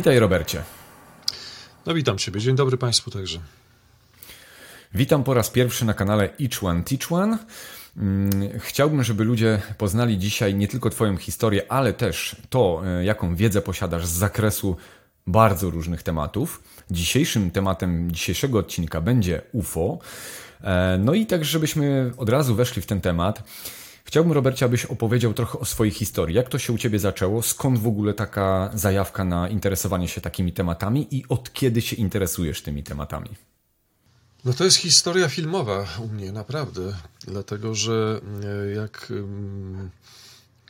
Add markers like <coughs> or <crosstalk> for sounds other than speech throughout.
Witaj, Robercie. No witam Ciebie. Dzień dobry Państwu także. Witam po raz pierwszy na kanale Each One Teach One. Mm, chciałbym, żeby ludzie poznali dzisiaj nie tylko Twoją historię, ale też to, e, jaką wiedzę posiadasz z zakresu bardzo różnych tematów. Dzisiejszym tematem dzisiejszego odcinka będzie UFO. E, no i tak, żebyśmy od razu weszli w ten temat. Chciałbym, Robercie, abyś opowiedział trochę o swojej historii. Jak to się u Ciebie zaczęło? Skąd w ogóle taka zajawka na interesowanie się takimi tematami i od kiedy się interesujesz tymi tematami? No to jest historia filmowa u mnie, naprawdę. Dlatego, że e, jak mm,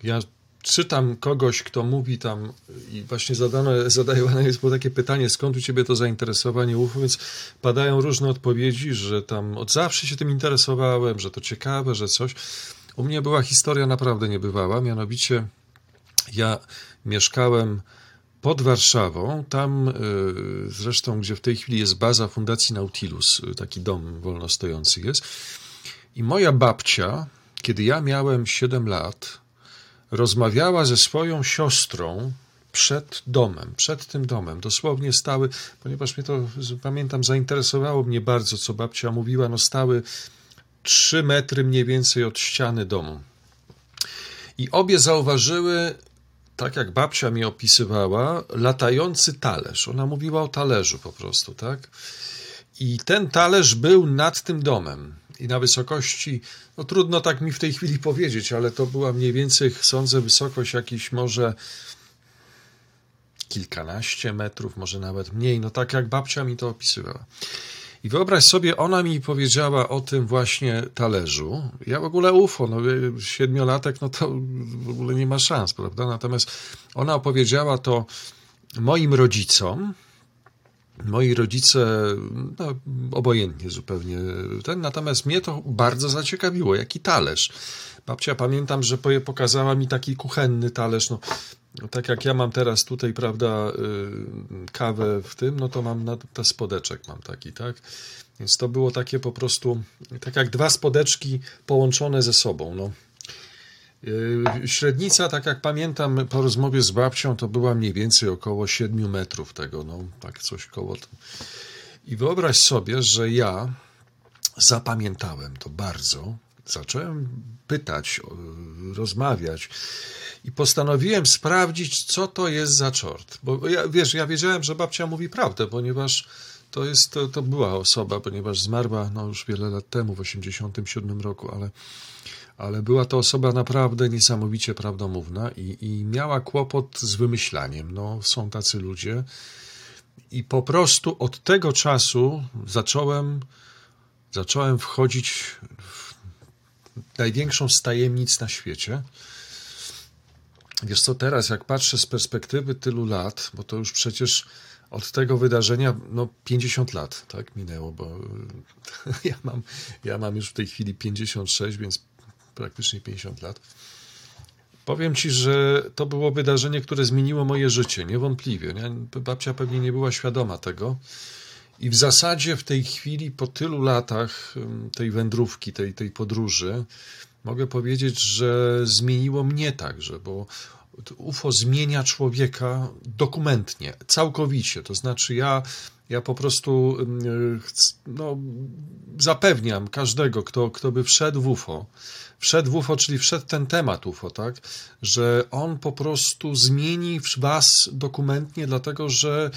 ja czytam kogoś, kto mówi tam i właśnie zadane, zadawane jest było takie pytanie, skąd u ciebie to zainteresowanie UFO, więc padają różne odpowiedzi, że tam od zawsze się tym interesowałem, że to ciekawe, że coś. U mnie była historia naprawdę niebywała, mianowicie ja mieszkałem pod Warszawą, tam y, zresztą, gdzie w tej chwili jest baza Fundacji Nautilus, y, taki dom wolnostojący jest. I moja babcia, kiedy ja miałem 7 lat, rozmawiała ze swoją siostrą przed domem, przed tym domem. Dosłownie stały, ponieważ mnie to, pamiętam, zainteresowało mnie bardzo, co babcia mówiła, no stały trzy metry mniej więcej od ściany domu. I obie zauważyły, tak jak babcia mi opisywała, latający talerz. Ona mówiła o talerzu po prostu, tak? I ten talerz był nad tym domem i na wysokości, no trudno tak mi w tej chwili powiedzieć, ale to była mniej więcej, sądzę, wysokość jakiś może kilkanaście metrów, może nawet mniej, no tak jak babcia mi to opisywała. I wyobraź sobie, ona mi powiedziała o tym właśnie talerzu. Ja w ogóle UFO, no siedmiolatek, no to w ogóle nie ma szans, prawda? Natomiast ona opowiedziała to moim rodzicom. Moi rodzice, no, obojętnie zupełnie ten, natomiast mnie to bardzo zaciekawiło, jaki talerz. Babcia, pamiętam, że pokazała mi taki kuchenny talerz, no, tak jak ja mam teraz tutaj, prawda, y, kawę w tym, no to mam na te spodeczek mam taki, tak? Więc to było takie po prostu, tak jak dwa spodeczki połączone ze sobą, no. Y, średnica, tak jak pamiętam po rozmowie z babcią, to była mniej więcej około 7 metrów tego, no tak coś koło. I wyobraź sobie, że ja zapamiętałem to bardzo. Zacząłem pytać, rozmawiać i postanowiłem sprawdzić, co to jest za czort. Bo ja, wiesz, ja wiedziałem, że babcia mówi prawdę, ponieważ to, jest, to, to była osoba, ponieważ zmarła no, już wiele lat temu, w 1987 roku, ale, ale była to osoba naprawdę niesamowicie prawdomówna i, i miała kłopot z wymyślaniem. No, są tacy ludzie. I po prostu od tego czasu zacząłem, zacząłem wchodzić w największą z tajemnic na świecie. Wiesz co, teraz jak patrzę z perspektywy tylu lat, bo to już przecież od tego wydarzenia no 50 lat tak minęło, bo <laughs> ja mam, ja mam już w tej chwili 56, więc praktycznie 50 lat. Powiem ci, że to było wydarzenie, które zmieniło moje życie, niewątpliwie. Nie? Babcia pewnie nie była świadoma tego. I w zasadzie w tej chwili, po tylu latach tej wędrówki, tej, tej podróży, mogę powiedzieć, że zmieniło mnie także, bo UFO zmienia człowieka dokumentnie, całkowicie. To znaczy, ja, ja po prostu no, zapewniam każdego, kto, kto by wszedł w UFO, wszedł w UFO, czyli wszedł ten temat UFO, tak, że on po prostu zmieni was dokumentnie, dlatego że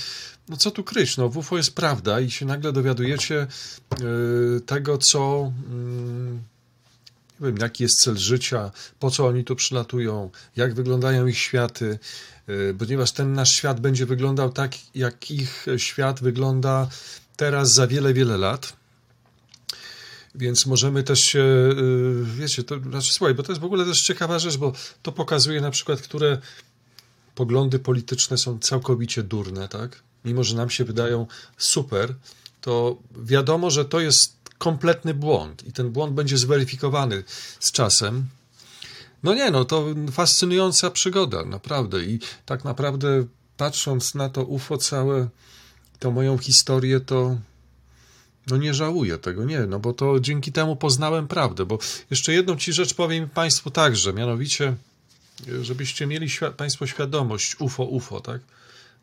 no co tu kryć, no w UFO jest prawda i się nagle dowiadujecie yy, tego, co. Yy, nie wiem, jaki jest cel życia, po co oni tu przylatują, jak wyglądają ich światy, y, ponieważ ten nasz świat będzie wyglądał tak, jak ich świat wygląda teraz za wiele, wiele lat. Więc możemy też się, y, wiecie, to znaczy, słuchaj, bo to jest w ogóle też ciekawa rzecz, bo to pokazuje na przykład, które poglądy polityczne są całkowicie durne, tak? Mimo, że nam się wydają super, to wiadomo, że to jest kompletny błąd i ten błąd będzie zweryfikowany z czasem. No nie, no to fascynująca przygoda, naprawdę. I tak naprawdę patrząc na to UFO całe, to moją historię, to no nie żałuję tego, nie, no bo to dzięki temu poznałem prawdę, bo jeszcze jedną ci rzecz powiem Państwu także, mianowicie, żebyście mieli świ Państwo świadomość UFO, UFO, tak?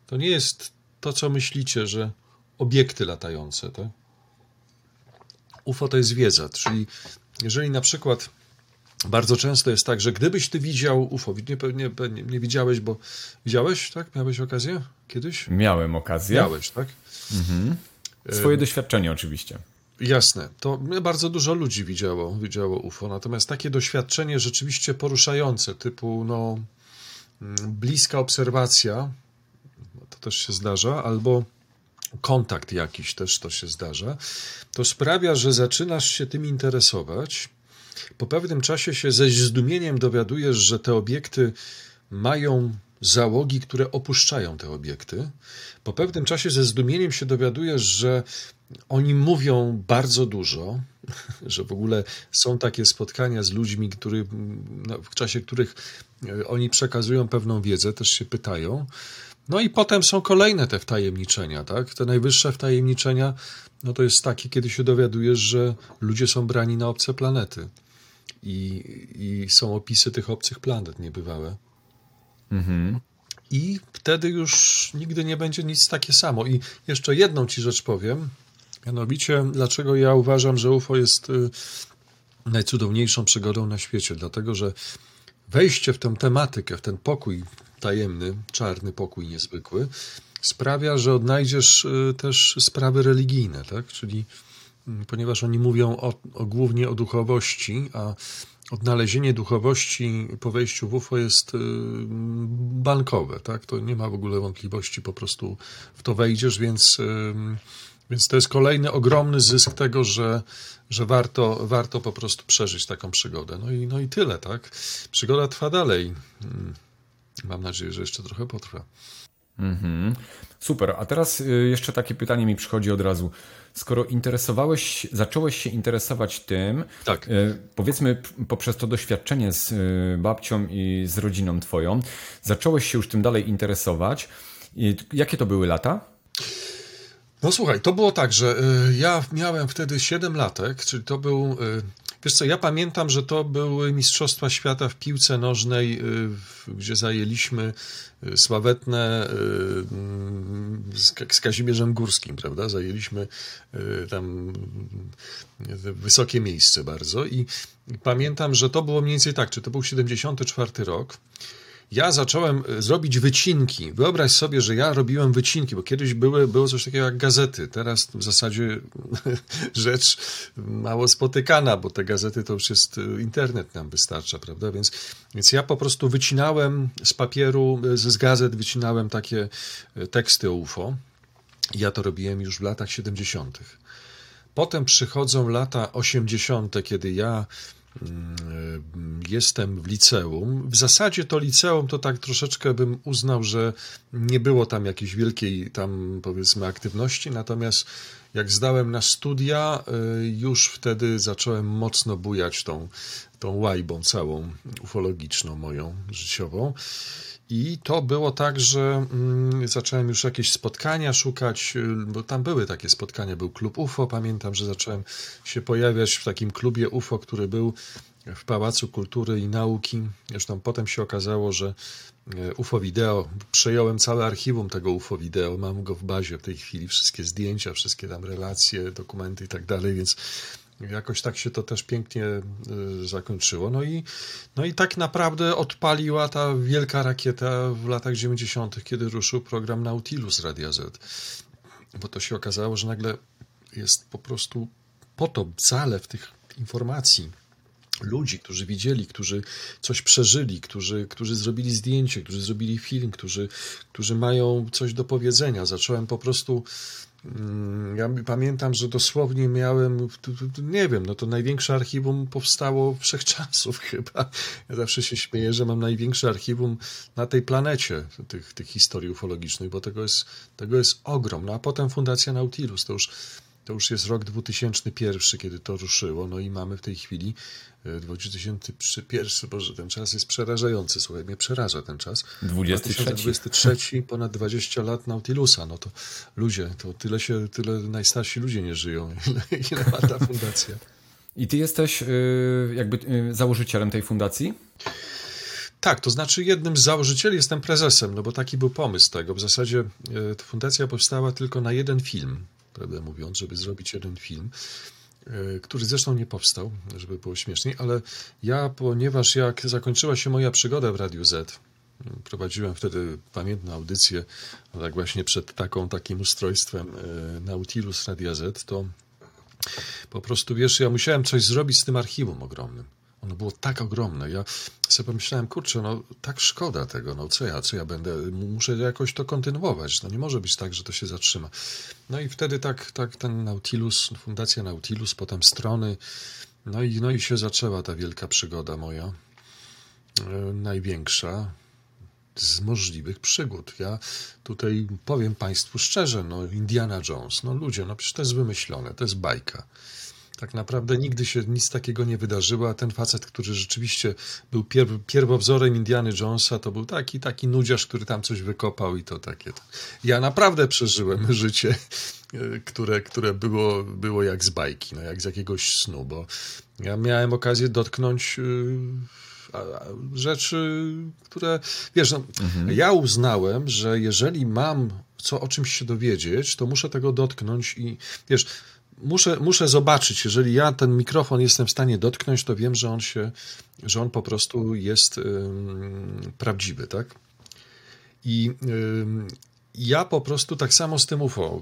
to nie jest to, co myślicie, że obiekty latające. Tak? UFO to jest wiedza, czyli jeżeli na przykład bardzo często jest tak, że gdybyś ty widział UFO, nie, nie, nie, nie widziałeś, bo widziałeś, tak? Miałeś okazję kiedyś? Miałem okazję. Miałeś, tak? Mhm. Swoje doświadczenie oczywiście. Jasne, to bardzo dużo ludzi widziało, widziało UFO, natomiast takie doświadczenie rzeczywiście poruszające, typu no, mm, bliska obserwacja, to też się zdarza, albo kontakt jakiś też to się zdarza, to sprawia, że zaczynasz się tym interesować. Po pewnym czasie się ze zdumieniem dowiadujesz, że te obiekty mają załogi, które opuszczają te obiekty. Po pewnym czasie ze zdumieniem się dowiadujesz, że oni mówią bardzo dużo, <laughs> że w ogóle są takie spotkania z ludźmi, który, no, w czasie których e, oni przekazują pewną wiedzę, też się pytają. No i potem są kolejne te wtajemniczenia, tak? Te najwyższe wtajemniczenia, no to jest takie, kiedy się dowiadujesz, że ludzie są brani na obce planety. I, i są opisy tych obcych planet niebywałe. Mhm. I wtedy już nigdy nie będzie nic takie samo. I jeszcze jedną ci rzecz powiem. Mianowicie, dlaczego ja uważam, że UFO jest y, najcudowniejszą przygodą na świecie? Dlatego, że wejście w tę tematykę, w ten pokój tajemny, czarny pokój niezwykły, sprawia, że odnajdziesz y, też sprawy religijne, tak? Czyli ponieważ oni mówią o, o, głównie o duchowości, a odnalezienie duchowości po wejściu w UFO jest y, bankowe, tak? To nie ma w ogóle wątpliwości, po prostu w to wejdziesz, więc, więc to jest kolejny ogromny zysk tego, że, że warto, warto po prostu przeżyć taką przygodę. No i, no i tyle, tak? Przygoda trwa dalej. Mm. Mam nadzieję, że jeszcze trochę potrwa. Mhm. Super. A teraz y, jeszcze takie pytanie mi przychodzi od razu. Skoro interesowałeś, zacząłeś się interesować tym, tak. Y, powiedzmy poprzez to doświadczenie z y, babcią i z rodziną twoją, zacząłeś się już tym dalej interesować. Jakie to były lata? No słuchaj, to było tak, że ja miałem wtedy 7 latek, czyli to był Wiesz co, ja pamiętam, że to były Mistrzostwa Świata w piłce nożnej, y, gdzie zajęliśmy y, sławetne y, z Kazimierzem Górskim, prawda? Zajęliśmy tam wysokie miejsce bardzo i pamiętam, że to było mniej więcej tak, czy to był 74 rok ja zacząłem e, zrobić wycinki. Wyobraź sobie, że ja robiłem wycinki, bo kiedyś były, było coś takiego jak gazety. Teraz w zasadzie <laughs> rzecz mało spotykana, bo te gazety to już jest e, internet nam wystarcza, prawda? Więc, więc ja po prostu wycinałem z papieru, e, z gazet wycinałem takie teksty o UFO. Ja to robiłem już w latach 70. Potem przychodzą lata 80., kiedy ja jestem w liceum. W zasadzie to liceum to tak troszeczkę bym uznał, że nie było tam jakiejś wielkiej tam powiedzmy aktywności, natomiast jak zdałem na studia, y, już wtedy zacząłem mocno bujać tą, tą łajbą całą ufologiczną moją życiową. I to było tak, że mm, zacząłem już jakieś spotkania szukać, y, bo tam były takie spotkania. Był klub UFO, pamiętam, że zacząłem się pojawiać w takim klubie UFO, który był w Pałacu Kultury i Nauki. Zresztą potem się okazało, że y, UFO Video, przejąłem całe archiwum tego UFO Video, mam go w bazie w tej chwili, wszystkie zdjęcia, wszystkie tam relacje, dokumenty i tak dalej, więc Jakoś tak się to też pięknie y, zakończyło. No i, no i tak naprawdę odpaliła ta wielka rakieta w latach 90., kiedy ruszył program Nautilus Radia Z. Bo to się okazało, że nagle jest po prostu potop, zalew tych informacji. Ludzi, którzy widzieli, którzy coś przeżyli, którzy, którzy zrobili zdjęcie, którzy zrobili film, którzy, którzy mają coś do powiedzenia. Zacząłem po prostu ja pamiętam, że dosłownie miałem, nie wiem, no to największe archiwum powstało <laughs> wszechczasów chyba. Ja zawsze się śmieję, że mam największe archiwum na tej planecie tych, tych historii ufologicznych, bo tego jest, tego jest ogrom. No a potem Fundacja Nautilus, to już to już jest rok 2001, kiedy to ruszyło, no i mamy w tej chwili 2001, boże, ten czas jest przerażający, słuchaj, mnie przeraża ten czas. 23. 2023, ponad 20 lat Nautilusa, no to ludzie, to tyle się, tyle najstarsi ludzie nie żyją, <laughs> ile, ile ma ta fundacja. I ty jesteś y, jakby y, założycielem tej fundacji? Tak, to znaczy jednym z założycieli jestem prezesem, no bo taki był pomysł tego. W zasadzie e, fundacja powstała tylko na jeden film, prawdę mówiąc, żeby zrobić jeden film, e, który zresztą nie powstał, żeby było śmieszniej, ale ja, ponieważ jak zakończyła się moja przygoda w Radiu Z, prowadziłem wtedy pamiętną audycję, no tak właśnie przed taką, takim ustrojstwem e, Nautilus Radia Z, to po prostu, wiesz, ja musiałem coś zrobić z tym archiwum ogromnym. Ono było tak ogromne. Ja sobie pomyślałem, kurczę, no tak szkoda tego, no co ja, co ja będę, muszę jakoś to kontynuować. No nie może być tak, że to się zatrzyma. No i wtedy tak, tak ten Nautilus, Fundacja Nautilus, potem strony, no i, no i się zaczęła ta wielka przygoda moja, e, największa z możliwych przygód. Ja tutaj powiem Państwu szczerze, no Indiana Jones, no ludzie, no przecież to jest wymyślone, to jest bajka. Tak naprawdę nigdy się nic takiego nie wydarzyło, a ten facet, który rzeczywiście był pier pierwowzorem Indiany Jonesa, to był taki, taki nudziarz, który tam coś wykopał i to takie. Ja naprawdę przeżyłem <laughs> życie, e, które, które było, było jak z bajki, no jak z jakiegoś snu, bo ja miałem okazję dotknąć e, rzeczy, które, wiesz, no, mhm. ja uznałem, że jeżeli mam co o czymś się dowiedzieć, to muszę tego dotknąć i wiesz, muszę, muszę zobaczyć, jeżeli ja ten mikrofon jestem w stanie dotknąć, to wiem, że on się, że on po prostu jest prawdziwy, tak? I ja po prostu tak samo z tym UFO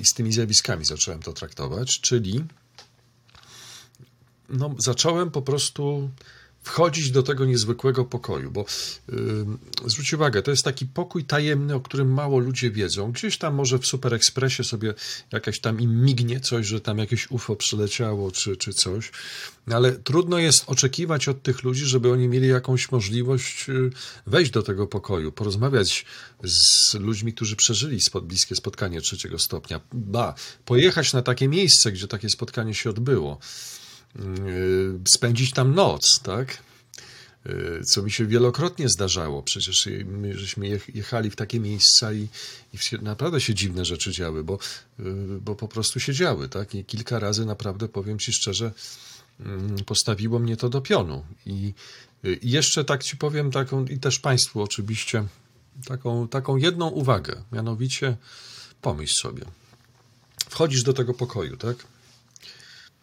i z tymi zjawiskami zacząłem to traktować, czyli no, zacząłem po prostu wchodzić do tego niezwykłego pokoju, bo yy, zwróć uwagę, to jest taki pokój tajemny, o którym mało ludzie wiedzą. Gdzieś tam może w Super Expressie sobie jakaś tam im mignie coś, że tam jakieś UFO przyleciało czy, czy coś, ale trudno jest oczekiwać od tych ludzi, żeby oni mieli jakąś możliwość y, wejść do tego pokoju, porozmawiać z ludźmi, którzy przeżyli spod, bliskie spotkanie trzeciego stopnia, ba, pojechać na takie miejsce, gdzie takie spotkanie się odbyło. Y, spędzić tam noc, tak? Y, co mi się wielokrotnie zdarzało. Przecież my żeśmy jechali w takie miejsca i, i naprawdę się dziwne rzeczy działy, bo, y, bo po prostu się działy, tak? I kilka razy naprawdę, powiem Ci szczerze, mm, postawiło mnie to do pionu. I, i jeszcze tak Ci powiem, taką, i też Państwu oczywiście, taką, taką jedną uwagę, mianowicie pomyśl sobie. Wchodzisz do tego pokoju, tak?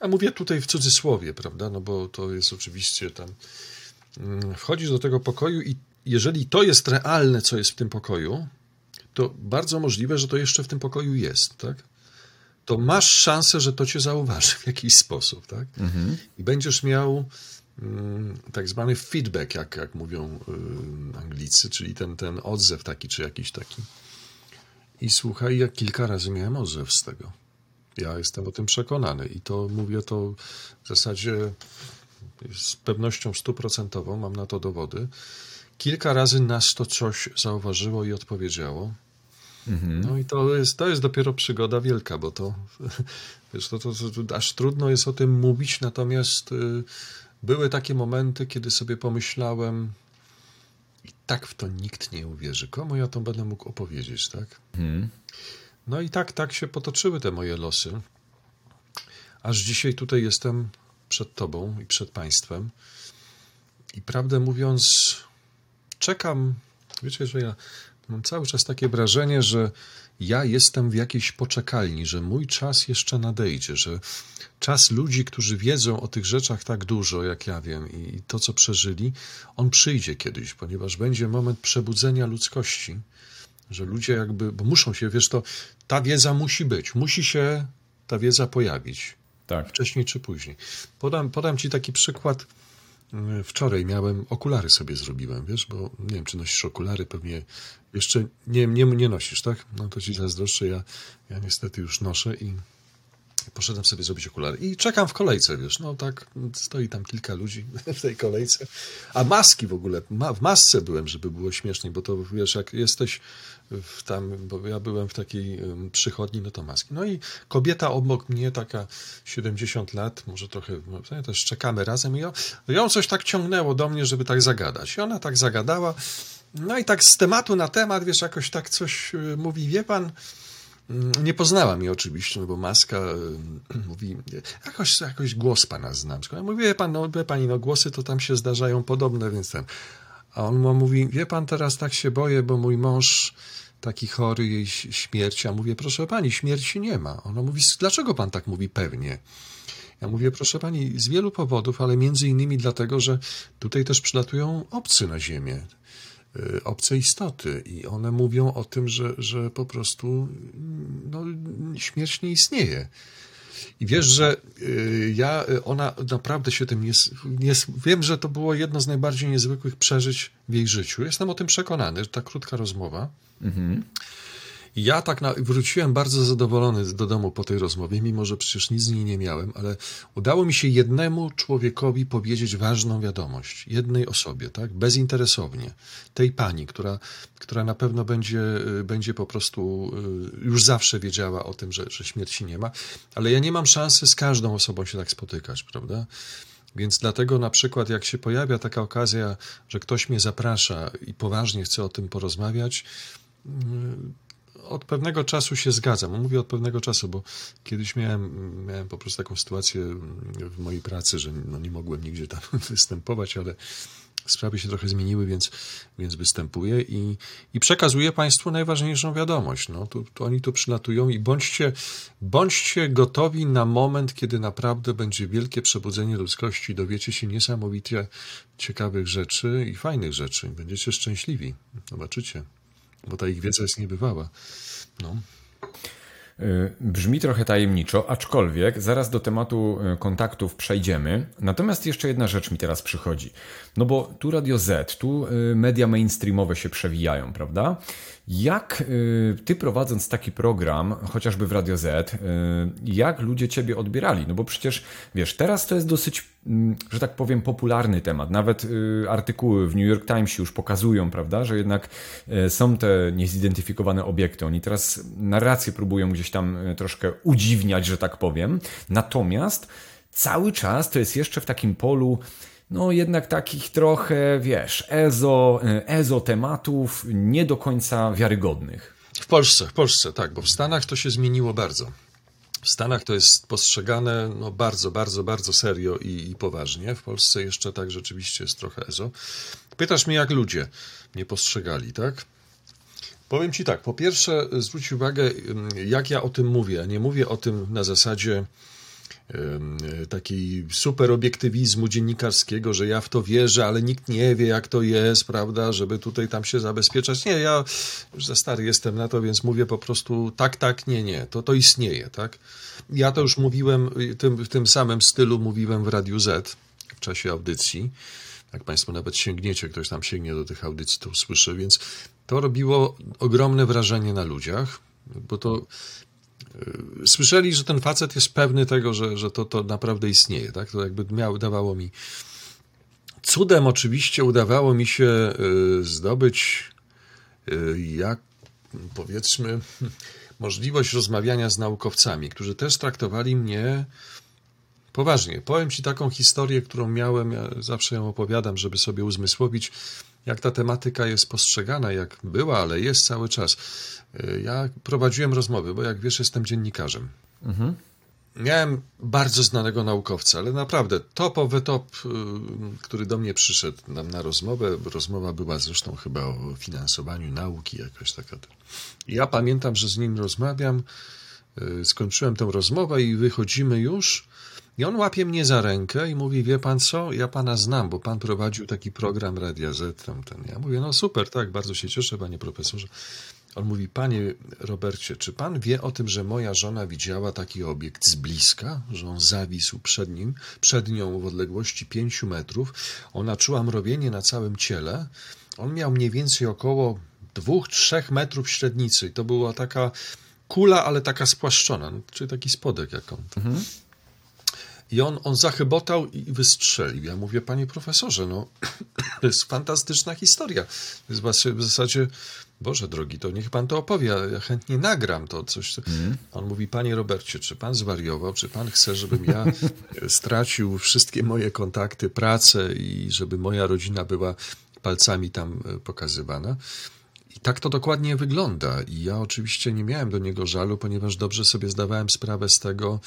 A mówię tutaj w cudzysłowie, prawda? No bo to jest oczywiście tam. Mm, wchodzisz do tego pokoju i jeżeli to jest realne, co jest w tym pokoju, to bardzo możliwe, że to jeszcze w tym pokoju jest, tak? To masz szansę, że to cię zauważy w jakiś sposób, tak? Mhm. I będziesz miał mm, tak zwany feedback, jak, jak mówią y, Anglicy, czyli ten, ten odzew taki, czy jakiś taki. I słuchaj, ja kilka razy miałem odzew z tego. Ja jestem o tym przekonany i to mówię to w zasadzie z pewnością stuprocentową, mam na to dowody. Kilka razy nas to coś zauważyło i odpowiedziało. Mhm. No i to jest, to jest dopiero przygoda wielka, bo to, <laughs> wiesz, to, to, to, aż trudno jest o tym mówić, natomiast y, były takie momenty, kiedy sobie pomyślałem, i tak w to nikt nie uwierzy. Komu ja to będę mógł opowiedzieć, tak? Mhm. No i tak, tak się potoczyły te moje losy. Aż dzisiaj tutaj jestem przed Tobą i przed Państwem. I prawdę mówiąc, czekam. Wiecie, że ja mam cały czas takie wrażenie, że ja jestem w jakiejś poczekalni, że mój czas jeszcze nadejdzie, że czas ludzi, którzy wiedzą o tych rzeczach tak dużo, jak ja wiem, i to, co przeżyli, on przyjdzie kiedyś, ponieważ będzie moment przebudzenia ludzkości że ludzie jakby, bo muszą się, wiesz, to ta wiedza musi być, musi się ta wiedza pojawić. Tak. Wcześniej czy później. Podam, podam ci taki przykład. Wczoraj miałem, okulary sobie zrobiłem, wiesz, bo nie wiem, czy nosisz okulary, pewnie jeszcze nie, nie, nie nosisz, tak? No to ci zazdroszczę, ja, ja niestety już noszę i Poszedłem sobie zrobić okulary i czekam w kolejce, wiesz, no tak, stoi tam kilka ludzi <laughs> w tej kolejce, a maski w ogóle, ma, w masce byłem, żeby było śmieszniej, bo to wiesz, jak jesteś w tam, bo ja byłem w takiej przychodni, no to maski. No i kobieta obok mnie, taka 70 lat, może trochę, no, też czekamy razem i ją, ją coś tak ciągnęło do mnie, żeby tak zagadać. I ona tak zagadała, no i tak z tematu na temat, wiesz, jakoś tak coś y, mówi, wie pan, nie poznała mnie oczywiście, no bo maska <clears throat> mówi, jakoś, jakoś głos pana znam. Ja mówię, wie pan, no, wie pani, no głosy to tam się zdarzają podobne, więc ten. A on mówi, wie pan, teraz tak się boję, bo mój mąż taki chory, jej śmierć. A mówię, proszę pani, śmierci nie ma. Ona mówi, dlaczego pan tak mówi pewnie? Ja mówię, proszę pani, z wielu powodów, ale między innymi dlatego, że tutaj też przylatują obcy na Ziemię, obce istoty i one mówią o tym, że, że po prostu no, śmierć nie istnieje. I wiesz, że y, ja, ona naprawdę się tym nie, nie. Wiem, że to było jedno z najbardziej niezwykłych przeżyć w jej życiu. Jestem o tym przekonany, że ta krótka rozmowa. Mhm. Ja tak na, wróciłem bardzo zadowolony do domu po tej rozmowie, mimo że przecież nic z niej nie miałem, ale udało mi się jednemu człowiekowi powiedzieć ważną wiadomość, jednej osobie, tak, bezinteresownie, tej pani, która, która na pewno będzie, y, będzie po prostu y, już zawsze wiedziała o tym, że, że śmierci nie ma, ale ja nie mam szansy z każdą osobą się tak spotykać, prawda? Więc dlatego na przykład, jak się pojawia taka okazja, że ktoś mnie zaprasza i poważnie chce o tym porozmawiać, y, od pewnego czasu się zgadzam. Mówię od pewnego czasu, bo kiedyś miałem, miałem po prostu taką sytuację w mojej pracy, że no nie mogłem nigdzie tam <laughs> występować, ale sprawy się trochę zmieniły, więc, więc występuję i, i przekazuję Państwu najważniejszą wiadomość. No, tu, tu oni tu przylatują i bądźcie, bądźcie gotowi na moment, kiedy naprawdę będzie wielkie przebudzenie ludzkości, dowiecie się niesamowicie ciekawych rzeczy i fajnych rzeczy. Będziecie szczęśliwi. Zobaczycie bo ta ich wiedza jest niebywała. No. Y, brzmi trochę tajemniczo, aczkolwiek zaraz do tematu y, kontaktów przejdziemy. Natomiast jeszcze jedna rzecz mi teraz przychodzi. No bo tu Radio Z, tu y, media mainstreamowe się przewijają, prawda? Jak ty prowadząc taki program, chociażby w Radio Z, jak ludzie ciebie odbierali? No bo przecież wiesz, teraz to jest dosyć, że tak powiem, popularny temat. Nawet artykuły w New York Times już pokazują, prawda, że jednak są te niezidentyfikowane obiekty. Oni teraz narrację próbują gdzieś tam troszkę udziwniać, że tak powiem. Natomiast cały czas to jest jeszcze w takim polu no jednak takich trochę, wiesz, ezo, ezo tematów nie do końca wiarygodnych. W Polsce, w Polsce, tak, bo w Stanach to się zmieniło bardzo. W Stanach to jest postrzegane no, bardzo, bardzo, bardzo serio i, i poważnie. W Polsce jeszcze tak rzeczywiście jest trochę ezo. Pytasz mnie, jak ludzie nie postrzegali, tak? Powiem Ci tak, po pierwsze zwróć uwagę, jak ja o tym mówię. Nie mówię o tym na zasadzie takiej super obiektywizmu dziennikarskiego, że ja w to wierzę, ale nikt nie wie, jak to jest, prawda, żeby tutaj tam się zabezpieczać. Nie, ja już za stary jestem na to, więc mówię po prostu tak, tak, nie, nie, to, to istnieje, tak. Ja to już mówiłem, tym, w tym samym stylu mówiłem w Radiu Z w czasie audycji. Jak Państwo nawet sięgniecie, ktoś tam sięgnie do tych audycji, to usłyszy, więc to robiło ogromne wrażenie na ludziach, bo to Y, słyszeli, że ten facet jest pewny tego, że, że to, to naprawdę istnieje. Tak? To jakby miał, dawało mi. Cudem oczywiście udawało mi się y, zdobyć, y, jak powiedzmy, <laughs> możliwość rozmawiania z naukowcami, którzy też traktowali mnie poważnie. Powiem Ci taką historię, którą miałem, ja zawsze ją opowiadam, żeby sobie uzmysłowić, jak ta tematyka jest postrzegana, jak była, ale jest cały czas. Y, ja prowadziłem rozmowy, bo jak wiesz, jestem dziennikarzem. Mhm. Miałem bardzo znanego naukowca, ale naprawdę topowy top, y, który do mnie przyszedł nam na rozmowę. Rozmowa była zresztą chyba o finansowaniu nauki, jakaś taka. Ja pamiętam, że z nim rozmawiam, y, skończyłem tę rozmowę i wychodzimy już. I on łapie mnie za rękę i mówi, wie pan co, ja pana znam, bo pan prowadził taki program Radia Z. Tamten. Ja mówię, no super, tak, bardzo się cieszę, panie profesorze. On mówi, panie Robercie, czy pan wie o tym, że moja żona widziała taki obiekt z bliska, że on zawisł przed nim, przed nią w odległości pięciu metrów. Ona czuła mrowienie na całym ciele. On miał mniej więcej około dwóch, trzech metrów średnicy. I to była taka kula, ale taka spłaszczona, czyli taki spodek jak on. Mhm. I on, on zachybotał i wystrzelił. Ja mówię, panie profesorze, no <clears throat> to jest fantastyczna historia. To jest w zasadzie, Boże drogi, to niech pan to opowie, ja chętnie nagram to coś. Mm. On mówi, panie Robercie, czy pan zwariował, czy pan chce, żebym ja stracił wszystkie moje kontakty, pracę i żeby moja rodzina była palcami tam e, pokazywana? I tak to dokładnie wygląda. I ja oczywiście nie miałem do niego żalu, ponieważ dobrze sobie zdawałem sprawę z tego,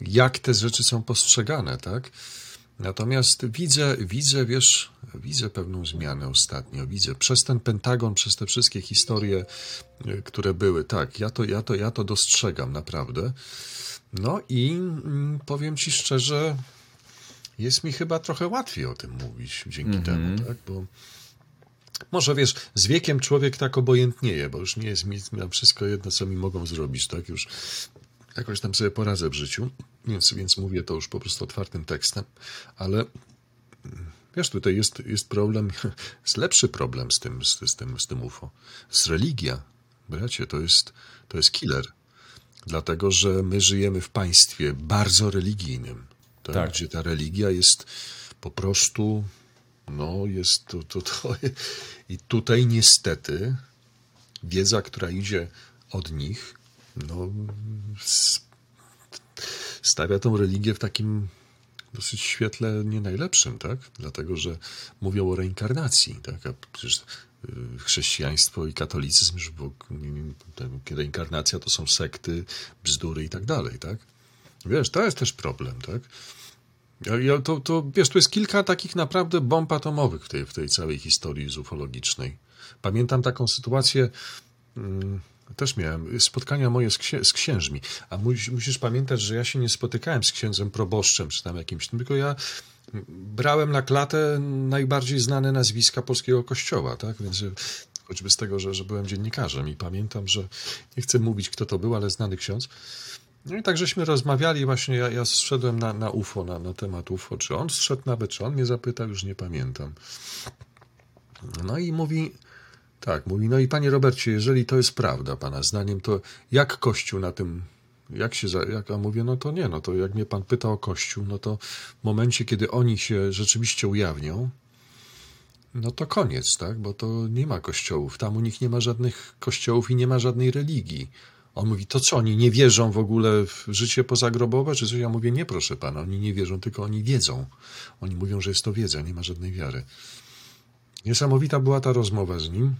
jak te rzeczy są postrzegane, tak? Natomiast widzę, widzę, wiesz, widzę pewną zmianę ostatnio. Widzę przez ten Pentagon, przez te wszystkie historie, y, które były. Tak, ja to, ja to, ja to dostrzegam naprawdę. No i mm, powiem ci szczerze, jest mi chyba trochę łatwiej o tym mówić dzięki temu, tak? Bo może wiesz, z wiekiem człowiek tak obojętnieje, bo już nie jest mi na wszystko jedno, co mi mogą zrobić, tak? Już jakoś tam sobie poradzę w życiu, więc, więc mówię to już po prostu otwartym tekstem, ale wiesz, tutaj jest, jest problem, <laughs> jest lepszy problem z tym, z, z tym, z tym UFO. Z religia, bracie, to jest, to jest killer. Dlatego, że my żyjemy w państwie bardzo religijnym, tak? Tak. gdzie ta religia jest po prostu, no jest to, to, to. <laughs> I tutaj niestety wiedza, która idzie od nich, no, stawia tą religię w takim dosyć świetle nie najlepszym, tak? Dlatego, że mówią o reinkarnacji, tak? A przecież y, chrześcijaństwo i katolicyzm, już było, ten- reinkarnacja to są sekty, bzdury i tak dalej, tak? Wiesz, to jest też problem, tak? Ja, to, to, wiesz, tu jest kilka takich naprawdę bomb atomowych w tej, w tej całej historii zufologicznej. Pamiętam taką sytuację, mm, też miałem spotkania moje z, księ, z księżmi, a musisz, musisz pamiętać, że ja się nie spotykałem z księdzem proboszczem czy tam jakimś, tylko ja brałem na klatę najbardziej znane nazwiska polskiego kościoła, tak? Więc e, choćby z tego, że, że byłem dziennikarzem i pamiętam, że nie chcę mówić, kto to był, ale znany ksiądz. No i tak żeśmy rozmawiali, właśnie ja, ja zszedłem na, na UFO, na, na temat UFO, czy on zszedł nawet, czy on mnie zapytał, już nie pamiętam. No i mówi, tak, mówi, no i panie Robercie, jeżeli to jest prawda, pana zdaniem, to jak Kościół na tym, jak się, jak, a mówię, no to nie, no to jak mnie pan pyta o Kościół, no to w momencie, kiedy oni się rzeczywiście ujawnią, no to koniec, tak, bo to nie ma kościołów, tam u nich nie ma żadnych kościołów i nie ma żadnej religii. On mówi, to co, oni nie wierzą w ogóle w życie pozagrobowe, czy coś? Ja mówię, nie proszę pana, oni nie wierzą, tylko oni wiedzą. Oni mówią, że jest to wiedza, nie ma żadnej wiary. Niesamowita była ta rozmowa z nim,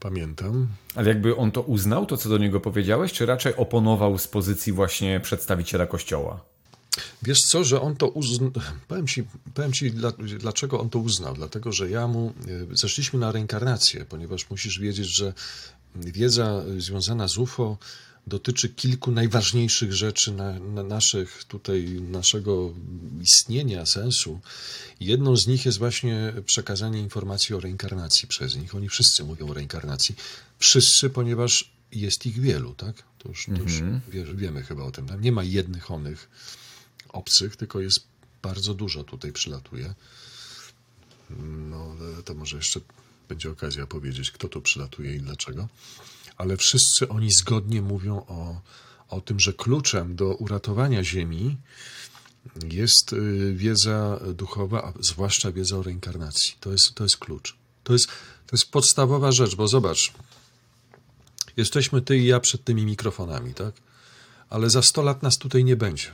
pamiętam. Ale jakby on to uznał, to co do niego powiedziałeś, czy raczej oponował z pozycji właśnie przedstawiciela kościoła? Wiesz co, że on to uznał. Powiem ci, powiem ci dla, dlaczego on to uznał. Dlatego, że ja mu. e, Zeszliśmy na reinkarnację, ponieważ musisz wiedzieć, że wiedza związana z UFO dotyczy kilku najważniejszych rzeczy na, na naszych tutaj, naszego istnienia, sensu. Jedną z nich jest właśnie przekazanie informacji o reinkarnacji przez nich. Oni wszyscy mówią o reinkarnacji. Wszyscy, ponieważ jest ich wielu, tak? To już, to już wie, wiemy chyba o tym. Tam nie ma jednych onych obcych, tylko jest bardzo dużo tutaj przylatuje. No, to może jeszcze będzie okazja powiedzieć, kto tu przylatuje i dlaczego. Ale wszyscy oni zgodnie mówią o, o tym, że kluczem do uratowania Ziemi jest y, wiedza duchowa, a zwłaszcza wiedza o reinkarnacji. To jest, to jest klucz. To jest, to jest podstawowa rzecz, bo zobacz, jesteśmy ty i ja przed tymi mikrofonami, tak? Ale za 100 lat nas tutaj nie będzie.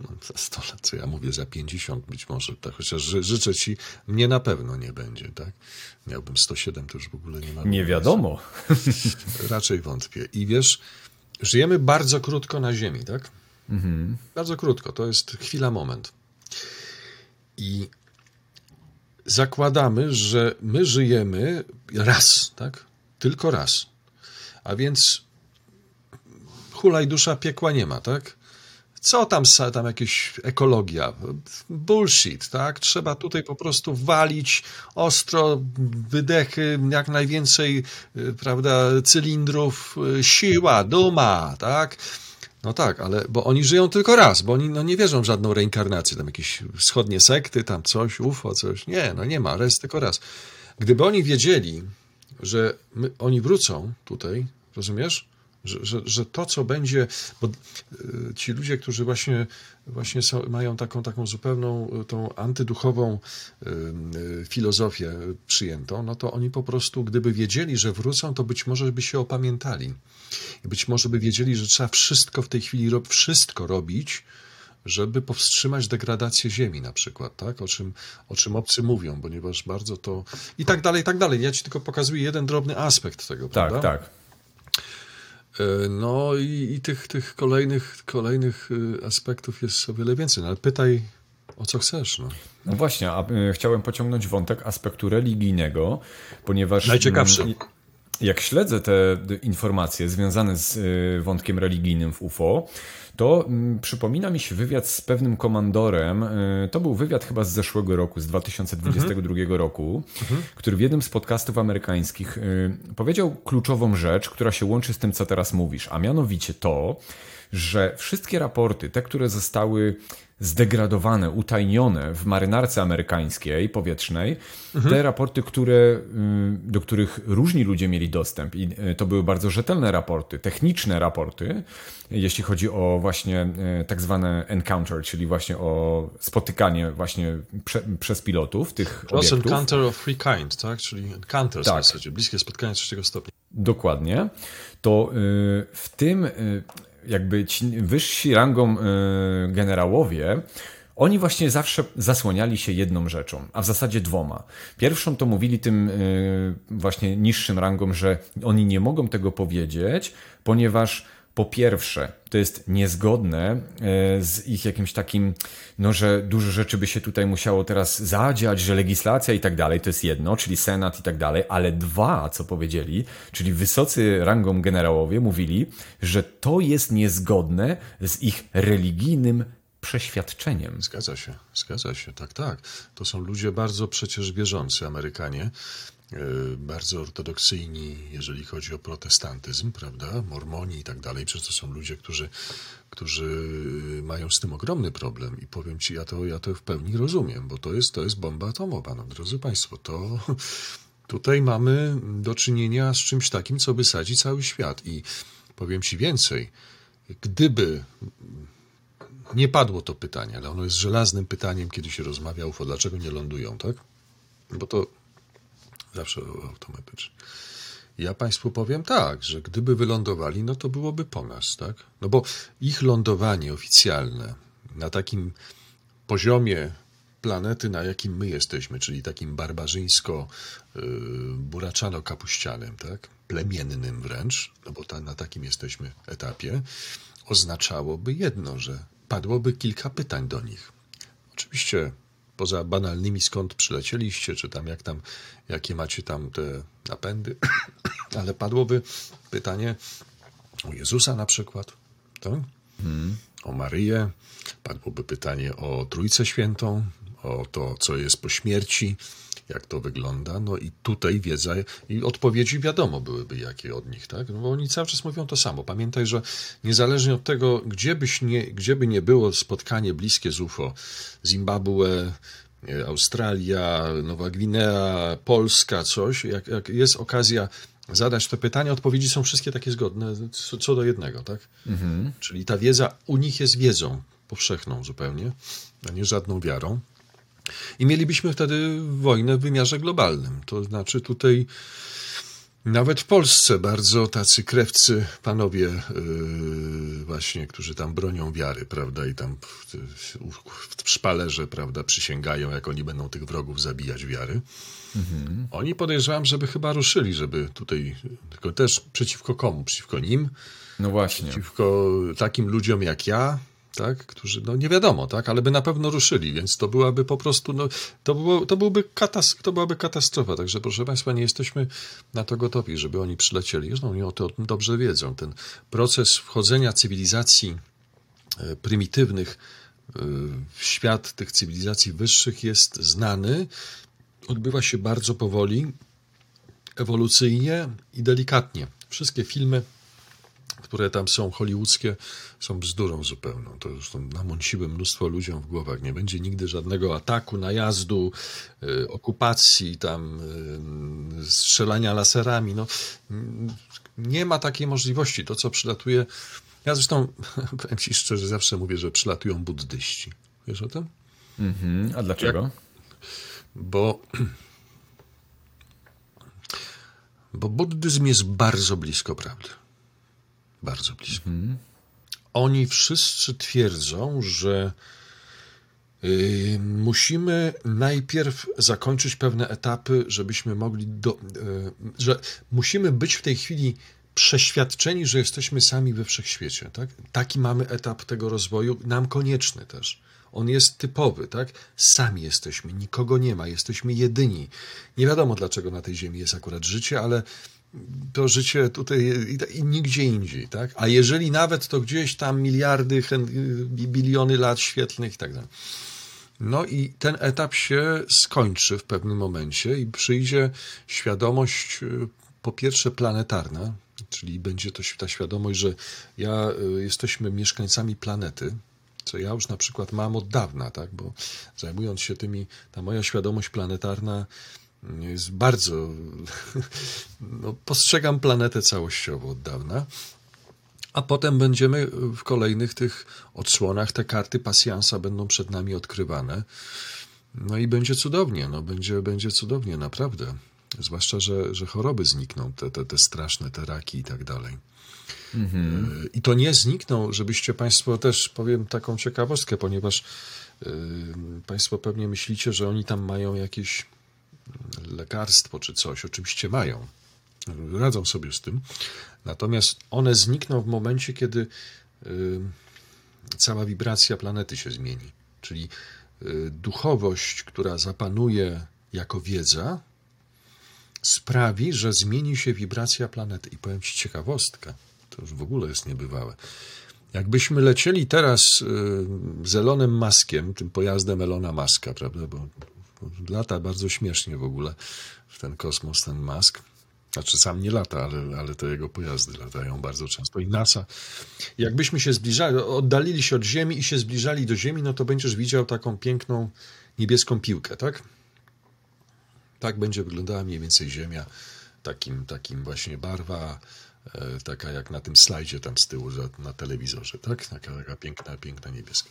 No, za 100 lat, co ja mówię, za 50 być może, tak, chociaż ży, życzę ci, mnie na pewno nie będzie, tak? Miałbym 107, to już w ogóle nie ma. Nie wiadomo. <laughs> Raczej wątpię. I wiesz, żyjemy bardzo krótko na Ziemi, tak? Bardzo krótko, to jest chwila, moment. I zakładamy, że my żyjemy raz, tak? Tylko raz. A więc hulaj dusza, piekła nie ma, tak? Co tam, tam jakieś ekologia? Bullshit, tak? Trzeba tutaj po prostu walić ostro, wydechy, jak najwięcej, y, prawda, cylindrów, y, siła, duma, tak? No tak, ale bo oni żyją tylko raz, bo oni no, nie wierzą w żadną reinkarnację, tam jakieś wschodnie sekty, tam coś, UFO, coś. Nie, no nie ma, raz tylko raz. Gdyby oni wiedzieli, że my, oni wrócą tutaj, rozumiesz? Że, że, że to, co będzie, bo y, ci ludzie, którzy właśnie, właśnie są, mają taką, taką zupełną y, tą antyduchową y, filozofię przyjętą, no to oni po prostu, gdyby wiedzieli, że wrócą, to być może by się opamiętali. I być może by wiedzieli, że trzeba wszystko w tej chwili, wszystko robić, żeby powstrzymać degradację ziemi na przykład, tak? O czym, o czym obcy mówią, ponieważ bardzo to... I tak dalej, i tak dalej. Ja ci tylko pokazuję jeden drobny aspekt tego, Tak, prawda? tak. E, No i, i tych, tych kolejnych, kolejnych y, aspektów jest o wiele więcej. No, ale pytaj, o co chcesz. No, no właśnie, a, y, chciałem pociągnąć wątek aspektu religijnego, ponieważ. Najciekawszy. Y, jak śledzę te informacje związane z y, wątkiem religijnym w UFO, to mm, przypomina mi się wywiad z pewnym komandorem. Y, to był wywiad chyba z zeszłego roku, z 2022 mhm. roku, mhm. który w jednym z podcastów amerykańskich y, powiedział kluczową rzecz, która się łączy z tym, co teraz mówisz, a mianowicie to, że wszystkie raporty, te, które zostały zdegradowane, utajnione w marynarce amerykańskiej powietrznej, mhm. te raporty, które, y, do których różni ludzie mieli dostęp i y, to były bardzo rzetelne raporty, techniczne raporty, jeśli chodzi o właśnie y, tak zwane encounter, czyli właśnie o spotykanie właśnie prze, przez pilotów tych To obiektów. encounter of free kind, tak? Czyli encounter tak. w zasadzie, bliskie spotkanie trzeciego stopnia. Dokładnie. To w tym jakby ci wyżsi rangą y, generałowie, oni właśnie zawsze zasłaniali się jedną rzeczą, a w zasadzie dwoma. Pierwszą to mówili tym y, właśnie niższym rangom, że oni nie mogą tego powiedzieć, ponieważ po pierwsze, to jest niezgodne e, z ich jakimś takim, no, że dużo rzeczy by się tutaj musiało teraz zadziać, że legislacja i tak dalej, to jest jedno, czyli Senat i tak dalej, ale dwa, co powiedzieli, czyli wysocy rangą generałowie mówili, że to jest niezgodne z ich religijnym przeświadczeniem. Zgadza się, zgadza się, tak, tak. To są ludzie bardzo przecież wierzący, Amerykanie. E, bardzo ortodoksyjni, jeżeli chodzi o protestantyzm, prawda? Mormoni i tak dalej. Przecież to są ludzie, którzy, którzy mają z tym ogromny problem. I powiem ci, ja to, ja to w pełni rozumiem, bo to jest, to jest bomba atomowa. No, drodzy Państwo, to <laughs> tutaj mamy do czynienia z czymś takim, co wysadzi cały świat. I powiem ci więcej. Gdyby nie padło to pytanie, ale ono jest żelaznym pytaniem, kiedy się rozmawia UFO, dlaczego nie lądują, tak? Bo to zawsze automatycznie. Ja Państwu powiem tak, że gdyby wylądowali, no to byłoby po nas, tak? No bo ich lądowanie oficjalne na takim poziomie planety, na jakim my jesteśmy, czyli takim barbarzyńsko-buraczano-kapuścianym, tak? Plemiennym wręcz, no bo ta, na takim jesteśmy etapie, oznaczałoby jedno, że padłoby kilka pytań do nich. Oczywiście poza banalnymi skąd przylecieliście, czy tam jak tam, jakie macie tam te napędy, <coughs> ale padłoby pytanie o Jezusa na przykład, tak? Hmm. o Maryję, padłoby pytanie o Trójcę Świętą, o to, co jest po śmierci, jak to wygląda. No i tutaj wiedza i odpowiedzi wiadomo byłyby jakie od nich, tak? No bo oni cały czas mówią to samo. Pamiętaj, że niezależnie od tego, gdzie, byś nie, gdzie by nie było spotkanie bliskie z UFO, Zimbabwe, Australia, Nowa Gwinea, Polska, coś, jak, jak jest okazja zadać to pytanie, odpowiedzi są wszystkie takie zgodne, co, co do jednego, tak? Mhm. Czyli ta wiedza u nich jest wiedzą powszechną zupełnie, a nie żadną wiarą. I mielibyśmy wtedy wojnę w wymiarze globalnym. To znaczy tutaj nawet w Polsce bardzo tacy krewcy panowie yy, właśnie, którzy tam bronią wiary, prawda, i tam w, w, w szpalerze, prawda, przysięgają, jak oni będą tych wrogów zabijać wiary. Mhm. Oni podejrzewam, żeby chyba ruszyli, żeby tutaj, tylko też przeciwko komu? Przeciwko nim? No właśnie. Przeciwko takim ludziom jak ja, tak, którzy, no nie wiadomo, tak, ale by na pewno ruszyli, więc to byłaby po prostu, no, to, było, to, byłby katas, to byłaby katastrofa, także proszę Państwa, nie jesteśmy na to gotowi, żeby oni przylecieli, zresztą oni o tym dobrze wiedzą, ten proces wchodzenia cywilizacji e, prymitywnych e, w świat tych cywilizacji wyższych jest znany, odbywa się bardzo powoli, ewolucyjnie i delikatnie. Wszystkie filmy które tam są hollywoodzkie, są bzdurą zupełną. To już namąciły mnóstwo ludziom w głowach. Nie będzie nigdy żadnego ataku, najazdu, y, okupacji, tam y, strzelania laserami. No, nie ma takiej możliwości. To, co przylatuje... Ja zresztą, <laughs> powiem ci szczerze, zawsze mówię, że przylatują buddyści. Wiesz o tym? Mm -hmm. A dlaczego? Jak? Bo... <clears throat> Bo buddyzm jest bardzo blisko prawdy bardzo blisko. Mhm. Oni wszyscy twierdzą, że y, musimy najpierw zakończyć pewne etapy, żebyśmy mogli do, y, że musimy być w tej chwili przeświadczeni, że jesteśmy sami we wszechświecie. Tak? Taki mamy etap tego rozwoju, nam konieczny też. On jest typowy, tak? Sami jesteśmy, nikogo nie ma, jesteśmy jedyni. Nie wiadomo, dlaczego na tej ziemi jest akurat życie, ale to życie tutaj i, nigdzie indziej, tak? A jeżeli nawet, to gdzieś tam miliardy, biliony lat świetlnych i tak dalej. No i ten etap się skończy w pewnym momencie i przyjdzie świadomość, y, po pierwsze planetarna, czyli będzie to ta świadomość, że ja y, jesteśmy mieszkańcami planety, co ja już na przykład mam od dawna, tak? bo zajmując się tymi, ta moja świadomość planetarna jest bardzo. <laughs> No, postrzegam planetę całościowo od dawna. A potem będziemy w kolejnych tych odsłonach, te karty pasjansa będą przed nami odkrywane. No i będzie cudownie, no będzie, będzie cudownie, naprawdę. Zwłaszcza, że, że choroby znikną, te, te, te straszne, te raki i tak dalej. Mhm. I to nie znikną, żebyście Państwo też, powiem taką ciekawostkę, ponieważ y, Państwo pewnie myślicie, że oni tam mają jakieś lekarstwo czy coś. Oczywiście mają. Radzą sobie z tym. Natomiast one znikną w momencie, kiedy y, cała wibracja planety się zmieni. Czyli y, duchowość, która zapanuje jako wiedza, sprawi, że zmieni się wibracja planety. I powiem Ci ciekawostkę, to już w ogóle jest niebywałe. Jakbyśmy lecieli teraz y, z Elonem Maskiem, tym pojazdem Elona Maska, prawda, bo lata bardzo śmiesznie w ogóle w ten kosmos, ten Musk. Znaczy sam nie lata, ale, ale te jego pojazdy latają bardzo często. I NASA, jakbyśmy się zbliżali, oddalili się od Ziemi i się zbliżali do Ziemi, no to będziesz widział taką piękną niebieską piłkę, tak? Tak będzie wyglądała mniej więcej Ziemia, takim, takim właśnie barwa, e, taka jak na tym slajdzie tam z tyłu na telewizorze, tak? Taka, taka piękna, piękna niebieska.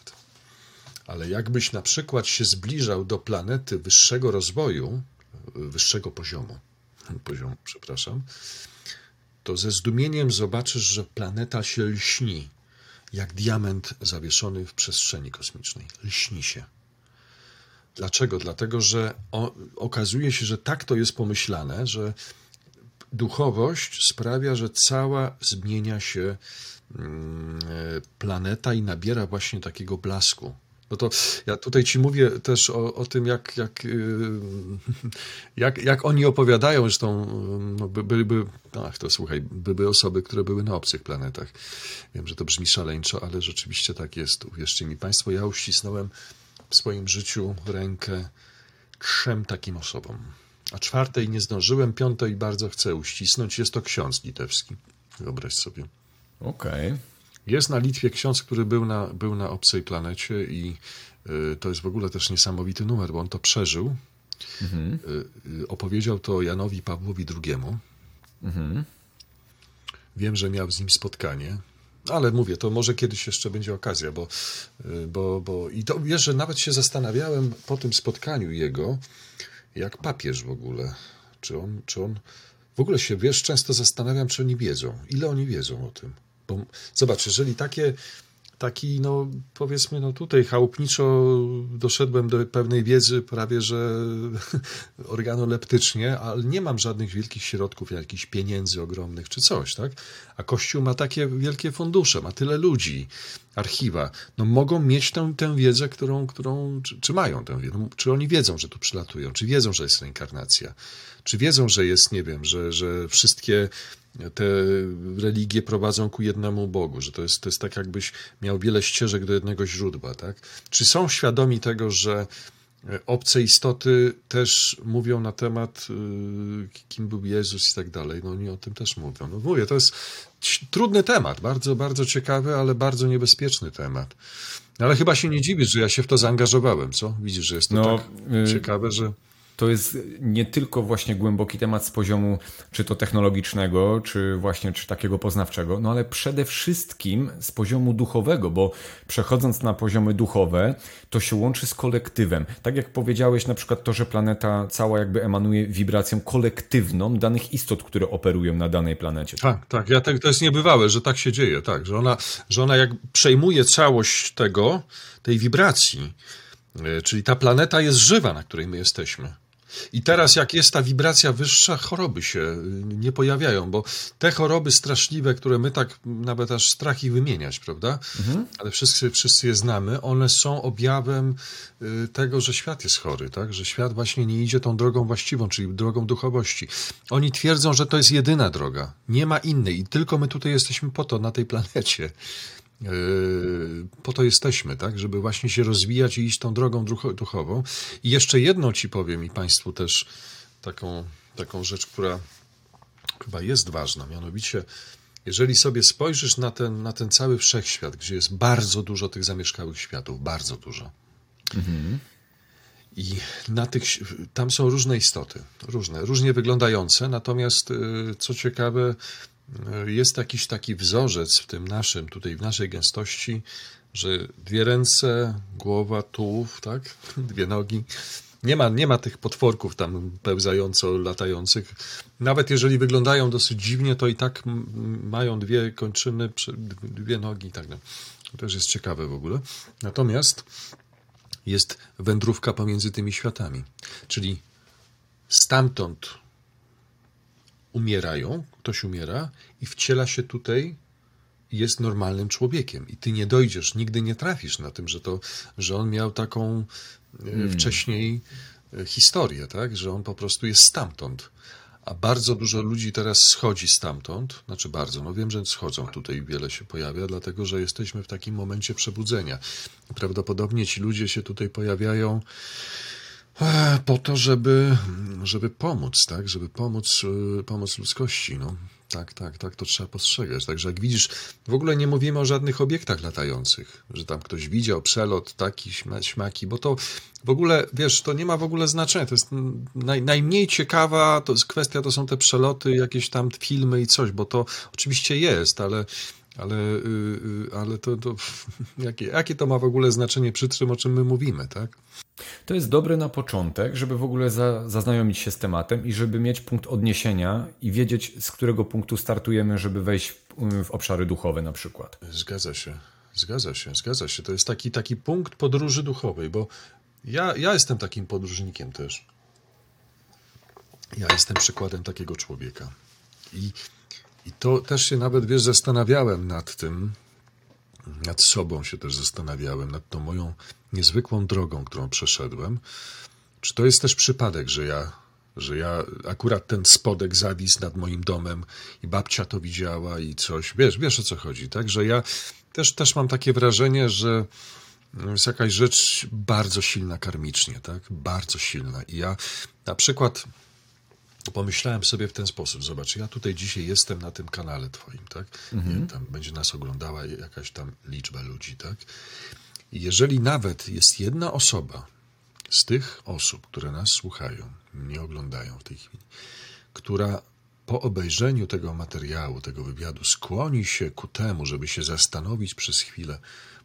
Ale jakbyś na przykład się zbliżał do planety wyższego rozwoju, wyższego poziomu, <laughs> poziomu, przepraszam, to ze zdumieniem zobaczysz, że planeta się lśni, jak diament zawieszony w przestrzeni kosmicznej. Lśni się. Dlaczego? Dlatego, że o, okazuje się, że tak to jest pomyślane, że duchowość sprawia, że cała zmienia się mm, planeta i nabiera właśnie takiego blasku. No to ja tutaj ci mówię też o, o tym, jak, jak, y, <laughs> jak, jak oni opowiadają, zresztą no, byłyby, ach to słuchaj, były osoby, które były na obcych planetach. Wiem, że to brzmi szaleńczo, ale rzeczywiście tak jest. Uwierzcie mi Państwo, ja uścisnąłem w swoim życiu rękę trzem takim osobom. A czwartej nie zdążyłem, piątej bardzo chcę uścisnąć. Jest to ksiądz litewski. Wyobraź sobie. Okej. Okay. Jest na Litwie ksiądz, który był na, był na obcej planecie i y, to jest w ogóle też niesamowity numer, bo on to przeżył. Mhm. Y, opowiedział to Janowi Pawłowi II. Mhm. Wiem, że miał z nim spotkanie, ale mówię, to może kiedyś jeszcze będzie okazja, bo, y, bo, bo i to wiesz, że nawet się zastanawiałem po tym spotkaniu jego, jak papież w ogóle, czy on, czy on w ogóle się, wiesz, często zastanawiam, czy oni wiedzą, ile oni wiedzą o tym. Bo zobacz, jeżeli takie, taki, no powiedzmy, no tutaj chałupniczo doszedłem do pewnej wiedzy prawie, że <laughs> organoleptycznie, ale nie mam żadnych wielkich środków, jakichś pieniędzy ogromnych czy coś, tak? A Kościół ma takie wielkie fundusze, ma tyle ludzi, archiwa, no mogą mieć tę, tę wiedzę, którą, którą czy, czy mają tę wiedzę, czy oni wiedzą, że tu przylatują, czy wiedzą, że jest reinkarnacja, czy wiedzą, że jest, nie wiem, że, że wszystkie te religie prowadzą ku jednemu Bogu, że to jest, to jest tak, jakbyś miał wiele ścieżek do jednego źródła. Tak? Czy są świadomi tego, że obce istoty też mówią na temat, y, kim był Jezus i tak dalej. No oni o tym też mówią. No mówię, to jest trudny temat, bardzo, bardzo ciekawy, ale bardzo niebezpieczny temat. Ale chyba się nie dziwisz, że ja się w to zaangażowałem, co? Widzisz, że jest to no, tak y ciekawe, że to jest nie tylko właśnie głęboki temat z poziomu czy to technologicznego, czy właśnie czy takiego poznawczego, no ale przede wszystkim z poziomu duchowego, bo przechodząc na poziomy duchowe, to się łączy z kolektywem. Tak jak powiedziałeś, na przykład to, że planeta cała jakby emanuje wibracją kolektywną danych istot, które operują na danej planecie. Tak, tak. Ja tak to jest niebywałe, że tak się dzieje, tak, że ona, że ona jak przejmuje całość tego, tej wibracji, e, czyli ta planeta jest żywa, na której my jesteśmy. I teraz, jak jest ta wibracja wyższa, choroby się y, nie pojawiają, bo te choroby straszliwe, które my tak nawet aż strach ich wymieniać, prawda? Mhm. Ale wszyscy, wszyscy je znamy, one są objawem y, tego, że świat jest chory, tak? Że świat właśnie nie idzie tą drogą właściwą, czyli drogą duchowości. Oni twierdzą, że to jest jedyna droga, nie ma innej i tylko my tutaj jesteśmy po to, na tej planecie. Yy, po to jesteśmy, tak, żeby właśnie się rozwijać i iść tą drogą duchową. I jeszcze jedno ci powiem i Państwu też taką, taką rzecz, która chyba jest ważna, mianowicie jeżeli sobie spojrzysz na ten, na ten cały wszechświat, gdzie jest bardzo dużo tych zamieszkałych światów, bardzo dużo. Mhm. I na tych, tam są różne istoty, różne, różnie wyglądające, natomiast yy, co ciekawe, jest jakiś taki wzorzec w tym naszym, tutaj w naszej gęstości, że dwie ręce, głowa, tułów, tak? <laughs> Dwie nogi. Nie ma, nie ma tych potworków tam pełzająco latających. Nawet jeżeli wyglądają dosyć dziwnie, to i tak mają dwie kończyny, dwie nogi i tak dalej. To też jest ciekawe w ogóle. Natomiast jest wędrówka pomiędzy tymi światami. Czyli stamtąd umierają, ktoś umiera i wciela się tutaj jest normalnym człowiekiem. I ty nie dojdziesz, nigdy nie trafisz na tym, że, to, że on miał taką e, hmm. wcześniej e, historię, tak? że on po prostu jest stamtąd. A bardzo dużo ludzi teraz schodzi stamtąd, znaczy bardzo, no wiem, że schodzą tutaj, wiele się pojawia, dlatego że jesteśmy w takim momencie przebudzenia. Prawdopodobnie ci ludzie się tutaj pojawiają po to, żeby, żeby pomóc, tak? Żeby pomóc, e, pomóc ludzkości. No. Tak, tak, tak, to trzeba postrzegać. Także jak widzisz, w ogóle nie mówimy o żadnych obiektach latających, że tam ktoś widział przelot, taki, śmaki, bo to w ogóle, wiesz, to nie ma w ogóle znaczenia. To jest naj, najmniej ciekawa to jest kwestia, to są te przeloty, jakieś tam filmy i coś, bo to oczywiście jest, ale ale, yy, ale to, to <laughs> jakie, jakie to ma w ogóle znaczenie przy tym, o czym my mówimy, tak? To jest dobre na początek, żeby w ogóle za, zaznajomić się z tematem i żeby mieć punkt odniesienia i wiedzieć, z którego punktu startujemy, żeby wejść w, w obszary duchowe na przykład. Zgadza się, zgadza się, zgadza się. To jest taki, taki punkt podróży duchowej, bo ja, ja jestem takim podróżnikiem też. Ja jestem przykładem takiego człowieka. I, I to też się nawet, wiesz, zastanawiałem nad tym, nad sobą się też zastanawiałem, nad tą moją niezwykłą drogą, którą przeszedłem. Czy to jest też przypadek, że ja, że ja akurat ten spodek zawisł nad moim domem i babcia to widziała i coś. Wiesz, wiesz o co chodzi, tak? Że ja też, też mam takie wrażenie, że jest jakaś rzecz bardzo silna karmicznie, tak? Bardzo silna. I ja na przykład pomyślałem sobie w ten sposób, zobacz, ja tutaj dzisiaj jestem na tym kanale twoim, tak? Mhm. Tam będzie nas oglądała jakaś tam liczba ludzi, tak? I jeżeli nawet jest jedna osoba z tych osób, które nas słuchają, nie oglądają w tej chwili, która po obejrzeniu tego materiału, tego wywiadu skłoni się ku temu, żeby się zastanowić przez chwilę,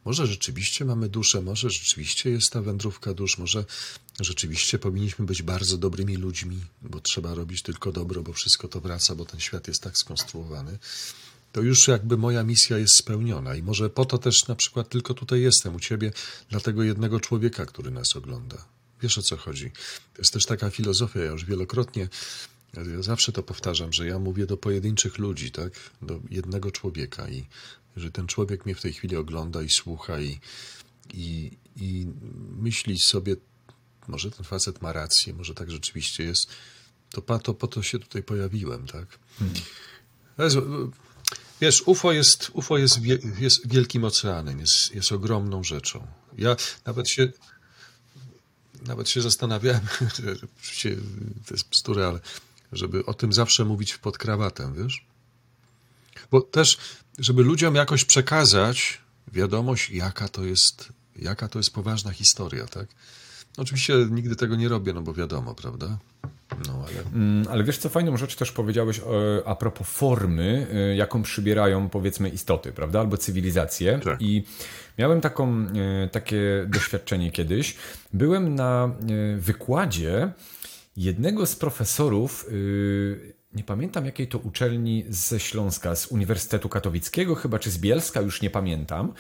może rzeczywiście mamy duszę, może rzeczywiście jest ta wędrówka dusz, może rzeczywiście powinniśmy być bardzo dobrymi ludźmi, bo trzeba robić tylko dobro, bo wszystko to wraca, bo ten świat jest tak skonstruowany. To już jakby moja misja jest spełniona i może po to też na przykład tylko tutaj jestem u ciebie, dla tego jednego człowieka, który nas ogląda. Wiesz o co chodzi. To jest też taka filozofia, ja już wielokrotnie ja zawsze to powtarzam, że ja mówię do pojedynczych ludzi, tak? Do jednego człowieka i że ten człowiek mnie w tej chwili ogląda i słucha i, i, i myśli sobie, może ten facet ma rację, może tak rzeczywiście jest, to po to, po to się tutaj pojawiłem, tak? Hmm. Wiesz, UFO jest, UFO jest, jest wielkim oceanem, jest, jest ogromną rzeczą. Ja nawet się, nawet się zastanawiałem, <laughs> oczywiście to jest bzdury, ale żeby o tym zawsze mówić pod krawatem, wiesz? Bo też, żeby ludziom jakoś przekazać wiadomość, jaka to jest, jaka to jest poważna historia, tak? Oczywiście nigdy tego nie robię, no bo wiadomo, prawda? No, ale... Mm, ale wiesz, co fajną rzecz też powiedziałeś e, a propos formy, e, jaką przybierają powiedzmy istoty, prawda? Albo cywilizacje. Tak. I miałem taką, e, takie doświadczenie kiedyś. Byłem na wykładzie jednego z profesorów nie pamiętam jakiej to uczelni ze Śląska, z Uniwersytetu Katowickiego chyba, czy z Bielska, już nie pamiętam.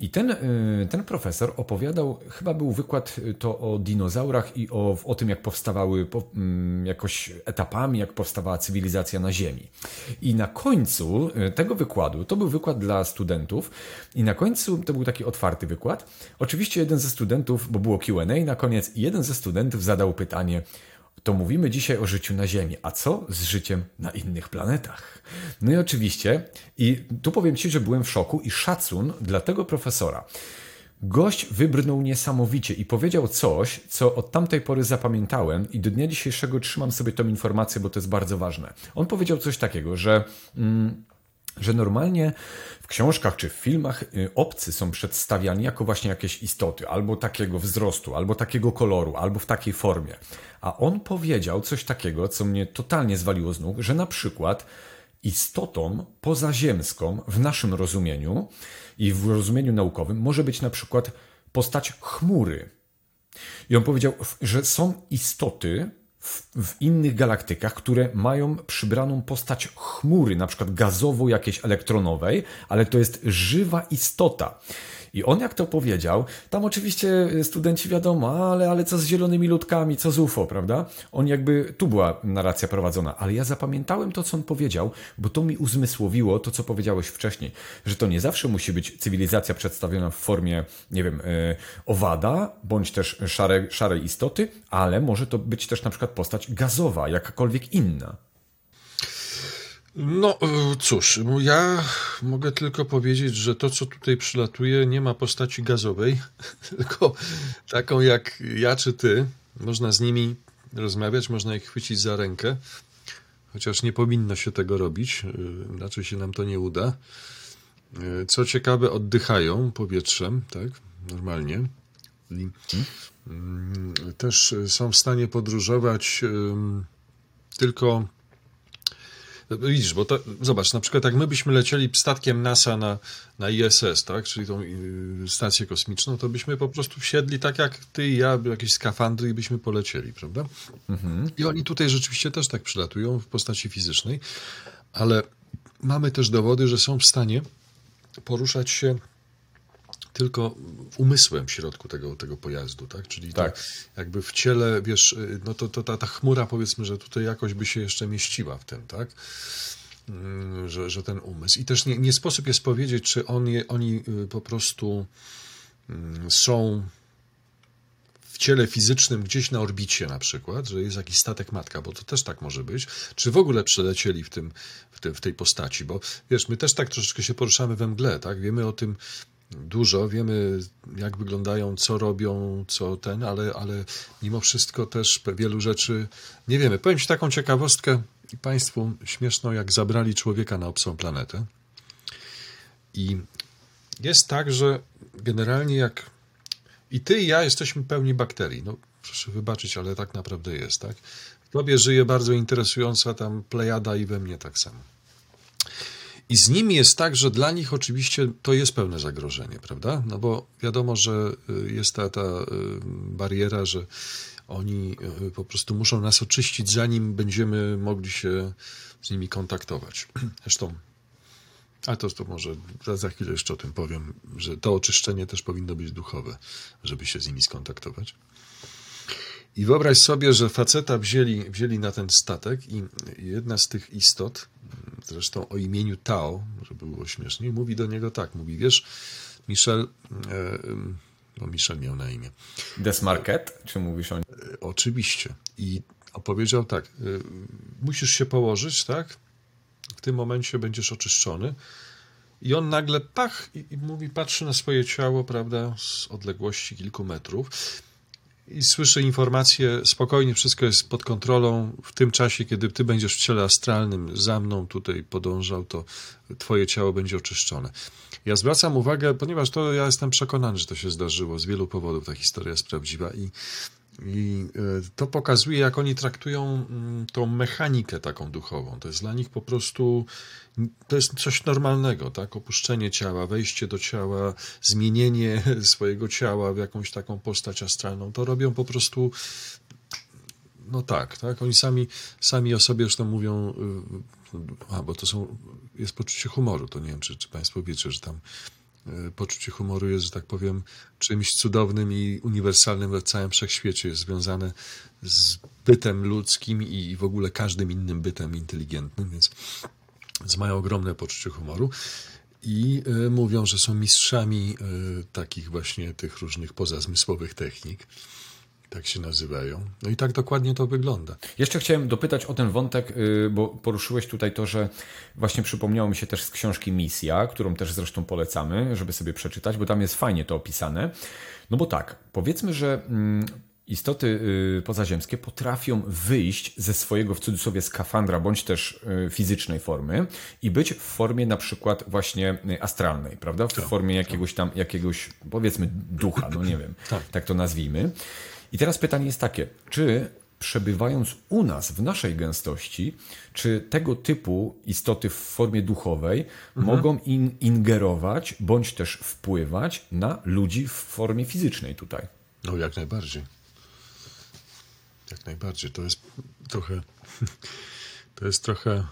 I ten, y, ten profesor opowiadał, chyba był wykład y, to o dinozaurach i o, o tym, jak powstawały po, mm, jakoś etapami, jak powstawała cywilizacja na Ziemi. I na końcu y, tego wykładu, to był wykład dla studentów, i na końcu to był taki otwarty wykład. Oczywiście jeden ze studentów, bo było QA na koniec, jeden ze studentów zadał pytanie, to mówimy dzisiaj o życiu na Ziemi. A co z życiem na innych planetach? No i oczywiście, i tu powiem Ci, że byłem w szoku i szacun dla tego profesora. Gość wybrnął niesamowicie i powiedział coś, co od tamtej pory zapamiętałem i do dnia dzisiejszego trzymam sobie tą informację, bo to jest bardzo ważne. On powiedział coś takiego, że. Mm, że normalnie w książkach czy w filmach y, obcy są przedstawiani jako właśnie jakieś istoty, albo takiego wzrostu, albo takiego koloru, albo w takiej formie. A on powiedział coś takiego, co mnie totalnie zwaliło z nóg, że na przykład istotą pozaziemską w naszym rozumieniu i w rozumieniu naukowym może być na przykład postać chmury. I on powiedział, że są istoty, w, w, innych galaktykach, które mają przybraną postać chmury, na przykład gazowo jakiejś elektronowej, ale to jest żywa istota. I on jak to powiedział, tam oczywiście studenci wiadomo, ale, ale co z zielonymi ludkami, co z UFO, prawda? On jakby, tu była narracja prowadzona, ale ja zapamiętałem to, co on powiedział, bo to mi uzmysłowiło to, co powiedziałeś wcześniej, że to nie zawsze musi być cywilizacja przedstawiona w formie, nie wiem, yy, owada, bądź też szare, szarej istoty, ale może to być też na przykład postać gazowa, jakakolwiek inna. No e, cóż, ja mogę tylko powiedzieć, że to, co tutaj przylatuje, nie ma postaci gazowej, <laughs> tylko taką jak ja czy ty. Można z nimi rozmawiać, można ich chwycić za rękę, chociaż nie powinno się tego robić, e, inaczej się nam to nie uda. E, co ciekawe, oddychają powietrzem, tak, normalnie. Mm, też są w stanie podróżować tylko Widzisz, bo to, zobacz, na przykład jak my byśmy lecieli statkiem NASA na, na ISS, tak, czyli tą y, stację kosmiczną, to byśmy po prostu wsiedli tak jak ty i ja, jakieś skafandry i byśmy polecieli, prawda? Mhm. I oni tutaj rzeczywiście też tak przylatują w postaci fizycznej, ale mamy też dowody, że są w stanie poruszać się tylko umysłem w środku tego, tego pojazdu, tak? Czyli tak. To jakby w ciele, wiesz, no to, to ta, ta chmura powiedzmy, że tutaj jakoś by się jeszcze mieściła w tym, tak? Mm, że, że ten umysł. I też nie, nie sposób jest powiedzieć, czy on je, oni y, po prostu mm, są w ciele fizycznym gdzieś na orbicie na przykład, że jest jakiś statek matka, bo to też tak może być, czy w ogóle przelecieli w, tym, w, tym, w tej postaci, bo wiesz, my też tak troszeczkę się poruszamy we mgle, tak? Wiemy o tym, dużo, wiemy jak wyglądają, co robią, co ten, ale, ale mimo wszystko też wielu rzeczy nie wiemy. Powiem Ci taką ciekawostkę Państwu śmieszną, jak zabrali człowieka na obcą planetę. I jest tak, że generalnie jak i ty i ja jesteśmy pełni bakterii. No, proszę wybaczyć, ale tak naprawdę jest, tak? W tobie żyje bardzo interesująca tam plejada i we mnie tak samo. I z nimi jest tak, że dla nich oczywiście to jest pewne zagrożenie, prawda? No bo wiadomo, że y, jest ta, ta y, bariera, że oni y, po prostu muszą nas oczyścić, zanim będziemy mogli się z nimi kontaktować. <clears throat> Zresztą, a to, to może za, za chwilę jeszcze o tym powiem, że to oczyszczenie też powinno być duchowe, żeby się z nimi skontaktować. I wyobraź sobie, że faceta wzięli, wzięli na ten statek i jedna z tych istot, zresztą o imieniu Tao, żeby było śmieszniej, mówi do niego tak, mówi, wiesz, Michel, e, no Michel miał na imię. Desmarket, czy mówisz o nim? E, oczywiście. I opowiedział tak, e, musisz się położyć, tak? W tym momencie będziesz oczyszczony. I on nagle pach i, i mówi, patrzy na swoje ciało, prawda, z odległości kilku metrów i słyszę informację, spokojnie, wszystko jest pod kontrolą. W tym czasie, kiedy ty będziesz w ciele astralnym za mną tutaj podążał, to twoje ciało będzie oczyszczone. Ja zwracam uwagę, ponieważ to ja jestem przekonany, że to się zdarzyło z wielu powodów, ta historia jest prawdziwa i i e, to pokazuje, jak oni traktują mm, tą mechanikę taką duchową. To jest dla nich po prostu to jest coś normalnego, tak? Opuszczenie ciała, wejście do ciała, zmienienie <laughs> swojego ciała w jakąś taką postać astralną. To robią po prostu no tak, tak. Oni sami, sami o sobie zresztą mówią, y, a bo to są, jest poczucie humoru, to nie wiem, czy, czy Państwo wiecie, że tam y, poczucie humoru jest, że tak powiem, czymś cudownym i uniwersalnym w całym wszechświecie. Jest związane z bytem ludzkim i w ogóle każdym innym bytem inteligentnym, więc, mają ogromne poczucie humoru i y, mówią, że są mistrzami y, takich właśnie tych różnych pozazmysłowych technik. Tak się nazywają. No i tak dokładnie to wygląda. Jeszcze chciałem dopytać o ten wątek, y, bo poruszyłeś tutaj to, że właśnie przypomniało mi się też z książki Misja, którą też zresztą polecamy, żeby sobie przeczytać, bo tam jest fajnie to opisane. No bo tak, powiedzmy, że mm, istoty y, pozaziemskie potrafią wyjść ze swojego w cudzysłowie skafandra bądź też y, fizycznej formy i być w formie na przykład właśnie astralnej, prawda? W tak, formie tak. jakiegoś tam, jakiegoś powiedzmy ducha, no nie wiem, tak. tak to nazwijmy. I teraz pytanie jest takie, czy przebywając u nas, w naszej gęstości, czy tego typu istoty w formie duchowej mhm. mogą in, ingerować bądź też wpływać na ludzi w formie fizycznej tutaj? No jak najbardziej. Jak najbardziej. To jest trochę. <laughs> To jest trochę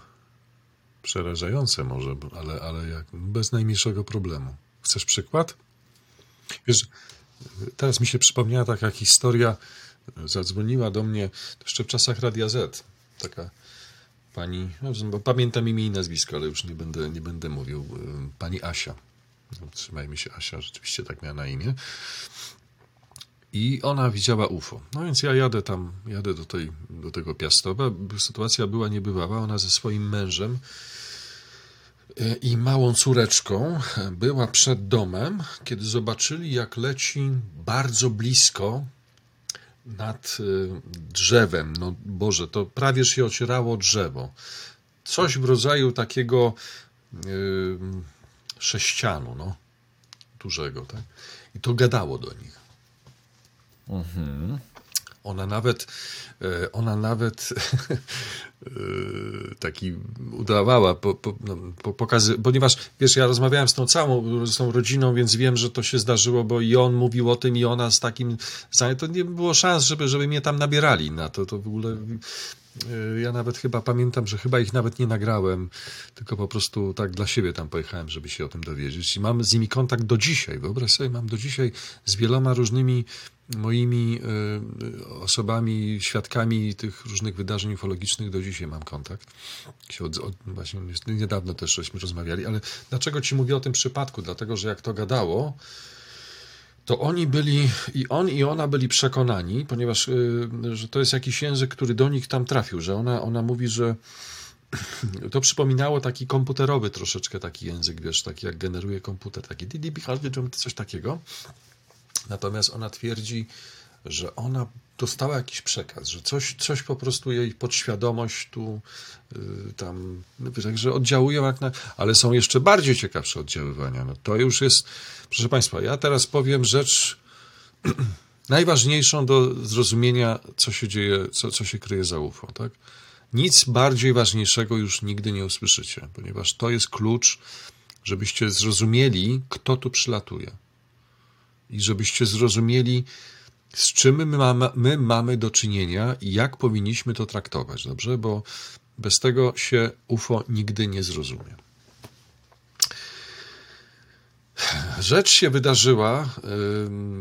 przerażające może, ale, ale jak, bez najmniejszego problemu. Chcesz przykład? Wiesz, teraz mi się przypomniała taka historia. Zadzwoniła do mnie jeszcze w czasach Radia Z. Taka pani, no, pamiętam imię i nazwisko, ale już nie będę, nie będę mówił. Pani Asia. Trzymajmy się, Asia rzeczywiście tak miała na imię. I ona widziała UFO. No więc ja jadę tam, jadę do, tej, do tego Piastowa. Sytuacja była niebywała. Ona ze swoim mężem i małą córeczką była przed domem, kiedy zobaczyli, jak leci bardzo blisko nad e, drzewem. No Boże, to prawie się ocierało drzewo. Coś w rodzaju takiego yy, sześcianu, no, dużego, tak? I to gadało do nich. Mhm. Ona nawet, e, ona nawet <laughs> e, taki udawała, po, po, no, po, pokazy, ponieważ wiesz, ja rozmawiałem z tą całą z tą rodziną, więc wiem, że to się zdarzyło, bo i on mówił o tym, i ona z takim, to nie było szans, żeby, żeby mnie tam nabierali na to, to w ogóle ja nawet chyba pamiętam, że chyba ich nawet nie nagrałem, tylko po prostu tak dla siebie tam pojechałem, żeby się o tym dowiedzieć. I mam z nimi kontakt do dzisiaj. Wyobraź sobie, mam do dzisiaj z wieloma różnymi moimi e, osobami, świadkami tych różnych wydarzeń ufologicznych do dzisiaj mam kontakt. Właśnie niedawno też żeśmy rozmawiali, ale dlaczego ci mówię o tym przypadku? Dlatego, że jak to gadało, to oni byli, i on i ona byli przekonani, ponieważ e, że to jest jakiś język, który do nich tam trafił, że ona, ona mówi, że <clears throat> to przypominało taki komputerowy troszeczkę taki język, wiesz, taki jak generuje komputer, taki coś takiego. Natomiast ona twierdzi, że ona dostała jakiś przekaz, że coś, coś po prostu jej podświadomość tu yy, tam, no, że oddziałują jak na, ale są jeszcze bardziej ciekawsze oddziaływania. No to już jest, proszę Państwa, ja teraz powiem rzecz <clears throat> najważniejszą do zrozumienia, co się dzieje, co, co się kryje za UFO, tak? Nic bardziej ważniejszego już nigdy nie usłyszycie, ponieważ to jest klucz, żebyście zrozumieli, kto tu przylatuje i żebyście zrozumieli, z czym my mamy, my mamy do czynienia i jak powinniśmy to traktować, dobrze? Bo bez tego się UFO nigdy nie zrozumie. Rzecz się wydarzyła,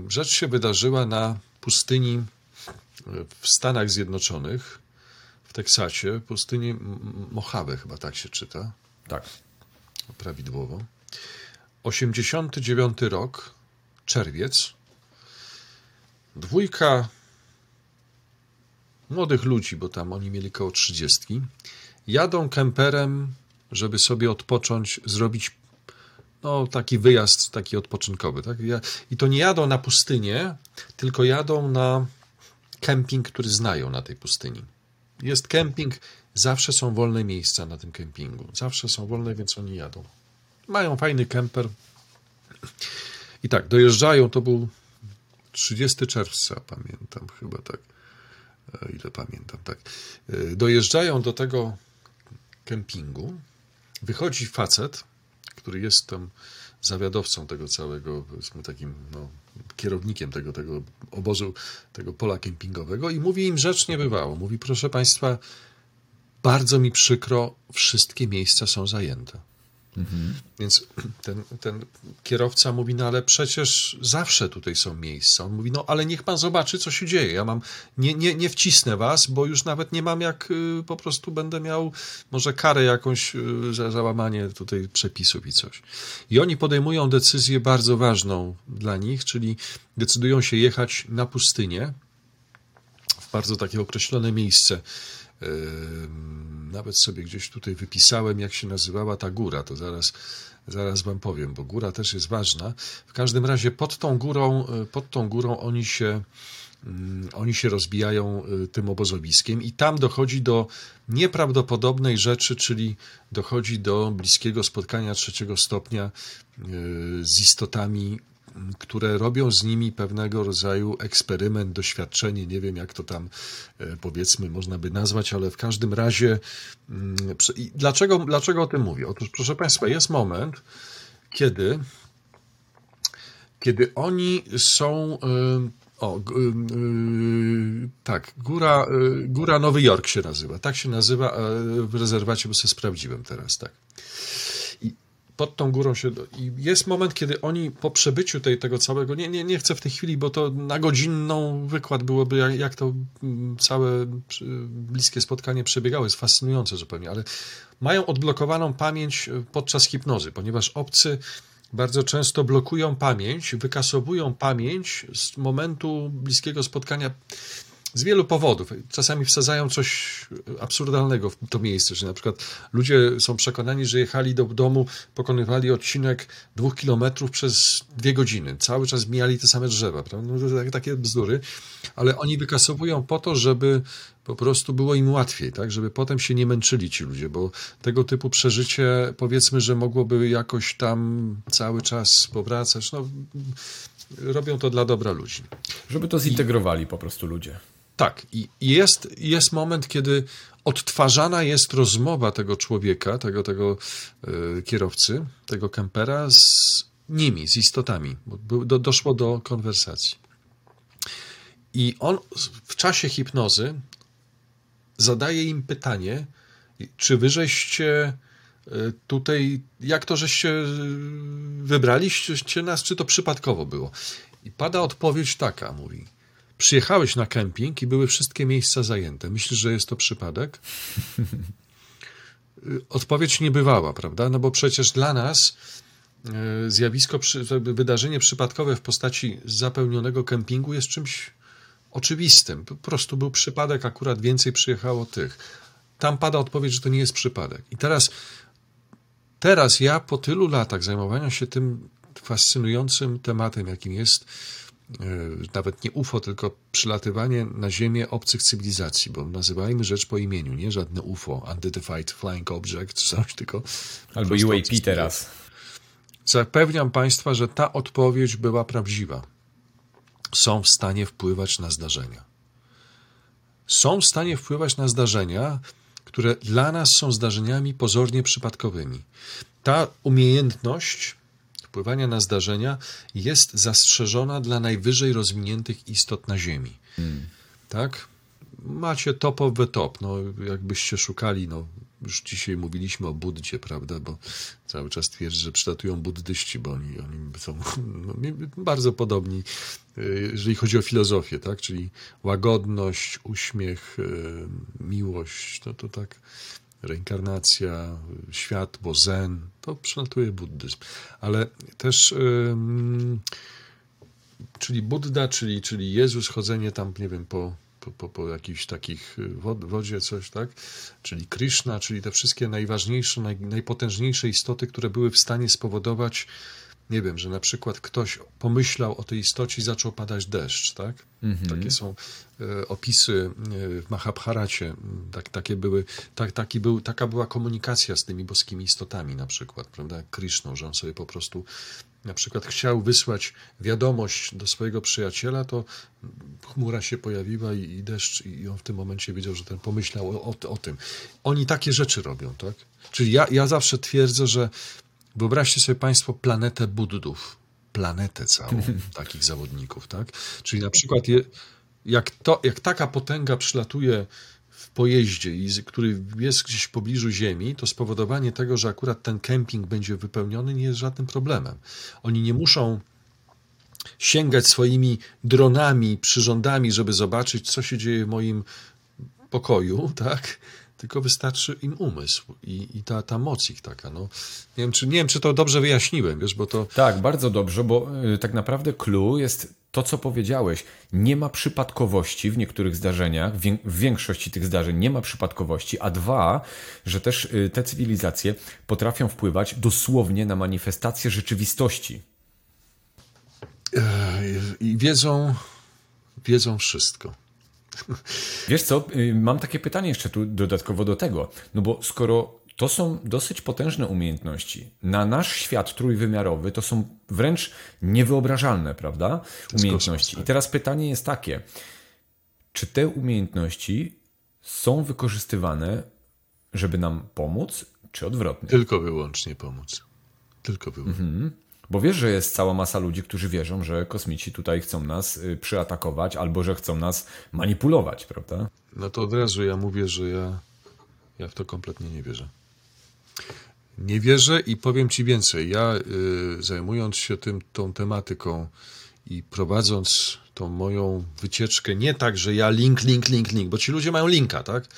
rzecz się wydarzyła na pustyni w Stanach Zjednoczonych, w Teksasie, pustyni Mojave chyba tak się czyta. Tak. Prawidłowo. 89 rok, czerwiec, dwójka młodych ludzi, bo tam oni mieli koło trzydziestki, jadą kemperem, żeby sobie odpocząć, zrobić no, taki wyjazd taki odpoczynkowy. Tak? I to nie jadą na pustynię, tylko jadą na kemping, który znają na tej pustyni. Jest kemping, zawsze są wolne miejsca na tym kempingu. Zawsze są wolne, więc oni jadą. Mają fajny kemper. I tak, dojeżdżają, to był 30 czerwca, pamiętam chyba tak, e, ile pamiętam, tak. E, dojeżdżają do tego kempingu, wychodzi facet, który jest tam zawiadowcą tego całego, powiedzmy takim, no, kierownikiem tego, tego obozu, tego pola kempingowego i mówi im rzecz nie bywało. Mówi, proszę Państwa, bardzo mi przykro, wszystkie miejsca są zajęte. Mhm. Więc ten, ten kierowca mówi, no ale przecież zawsze tutaj są miejsca. On mówi, no ale niech pan zobaczy, co się dzieje. Ja mam, nie, nie, nie wcisnę was, bo już nawet nie mam jak, y, po prostu będę miał może karę jakąś y, za załamanie tutaj przepisów i coś. I oni podejmują decyzję bardzo ważną dla nich, czyli decydują się jechać na pustynię, w bardzo takie określone miejsce nawet sobie gdzieś tutaj wypisałem, jak się nazywała ta góra, to zaraz, zaraz wam powiem, bo góra też jest ważna. W każdym razie pod tą górą, e, pod tą górą oni się, mm, oni się rozbijają e, tym obozowiskiem i tam dochodzi do nieprawdopodobnej rzeczy, czyli dochodzi do bliskiego spotkania trzeciego stopnia e, z istotami które robią z nimi pewnego rodzaju eksperyment, doświadczenie, nie wiem jak to tam e, powiedzmy można by nazwać, ale w każdym razie mm, dlaczego, dlaczego o tym mówię? Otóż proszę Państwa, jest moment, kiedy kiedy oni są e, o, y, tak, góra, góra Nowy Jork się nazywa. Tak się nazywa w rezerwacie, bo sobie sprawdziłem teraz, tak pod tą górą się. I jest moment, kiedy oni po przebyciu tej, tego całego. Nie, nie, nie chcę w tej chwili, bo to na godzinną wykład byłoby, jak, jak to mm, całe bliskie spotkanie przebiegało. Jest fascynujące zupełnie, ale mają odblokowaną pamięć e, podczas hipnozy, ponieważ obcy bardzo często blokują pamięć, wykasowują pamięć z momentu bliskiego spotkania z wielu powodów. Czasami wsadzają coś absurdalnego w to miejsce, że na przykład ludzie są przekonani, że jechali do domu, pokonywali odcinek dwóch kilometrów przez dwie godziny. Cały czas mijali te same drzewa. Prawda? No, takie bzdury, ale oni wykasowują po to, żeby po prostu było im łatwiej, tak? żeby potem się nie męczyli ci ludzie, bo tego typu przeżycie powiedzmy, że mogłoby jakoś tam cały czas powracać. No, robią to dla dobra ludzi. Żeby to zintegrowali po prostu ludzie. Tak, i jest, jest moment, kiedy odtwarzana jest rozmowa tego człowieka, tego, tego e, kierowcy, tego kempera z nimi, z istotami. Bo do, doszło do konwersacji. I on w czasie hipnozy zadaje im pytanie, czy wyżeście e, tutaj, jak to żeście wybraliście nas, czy to przypadkowo było? I pada odpowiedź taka, mówi – Przyjechałeś na kemping i były wszystkie miejsca zajęte. Myślisz, że jest to przypadek? <laughs> Odpowiedź nie bywała, prawda? No bo przecież dla nas e, zjawisko, wydarzenie przypadkowe w postaci zapełnionego kempingu jest czymś oczywistym. Po prostu był przypadek, akurat więcej przyjechało tych. Tam pada odpowiedź, że to nie jest przypadek. I teraz, teraz ja po tylu latach zajmowania się tym fascynującym tematem, jakim jest nawet nie UFO, tylko przylatywanie na Ziemię obcych cywilizacji, bo nazywajmy rzecz po imieniu, nie żadne UFO, Unidentified Flying Object, czy coś, tylko... Albo UAP teraz. Zapewniam Państwa, że ta odpowiedź była prawdziwa. Są w stanie wpływać na zdarzenia. Są w stanie wpływać na zdarzenia, które dla nas są zdarzeniami pozornie przypadkowymi. Ta umiejętność wpływania na zdarzenia jest zastrzeżona dla najwyżej rozwiniętych istot na Ziemi. Hmm. Tak? Macie top of the top. No, jakbyście szukali, no, już dzisiaj mówiliśmy o Buddzie, prawda, bo cały czas twierdzi, że przylatują buddyści, bo oni, oni są <laughs> no, bardzo podobni, y, jeżeli chodzi o filozofię, tak, czyli łagodność, uśmiech, y, miłość, no to tak reinkarnacja, światło, zen, to przelatuje buddyzm. Ale też, czyli Buddha, czyli, czyli Jezus, chodzenie tam, nie wiem, po, po, po, po jakichś takich y, wodzie, coś, tak? Czyli Krishna, czyli te wszystkie najważniejsze, naj, najpotężniejsze istoty, które były w stanie spowodować nie wiem, że na przykład ktoś pomyślał o tej istocie i zaczął padać deszcz, tak? Mm-hmm. Takie są e, opisy e, w Mahabharacie, tak, takie były, tak, taki był, taka była komunikacja z tymi boskimi istotami na przykład, prawda, Krishną, że on sobie po prostu na przykład chciał wysłać wiadomość do swojego przyjaciela, to chmura się pojawiła i, i deszcz i on w tym momencie wiedział, że ten pomyślał o, o, o tym. Oni takie rzeczy robią, tak? Czyli ja, ja zawsze twierdzę, że Wyobraźcie sobie Państwo planetę Buddów. planetę całą <laughs> takich zawodników, tak? Czyli na przykład je, jak, to, jak taka potęga przylatuje w pojeździe, i, który jest gdzieś w pobliżu Ziemi, to spowodowanie tego, że akurat ten kemping będzie wypełniony, nie jest żadnym problemem. Oni nie muszą sięgać swoimi dronami, przyrządami, żeby zobaczyć, co się dzieje w moim pokoju, tak? Tylko wystarczy im umysł i, i ta, ta moc ich taka. No. Nie, wiem, czy, nie wiem, czy to dobrze wyjaśniłem, wiesz, bo to. Tak, bardzo dobrze, bo y, tak naprawdę clue jest to, co powiedziałeś. Nie ma przypadkowości w niektórych zdarzeniach, w, większości tych zdarzeń nie ma przypadkowości, a dwa, że też y, te cywilizacje potrafią wpływać dosłownie na manifestację rzeczywistości. I wiedzą, wiedzą wszystko. <laughs> Wiesz co, y, mam takie pytanie jeszcze tu dodatkowo do tego. No bo skoro to są dosyć potężne umiejętności, na nasz świat trójwymiarowy to są wręcz niewyobrażalne, prawda? Umiejętności. I teraz pytanie jest takie: czy te umiejętności są wykorzystywane, żeby nam pomóc, czy odwrotnie? Tylko wyłącznie pomóc. Tylko wyłącznie. Mhm. Bo wiesz, że jest cała masa ludzi, którzy wierzą, że kosmici tutaj chcą nas y, przyatakować albo że chcą nas manipulować, prawda? No to od razu ja mówię, że ja, ja w to kompletnie nie wierzę. Nie wierzę i powiem Ci więcej. Ja y, zajmując się tym, tą tematyką i prowadząc tą moją wycieczkę, nie tak, że ja link, link, link, link, bo ci ludzie mają linka, tak?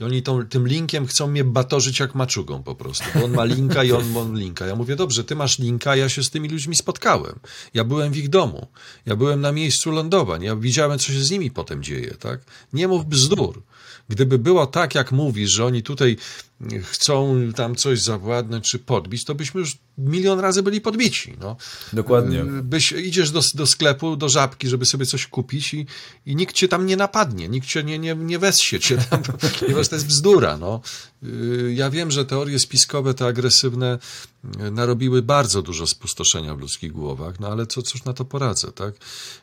I oni tą, tym linkiem chcą mnie batorzyć jak maczugą po prostu. Bo on ma linka i on ma linka. Ja mówię, dobrze, ty masz linka, ja się z tymi ludźmi spotkałem. Ja byłem w ich domu. Ja byłem na miejscu lądowań. Ja widziałem, co się z nimi potem dzieje, tak? Nie mów bzdur. Gdyby było tak, jak mówisz, że oni tutaj chcą tam coś zawładnąć czy podbić, to byśmy już milion razy byli podbici. No. Dokładnie. Byś, idziesz do, do sklepu, do żabki, żeby sobie coś kupić i, i nikt cię tam nie napadnie, nikt cię nie, nie, nie wessie cię tam, <laughs> ponieważ to jest bzdura. No. Ja wiem, że teorie spiskowe, te agresywne, narobiły bardzo dużo spustoszenia w ludzkich głowach, no ale co, cóż na to poradzę, tak?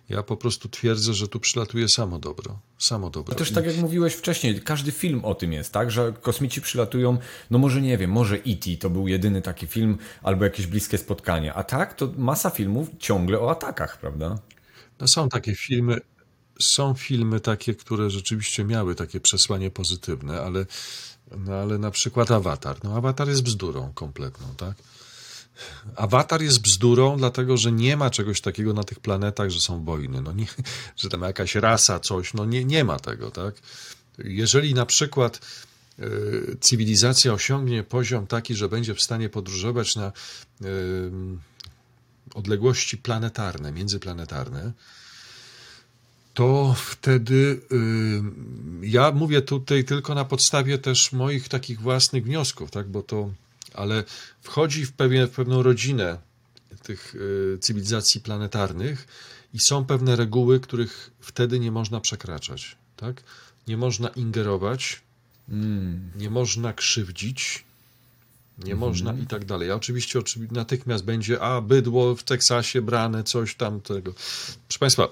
Ja po prostu twierdzę, że tu przylatuje samo dobro. Samo dobro. No też tak jak mówiłeś wcześniej, każdy film o tym jest, tak? Że kosmici przylatują, no może nie wiem, może E.T. to był jedyny taki film, albo jakieś bliskie spotkanie. A tak, to masa filmów ciągle o atakach, prawda? No są takie filmy, są filmy takie, które rzeczywiście miały takie przesłanie pozytywne, ale, no ale na przykład Avatar. No Avatar jest bzdurą kompletną, tak? Awatar jest bzdurą, dlatego że nie ma czegoś takiego na tych planetach, że są wojny, no nie, <laughs> że tam jakaś rasa, coś, no nie, nie ma tego, tak? Jeżeli na przykład y, cywilizacja osiągnie poziom taki, że będzie w stanie podróżować na y, odległości planetarne, międzyplanetarne, to wtedy y, ja mówię tutaj tylko na podstawie też moich takich własnych wniosków, tak? bo to ale wchodzi w, pewien, w pewną rodzinę tych y, cywilizacji planetarnych i są pewne reguły, których wtedy nie można przekraczać. Tak? Nie można ingerować, mm. nie można krzywdzić, nie mm. można i tak dalej. A oczywiście, oczywiście natychmiast będzie, a bydło w Teksasie brane, coś tam tego. Proszę Państwa,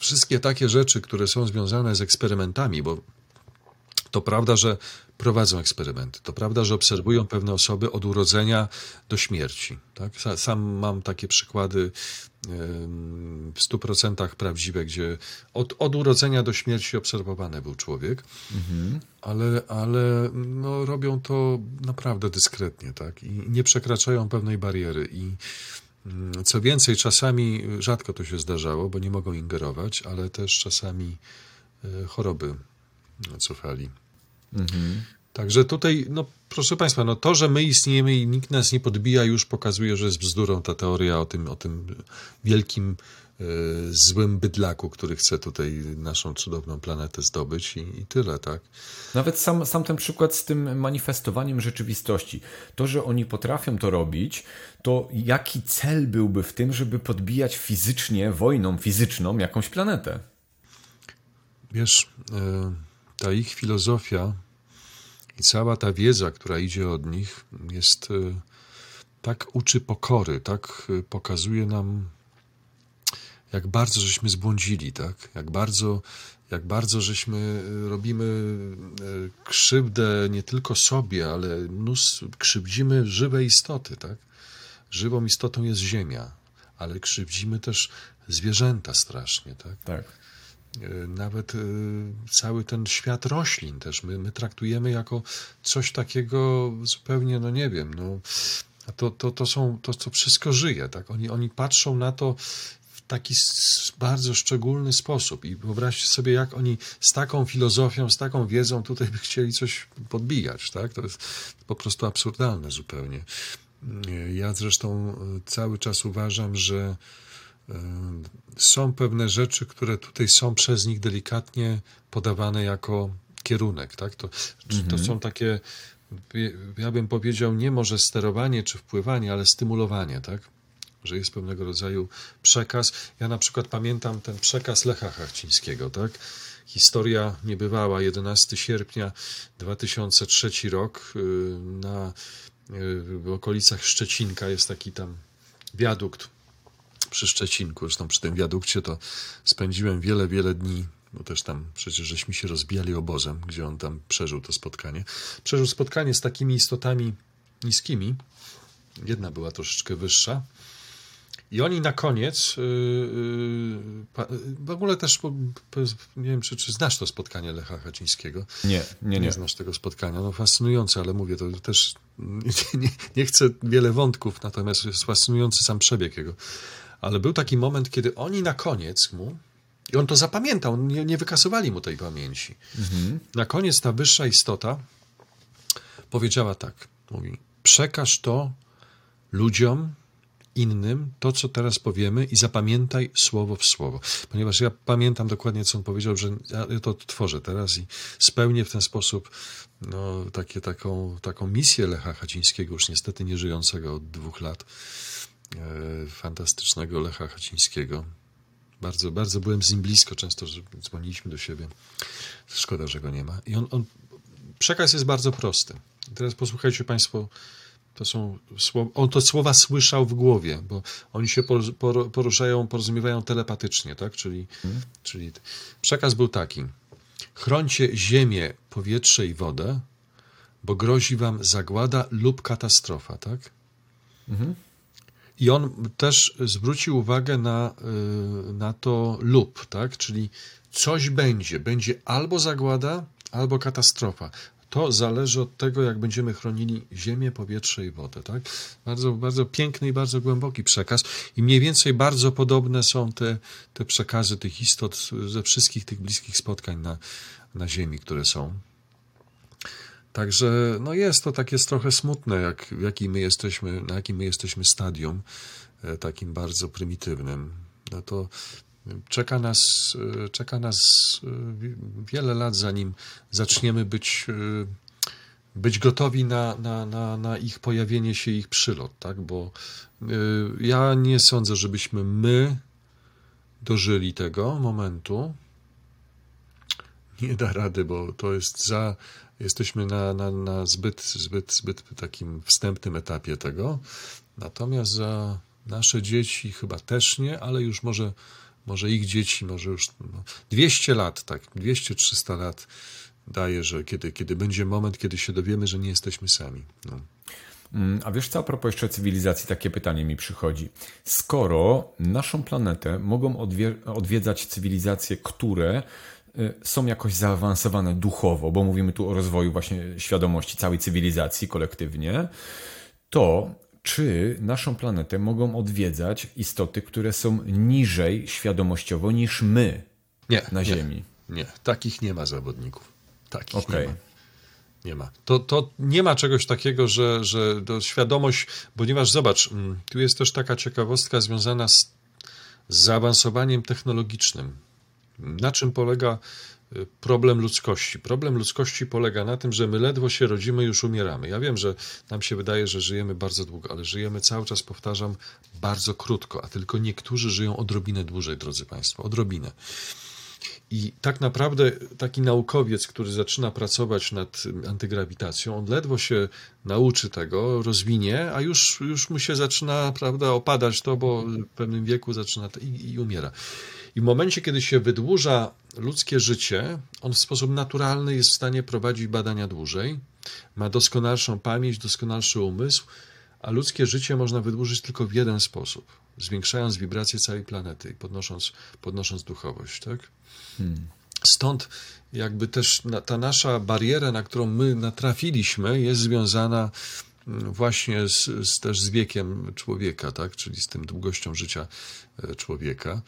wszystkie takie rzeczy, które są związane z eksperymentami, bo to prawda, że prowadzą eksperymenty. To prawda, że obserwują pewne osoby od urodzenia do śmierci. Tak? Sam mam takie przykłady w 100% prawdziwe, gdzie od, od urodzenia do śmierci obserwowany był człowiek, mhm. ale, ale no, robią to naprawdę dyskretnie tak? i nie przekraczają pewnej bariery. I mm, co więcej, czasami rzadko to się zdarzało, bo nie mogą ingerować, ale też czasami e, choroby cofali. Mhm. Także tutaj, no proszę Państwa, no to, że my istniejemy i nikt nas nie podbija, już pokazuje, że jest bzdurą ta teoria o tym, o tym wielkim e, złym bydlaku, który chce tutaj naszą cudowną planetę zdobyć i, i, tyle, tak? Nawet sam, sam ten przykład z tym manifestowaniem rzeczywistości. To, że oni potrafią to robić, to jaki cel byłby w tym, żeby podbijać fizycznie, wojną fizyczną jakąś planetę? Wiesz... E ta ich filozofia i cała ta wiedza, która idzie od nich, jest e, tak uczy pokory, tak e, pokazuje nam, jak bardzo żeśmy zbłądzili, tak? Jak bardzo, jak bardzo żeśmy e, robimy krzywdę nie tylko sobie, ale mnóstwo, krzywdzimy żywe istoty, tak? Żywą istotą jest Ziemia, ale krzywdzimy też zwierzęta strasznie, tak? Tak. E, nawet e, cały ten świat roślin też my, my traktujemy jako coś takiego zupełnie, no nie wiem, no, to, to, to są, to, to wszystko żyje, tak? Oni, oni patrzą na to w taki bardzo szczególny sposób i wyobraźcie sobie, jak oni z taką filozofią, z taką wiedzą tutaj by chcieli coś podbijać, tak? To jest po prostu absurdalne zupełnie. Ja zresztą e, cały czas uważam, że są pewne rzeczy, które tutaj są przez nich delikatnie podawane jako kierunek. Tak? To, mhm. to są takie, ja bym powiedział, nie może sterowanie czy wpływanie, ale stymulowanie. Tak? Że jest pewnego rodzaju przekaz. Ja na przykład pamiętam ten przekaz Lecha Chachcińskiego. Tak? Historia niebywała, 11 sierpnia 2003 rok y, na, y, w okolicach Szczecinka jest taki tam wiadukt przy Szczecinku, zresztą przy tym wiadukcie to spędziłem wiele, wiele dni, bo też tam przecież żeśmy się rozbijali obozem, gdzie on tam przeżył to spotkanie. Przeżył spotkanie z takimi istotami niskimi. Jedna była troszeczkę wyższa. I oni na koniec, yy, yy, w ogóle też, nie wiem, czy, czy znasz to spotkanie Lecha Hacińskiego? Nie, nie, nie. Nie znasz tego spotkania. No fascynujące, ale mówię, to też <laughs> nie, nie, nie chcę wiele wątków, natomiast jest fascynujący sam przebieg jego ale był taki moment, kiedy oni na koniec mu, i on to zapamiętał, nie, nie wykasowali mu tej pamięci. Mhm. Na koniec ta wyższa istota powiedziała tak: mówi, przekaż to ludziom, innym, to co teraz powiemy, i zapamiętaj słowo w słowo. Ponieważ ja pamiętam dokładnie, co on powiedział, że ja to tworzę teraz i spełnię w ten sposób no, takie, taką, taką misję Lecha Hacińskiego, już niestety nieżyjącego od dwóch lat fantastycznego Lecha Hacińskiego. Bardzo, bardzo byłem z nim blisko, często że dzwoniliśmy do siebie. Szkoda, że go nie ma. I on, on przekaz jest bardzo prosty. Teraz posłuchajcie Państwo, to są słowa, on to słowa słyszał w głowie, bo oni się poruszają, porozumiewają telepatycznie, tak? Czyli, hmm. czyli przekaz był taki. Chroncie ziemię, powietrze i wodę, bo grozi wam zagłada lub katastrofa, tak? Mhm. I on też zwrócił uwagę na, y, na to lub, tak? czyli coś będzie. Będzie albo zagłada, albo katastrofa. To zależy od tego, jak będziemy chronili ziemię, powietrze i wodę. Tak? Bardzo, bardzo piękny i bardzo głęboki przekaz. I mniej więcej bardzo podobne są te, te przekazy tych istot ze wszystkich tych bliskich spotkań na, na Ziemi, które są. Także no jest to takie trochę smutne, jak, w my jesteśmy, na jakim my jesteśmy stadium, e, takim bardzo prymitywnym. No to czeka nas, e, czeka nas e, wiele lat, zanim zaczniemy być, być gotowi na, na, na, na ich pojawienie się, ich przylot, tak? Bo ja nie sądzę, żebyśmy my dożyli tego momentu. Nie da rady, bo to jest za jesteśmy na, na, na zbyt, zbyt, zbyt takim wstępnym etapie tego. Natomiast za nasze dzieci chyba też nie, ale już może, może ich dzieci, może już no, 200 lat, tak, 200-300 lat daje, że kiedy, kiedy będzie moment, kiedy się dowiemy, że nie jesteśmy sami. No. Mm, a wiesz co, a propos jeszcze cywilizacji, takie pytanie mi przychodzi. Skoro naszą planetę mogą odwiedzać cywilizacje, które są jakoś zaawansowane duchowo, bo mówimy tu o rozwoju właśnie świadomości całej cywilizacji kolektywnie, to czy naszą planetę mogą odwiedzać istoty, które są niżej świadomościowo niż my nie, na nie, Ziemi? Nie, takich nie ma zawodników. Takich okay. nie ma. Nie ma. To, to nie ma czegoś takiego, że, że świadomość, ponieważ zobacz, mm, tu jest też taka ciekawostka związana z zaawansowaniem technologicznym na czym polega y, problem ludzkości? Problem ludzkości polega na tym, że my ledwo się rodzimy, już umieramy. Ja wiem, że nam się wydaje, że żyjemy bardzo długo, ale żyjemy cały czas, powtarzam, bardzo krótko, a tylko niektórzy żyją odrobinę dłużej, drodzy Państwo, odrobinę. I tak naprawdę taki naukowiec, który zaczyna pracować nad antygrawitacją, on ledwo się nauczy tego, rozwinie, a już, już mu się zaczyna prawda, opadać to, bo w pewnym wieku zaczyna i, i umiera. I w momencie, kiedy się wydłuża ludzkie życie, on w sposób naturalny jest w stanie prowadzić badania dłużej, ma doskonalszą pamięć, doskonalszy umysł, a ludzkie życie można wydłużyć tylko w jeden sposób. Zwiększając wibrację całej planety i podnosząc, podnosząc duchowość, tak? Stąd jakby też ta nasza bariera, na którą my natrafiliśmy, jest związana mm, właśnie z, z, też z wiekiem człowieka, tak? czyli z tym długością życia e, człowieka.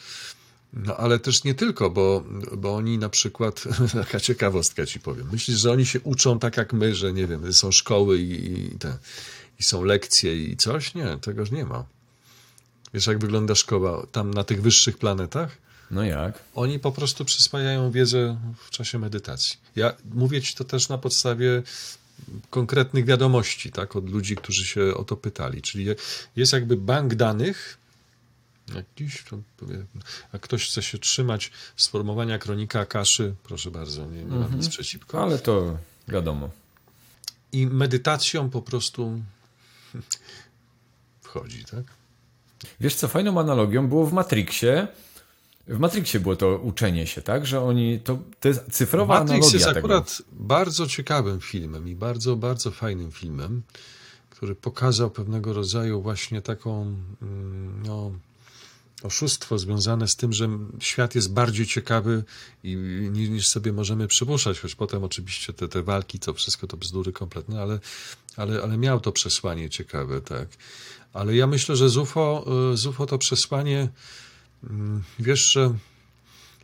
No ale też nie tylko, bo, bo oni na przykład, <laughs> taka ciekawostka ci powiem, myślisz, że oni się uczą tak jak my, że nie wiem, są szkoły i, i, te, i są lekcje i coś? Nie, tegoż nie ma. Wiesz, jak wygląda szkoła tam na tych wyższych planetach? No jak? Oni po prostu przyswajają wiedzę w czasie medytacji. Ja mówię ci to też na podstawie konkretnych wiadomości, tak, od ludzi, którzy się o to pytali. Czyli jest jakby bank danych, jakiś, jak ktoś chce się trzymać sformowania kronika kaszy, proszę bardzo, nie, nie mam nic Mhm. przeciwko. Ale to wiadomo. I medytacją po prostu <laughs> wchodzi, tak? Wiesz co, fajną analogią było w Matrixie. W Matrixie było to uczenie się, tak? Że oni, to, to jest cyfrowa Matrix analogia jest tego. akurat bardzo ciekawym filmem i bardzo, bardzo fajnym filmem, który pokazał pewnego rodzaju właśnie taką mm, no, oszustwo związane z tym, że świat jest bardziej ciekawy i, niż, niż sobie możemy przypuszczać, choć potem oczywiście te, te walki, to wszystko to bzdury kompletne, ale, ale, ale miał to przesłanie ciekawe, tak. Ale ja myślę, że z UFO, y, z UFO to przesłanie, mm, wiesz, że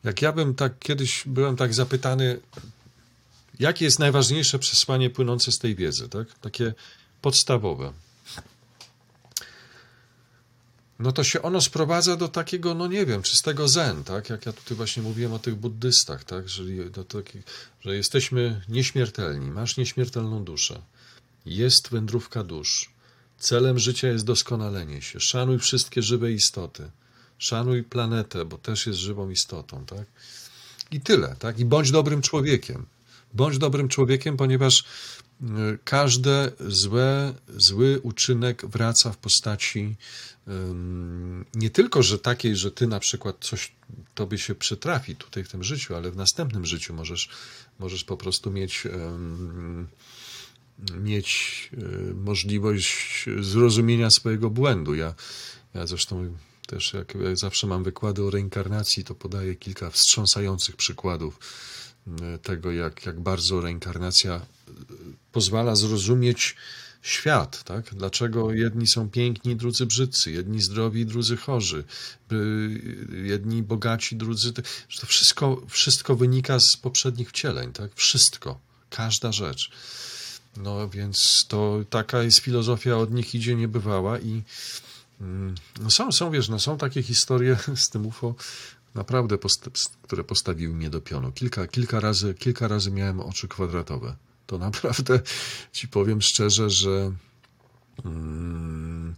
jak ja bym tak kiedyś byłem tak zapytany, jakie jest najważniejsze przesłanie płynące z tej wiedzy, tak? Takie podstawowe. No to się ono sprowadza do takiego, no nie wiem, czystego zen, tak? Jak ja tutaj właśnie mówiłem o tych buddystach, tak? Że, do takich, że jesteśmy nieśmiertelni, masz nieśmiertelną duszę. Jest wędrówka dusz. Celem życia jest doskonalenie się. Szanuj wszystkie żywe istoty. Szanuj planetę, bo też jest żywą istotą, tak? I tyle, tak? I bądź dobrym człowiekiem. Bądź dobrym człowiekiem, ponieważ y, każdy złe, zły uczynek wraca w postaci nie tylko, że takiej, że ty na przykład coś tobie się przytrafi tutaj w tym życiu, ale w następnym życiu możesz, możesz po prostu mieć mieć y, możliwość zrozumienia swojego błędu. Ja, ja zresztą też jak, jak zawsze mam wykłady o reinkarnacji, to podaję kilka wstrząsających przykładów y, tego, jak, jak bardzo reinkarnacja y, pozwala zrozumieć świat, tak? Dlaczego jedni są piękni, drudzy brzydcy, jedni zdrowi, drudzy chorzy, jedni bogaci, drudzy... To wszystko, wszystko wynika z poprzednich wcieleń, tak? Wszystko, każda rzecz. No więc to taka jest filozofia od nich idzie niebywała i mm, no są, są, wiesz, no są takie historie <laughs> z tym UFO, naprawdę, które postawiły mnie do pionu. Kilka, kilka, razy, kilka razy miałem oczy kwadratowe. To naprawdę <laughs> ci powiem szczerze, że mm,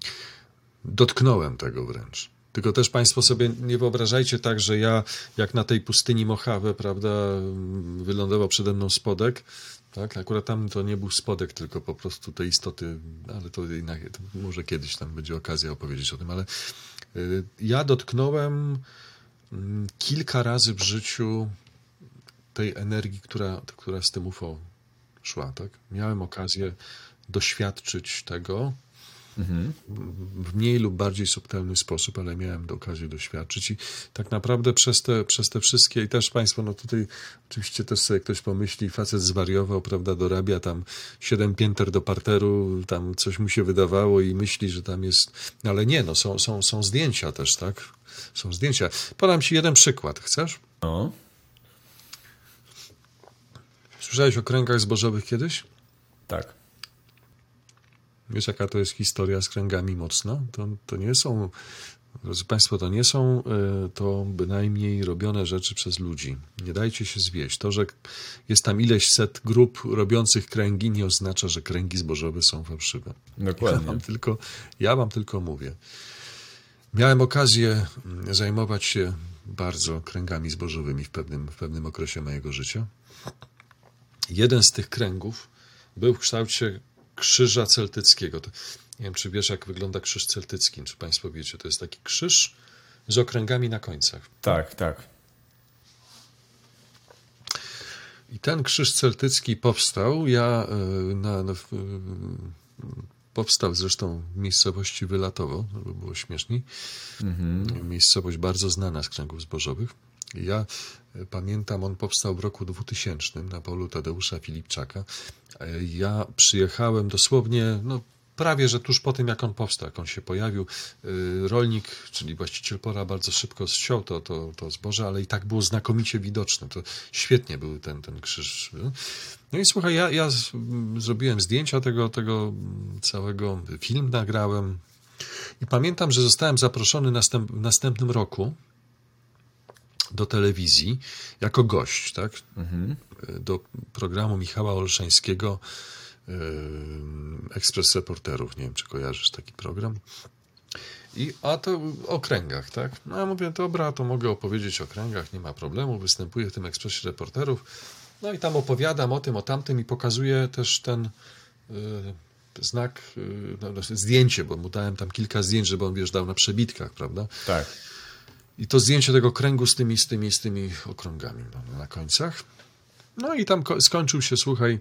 dotknąłem tego wręcz. Tylko też Państwo sobie nie wyobrażajcie tak, że ja, jak na tej pustyni Mojave, prawda, wylądował przede mną spodek, tak? Akurat tam to nie był spodek, tylko po prostu te istoty, ale to, to może kiedyś tam będzie okazja opowiedzieć o tym, ale y, ja dotknąłem mm, kilka razy w życiu tej energii, która, która z tym UFO szła, tak? Miałem okazję doświadczyć tego w mniej lub bardziej subtelny sposób, ale miałem okazję doświadczyć i tak naprawdę przez te, przez te wszystkie i też Państwo, no tutaj oczywiście też sobie ktoś pomyśli, facet zwariował, prawda, dorabia tam siedem pięter do parteru, tam coś mu się wydawało i myśli, że tam jest, ale nie, no są, są, są zdjęcia też, tak? Są zdjęcia. Podam Ci jeden przykład, chcesz? No. Słyszałeś o kręgach zbożowych kiedyś? Tak. Wiesz, jaka to jest historia z kręgami mocna? To, to nie są, drodzy Państwo, to nie są y, to bynajmniej robione rzeczy przez ludzi. Nie dajcie się zwieść. To, że jest tam ileś set grup robiących kręgi, nie oznacza, że kręgi zbożowe są fałszywe. Ja Dokładnie. wam tylko, ja wam tylko mówię. Miałem okazję mm, zajmować się bardzo kręgami zbożowymi w pewnym, w pewnym okresie mojego życia. Jeden z tych kręgów był w kształcie krzyża celtyckiego. To, nie wiem, czy wiesz, jak wygląda krzyż celtycki, czy Państwo wiecie. To jest taki krzyż z okręgami na końcach. Tak, tak. I ten krzyż celtycki powstał. Ja y, na, na, y, powstał zresztą w miejscowości Wylatowo, żeby było śmieszniej. Miejscowość bardzo znana z kręgów zbożowych. Ja e, pamiętam, on powstał w roku 2000 na polu Tadeusza Filipczaka. E, Ja przyjechałem dosłownie, no prawie, że tuż po tym, jak on powstał, jak on się pojawił, y, rolnik, czyli właściciel pora bardzo szybko zsiął to, to, to zboże, ale i tak było znakomicie widoczne. To świetnie był ten, ten krzyż. No i słuchaj, ja, ja zrobiłem zdjęcia tego, tego całego, film nagrałem i pamiętam, że zostałem zaproszony następ, w następnym roku do telewizji jako gość, tak? Do programu Michała Olszańskiego Ekspres Reporterów. Nie wiem, czy kojarzysz taki program. I, a to o okręgach, tak? No ja mówię, dobra, to mogę opowiedzieć o okręgach, nie ma problemu. Występuję w tym Ekspresie Reporterów. No i tam opowiadam o tym, o tamtym i pokazuję też ten yy, znak, yy, no, znaczy zdjęcie, bo mu dałem tam kilka zdjęć, żeby on wiesz, dał na przebitkach, prawda? Tak. I to zdjęcie tego kręgu z tymi, z tymi, z tymi okrągami no, na końcach. No i tam ko- skończył się, słuchaj,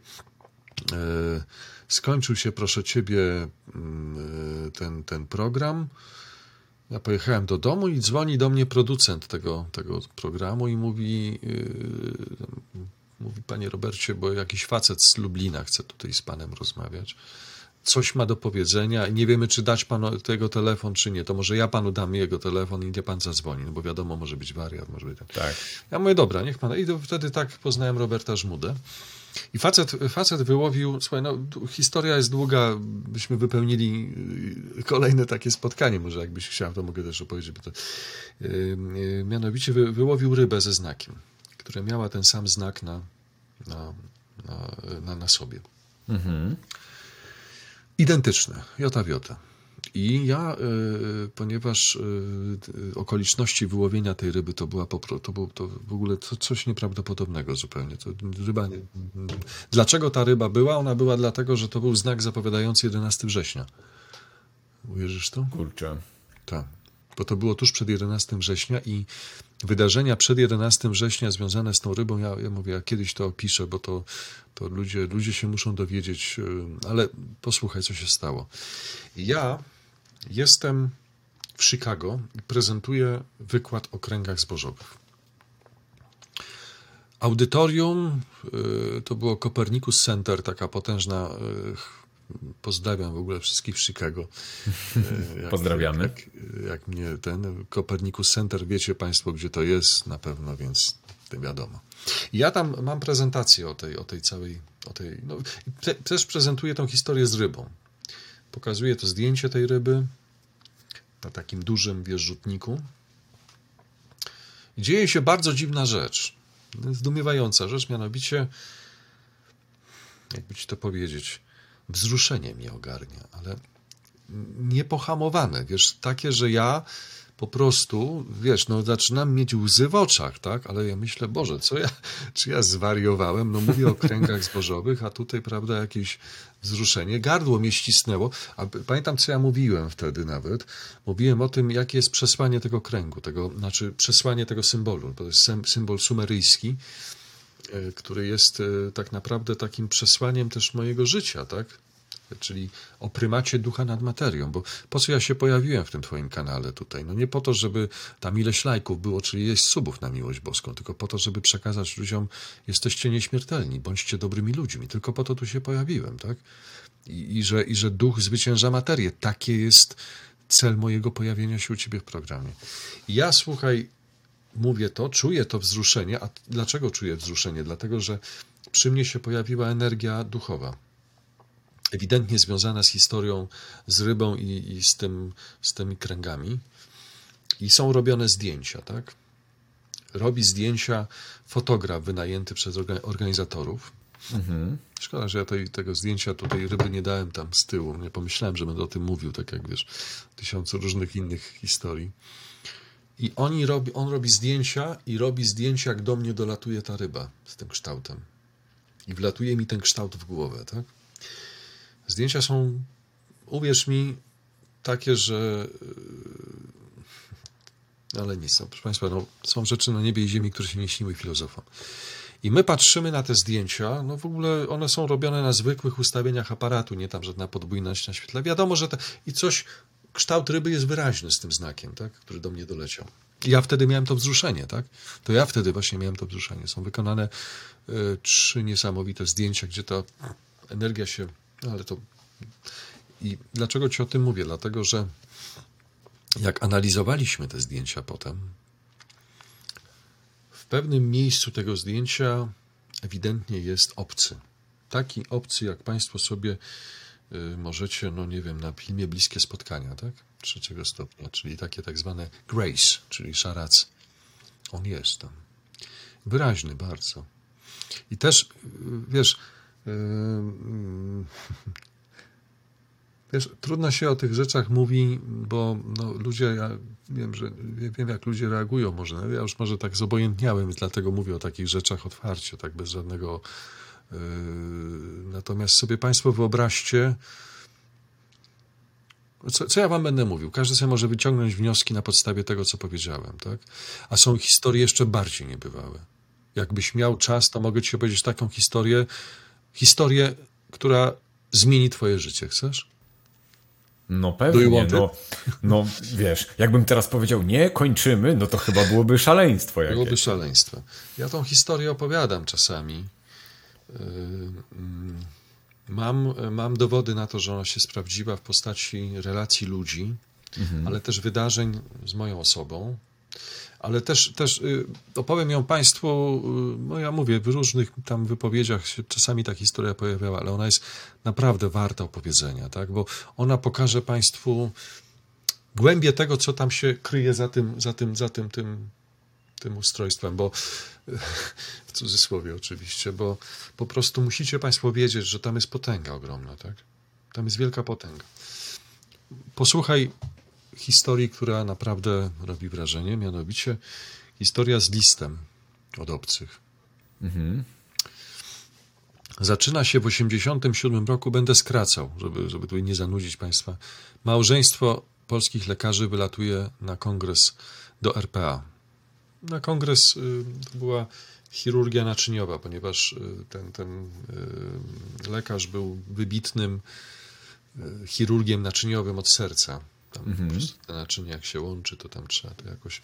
e, skończył się, proszę ciebie, mm, e, ten, ten program. Ja pojechałem do domu i dzwoni do mnie producent tego, tego programu i mówi, e, mówi, panie Robercie, bo jakiś facet z Lublina chce tutaj z panem rozmawiać. Coś ma do powiedzenia i nie wiemy, czy dać panu tego telefon, czy nie. To może ja panu dam jego telefon i nie pan zadzwoni, no bo wiadomo, może być wariat, może być... Tak. Ja mówię, dobra, niech pan. I to wtedy tak poznałem Roberta Żmudę. I facet, facet wyłowił, słuchaj, no, historia jest długa, byśmy wypełnili y, kolejne takie spotkanie, może jakbyś chciał, to mogę też opowiedzieć. Bo to, y, y, mianowicie wy, wyłowił rybę ze znakiem, która miała ten sam znak na, na, na, na, na sobie. Identyczne, jota w jota. I ja, y, ponieważ y, okoliczności wyłowienia tej ryby to była po, to było to w ogóle to coś nieprawdopodobnego zupełnie. To ryba, nie- dlaczego ta ryba była? Ona była dlatego, że to był znak zapowiadający 11 września. Uwierzysz to? Kurczę. Tak. Bo to było tuż przed 11 września i wydarzenia przed 11 września związane z tą rybą, ja, ja mówię, ja kiedyś to opiszę, bo to, to ludzie, ludzie się muszą dowiedzieć, y, ale posłuchaj, co się stało. Ja jestem w Chicago i prezentuję wykład o kręgach zbożowych. Audytorium y, to było Copernicus Center, taka potężna. Pozdrawiam w ogóle wszystkich w Chicago. Y, <laughs> jak- Pozdrawiamy. Jak, jak mnie ten Copernicus Center, wiecie Państwo, gdzie to jest na pewno, więc to wiadomo. Ja tam mam prezentację o tej, o tej całej. O tej, no, te, też prezentuję tą historię z rybą. Pokazuję to zdjęcie tej ryby na takim dużym wierzchutniku. Dzieje się bardzo dziwna rzecz. Zdumiewająca rzecz, mianowicie, jakby ci to powiedzieć, wzruszenie mnie ogarnia, ale niepohamowane, wiesz, takie, że ja po prostu, wiesz, no zaczynam mieć łzy w oczach, tak, ale ja myślę, Boże, co ja, czy ja zwariowałem, no mówię o kręgach zbożowych, a tutaj, prawda, jakieś wzruszenie, gardło mnie ścisnęło, a pamiętam, co ja mówiłem wtedy nawet, mówiłem o tym, jakie jest przesłanie tego kręgu, tego, znaczy przesłanie tego symbolu, bo to jest sym- symbol sumeryjski, który jest e, tak naprawdę takim przesłaniem też mojego życia, tak? Czyli o prymacie ducha nad materią, bo po co ja się pojawiłem w tym twoim kanale tutaj? No nie po to, żeby tam ileś lajków było, czyli jest subów na miłość boską, tylko po to, żeby przekazać ludziom, jesteście nieśmiertelni, bądźcie dobrymi ludźmi. Tylko po to tu się pojawiłem, tak? I, i, że, I że duch zwycięża materię. Takie jest cel mojego pojawienia się u ciebie w programie. Ja, słuchaj, mówię to, czuję to wzruszenie. A dlaczego czuję wzruszenie? Dlatego, że przy mnie się pojawiła energia duchowa. Ewidentnie związana z historią z rybą i, i z, tym, z tymi kręgami. I są robione zdjęcia, tak? Robi zdjęcia fotograf wynajęty przez orga- organizatorów. Szkoda, że ja tej, tego zdjęcia tutaj ryby nie dałem tam z tyłu. Nie pomyślałem, że będę o tym mówił, tak jak wiesz, tysiące różnych innych historii. I oni robi, on robi zdjęcia i robi zdjęcia, jak do mnie dolatuje ta ryba z tym kształtem. I wlatuje mi ten kształt w głowę, tak? Zdjęcia są, uwierz mi, takie, że. yy, Ale nie są. Proszę Państwa, no, są rzeczy na niebie i ziemi, które się nie śniły filozofom. I my patrzymy na te zdjęcia, no w ogóle one są robione na zwykłych ustawieniach aparatu, nie tam żadna podbójność na świetle. Wiadomo, że te, i coś, kształt ryby jest wyraźny z tym znakiem, tak, który do mnie doleciał. I ja wtedy miałem to wzruszenie, tak? To ja wtedy właśnie miałem to wzruszenie. Są wykonane y, trzy niesamowite zdjęcia, gdzie ta energia się, no ale to i dlaczego ci o tym mówię? Dlatego, że jak analizowaliśmy te zdjęcia potem, w pewnym miejscu tego zdjęcia ewidentnie jest obcy. Taki obcy, jak Państwo sobie możecie, no nie wiem, na filmie Bliskie Spotkania, tak? Trzeciego stopnia, czyli takie tak zwane grace, czyli szarac. On jest tam. Wyraźny bardzo. I też, y, wiesz, yy, Wiesz, trudno się o tych rzeczach mówi, bo no, ludzie, ja wiem, że wiem, jak ludzie reagują może. Ja już może tak zobojętniałem, dlatego mówię o takich rzeczach otwarcie, tak bez żadnego. Yy, natomiast sobie Państwo wyobraźcie, co, co, ja wam będę mówił? Każdy sobie może wyciągnąć wnioski na podstawie tego, co powiedziałem, tak? A są historie jeszcze bardziej niebywałe. Jakbyś miał czas, to mogę ci opowiedzieć taką historię, historię, która zmieni twoje życie. Chcesz? No pewnie, no, no wiesz, jakbym teraz powiedział nie, kończymy, no to chyba byłoby szaleństwo jakieś. Byłoby szaleństwo. Ja tą historię opowiadam czasami. Yy, mm, mam, mam dowody na to, że ona się sprawdziła w postaci relacji ludzi, mhm. ale też wydarzeń z moją osobą ale też, też y, opowiem ją Państwu, y, no ja mówię, w różnych tam wypowiedziach się czasami ta historia pojawiała, ale ona jest naprawdę warta opowiedzenia, tak? bo ona pokaże Państwu głębię tego, co tam się kryje za tym, za tym, za tym, tym, tym ustrojstwem, bo <laughs> w cudzysłowie oczywiście, bo po prostu musicie Państwo wiedzieć, że tam jest potęga ogromna, tak? Tam jest wielka potęga. Posłuchaj historii, która naprawdę robi wrażenie, mianowicie historia z listem od obcych. Mhm. Zaczyna się w 1987 roku, będę skracał, żeby, żeby tutaj nie zanudzić Państwa. Małżeństwo polskich lekarzy wylatuje na kongres do RPA. Na kongres y, to była chirurgia naczyniowa, ponieważ y, ten, ten y, lekarz był wybitnym chirurgiem naczyniowym od serca. Tam mhm. po prostu te naczynie jak się łączy, to tam trzeba to jakoś...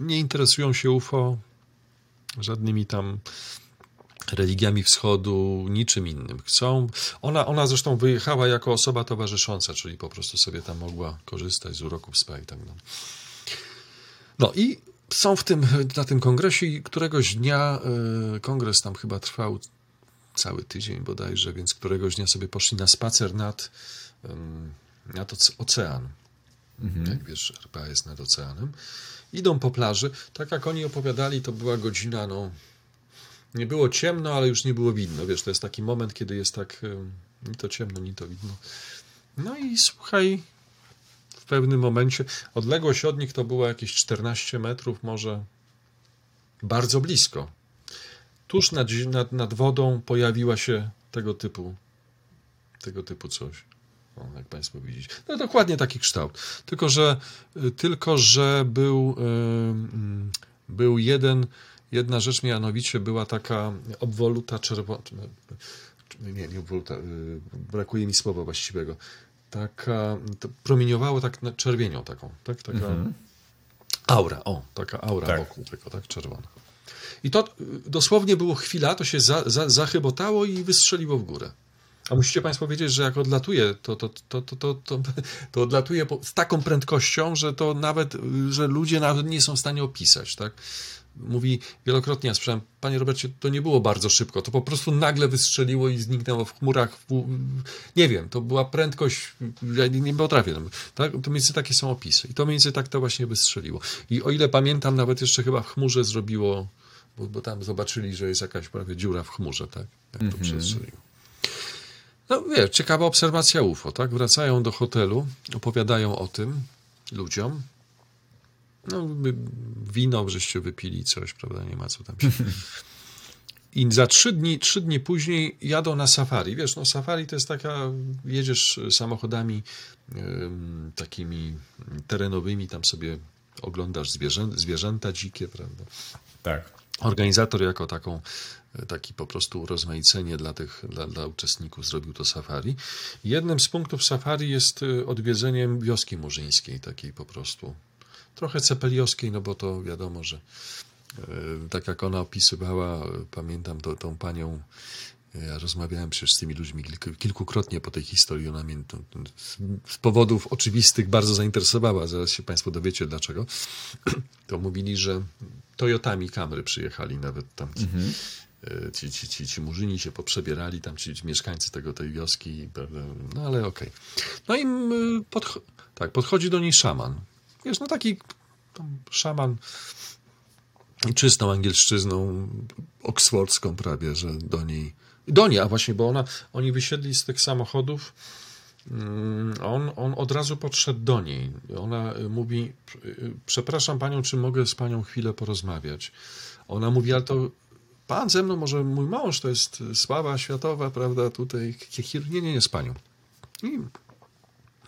Nie interesują się UFO żadnymi tam religiami wschodu, niczym innym. Chcą. Ona, ona zresztą wyjechała jako osoba towarzysząca, czyli po prostu sobie tam mogła korzystać z uroków SPA i tak dalej. No i są w tym, na tym kongresie i któregoś dnia y, kongres tam chyba trwał cały tydzień bodajże, więc któregoś dnia sobie poszli na spacer nad nad ocean. Mhm. Jak wiesz, RPA jest nad oceanem. Idą po plaży. Tak jak oni opowiadali, to była godzina, no, nie było ciemno, ale już nie było widno. Wiesz, to jest taki moment, kiedy jest tak ni to ciemno, ni to widno. No i słuchaj, pewnym momencie odległość od nich to było jakieś 14 metrów, może bardzo blisko. Tuż nad, nad, nad wodą pojawiła się tego typu, tego typu coś. O, jak Państwo widzicie. No dokładnie taki kształt. Tylko, że, y, tylko, że był, yy, był jeden, jedna rzecz, mianowicie była taka obwoluta czerwona. Nie, nie obwoluta, yy, brakuje mi słowa właściwego. Taka, promieniowało tak na czerwienią taką, tak? Taka mhm. aura, o, taka aura tak. wokół tego, tak, czerwona. I to y, dosłownie było chwila, to się za, za, zachybotało i wystrzeliło w górę. A musicie Państwo wiedzieć, że jak odlatuje, to, to, to, to, to, to, <laughs> to odlatuje z taką prędkością, że to nawet, że ludzie nawet nie są w stanie opisać, tak? Mówi wielokrotnie, ja słyszałem, panie Robercie, to nie było bardzo szybko, to po prostu nagle wystrzeliło i zniknęło w chmurach. W, nie wiem, to była prędkość, ja nie, nie potrafię. Tak? To między takie są opisy. I to między tak to właśnie wystrzeliło. I o ile pamiętam, nawet jeszcze chyba w chmurze zrobiło, bo, bo tam zobaczyli, że jest jakaś prawie dziura w chmurze, tak? Jak to mm -hmm. przestrzeliło. No wiesz, ciekawa obserwacja UFO, tak? Wracają do hotelu, opowiadają o tym ludziom. No, wino żeście wypili coś, prawda? Nie ma co tam się... I za trzy dni, trzy dni później jadą na safari. Wiesz, no safari to jest taka, jedziesz samochodami takimi terenowymi, tam sobie oglądasz zwierzę, zwierzęta dzikie, prawda? Tak. organizator jako taką, taki po prostu urozmaicenie dla tych, dla, dla uczestników zrobił to safari. Jednym z punktów safari jest y, odwiedzeniem wioski murzyńskiej, takiej po prostu trochę cepeliowskiej, no bo to wiadomo, że y, tak jak ona opisywała, pamiętam to, tą panią ja rozmawiałem przecież z tymi ludźmi kilkukrotnie po tej historii. Ona mnie z powodów oczywistych bardzo zainteresowała. Zaraz się Państwo dowiecie dlaczego. <clears throat> To mówili, że Toyotami Camry przyjechali nawet tam. Ci, mhm. E, ci, ci, ci, ci murzyni się poprzebierali, tam ci, ci mieszkańcy tego, tej wioski, no ale okej. Okay. No i tak, podchodzi do niej szaman. Wiesz, no taki szaman czystą angielszczyzną, oksfordzką prawie, że do niej do niej, a właśnie, bo ona, oni wysiedli z tych samochodów. Mm, on, on od razu podszedł do niej. Ona y, mówi: y, Przepraszam panią, czy mogę z panią chwilę porozmawiać? Ona mówi: Ale to pan ze mną, może mój mąż to jest sława światowa, prawda? Tutaj. Nie, nie, nie, z panią. I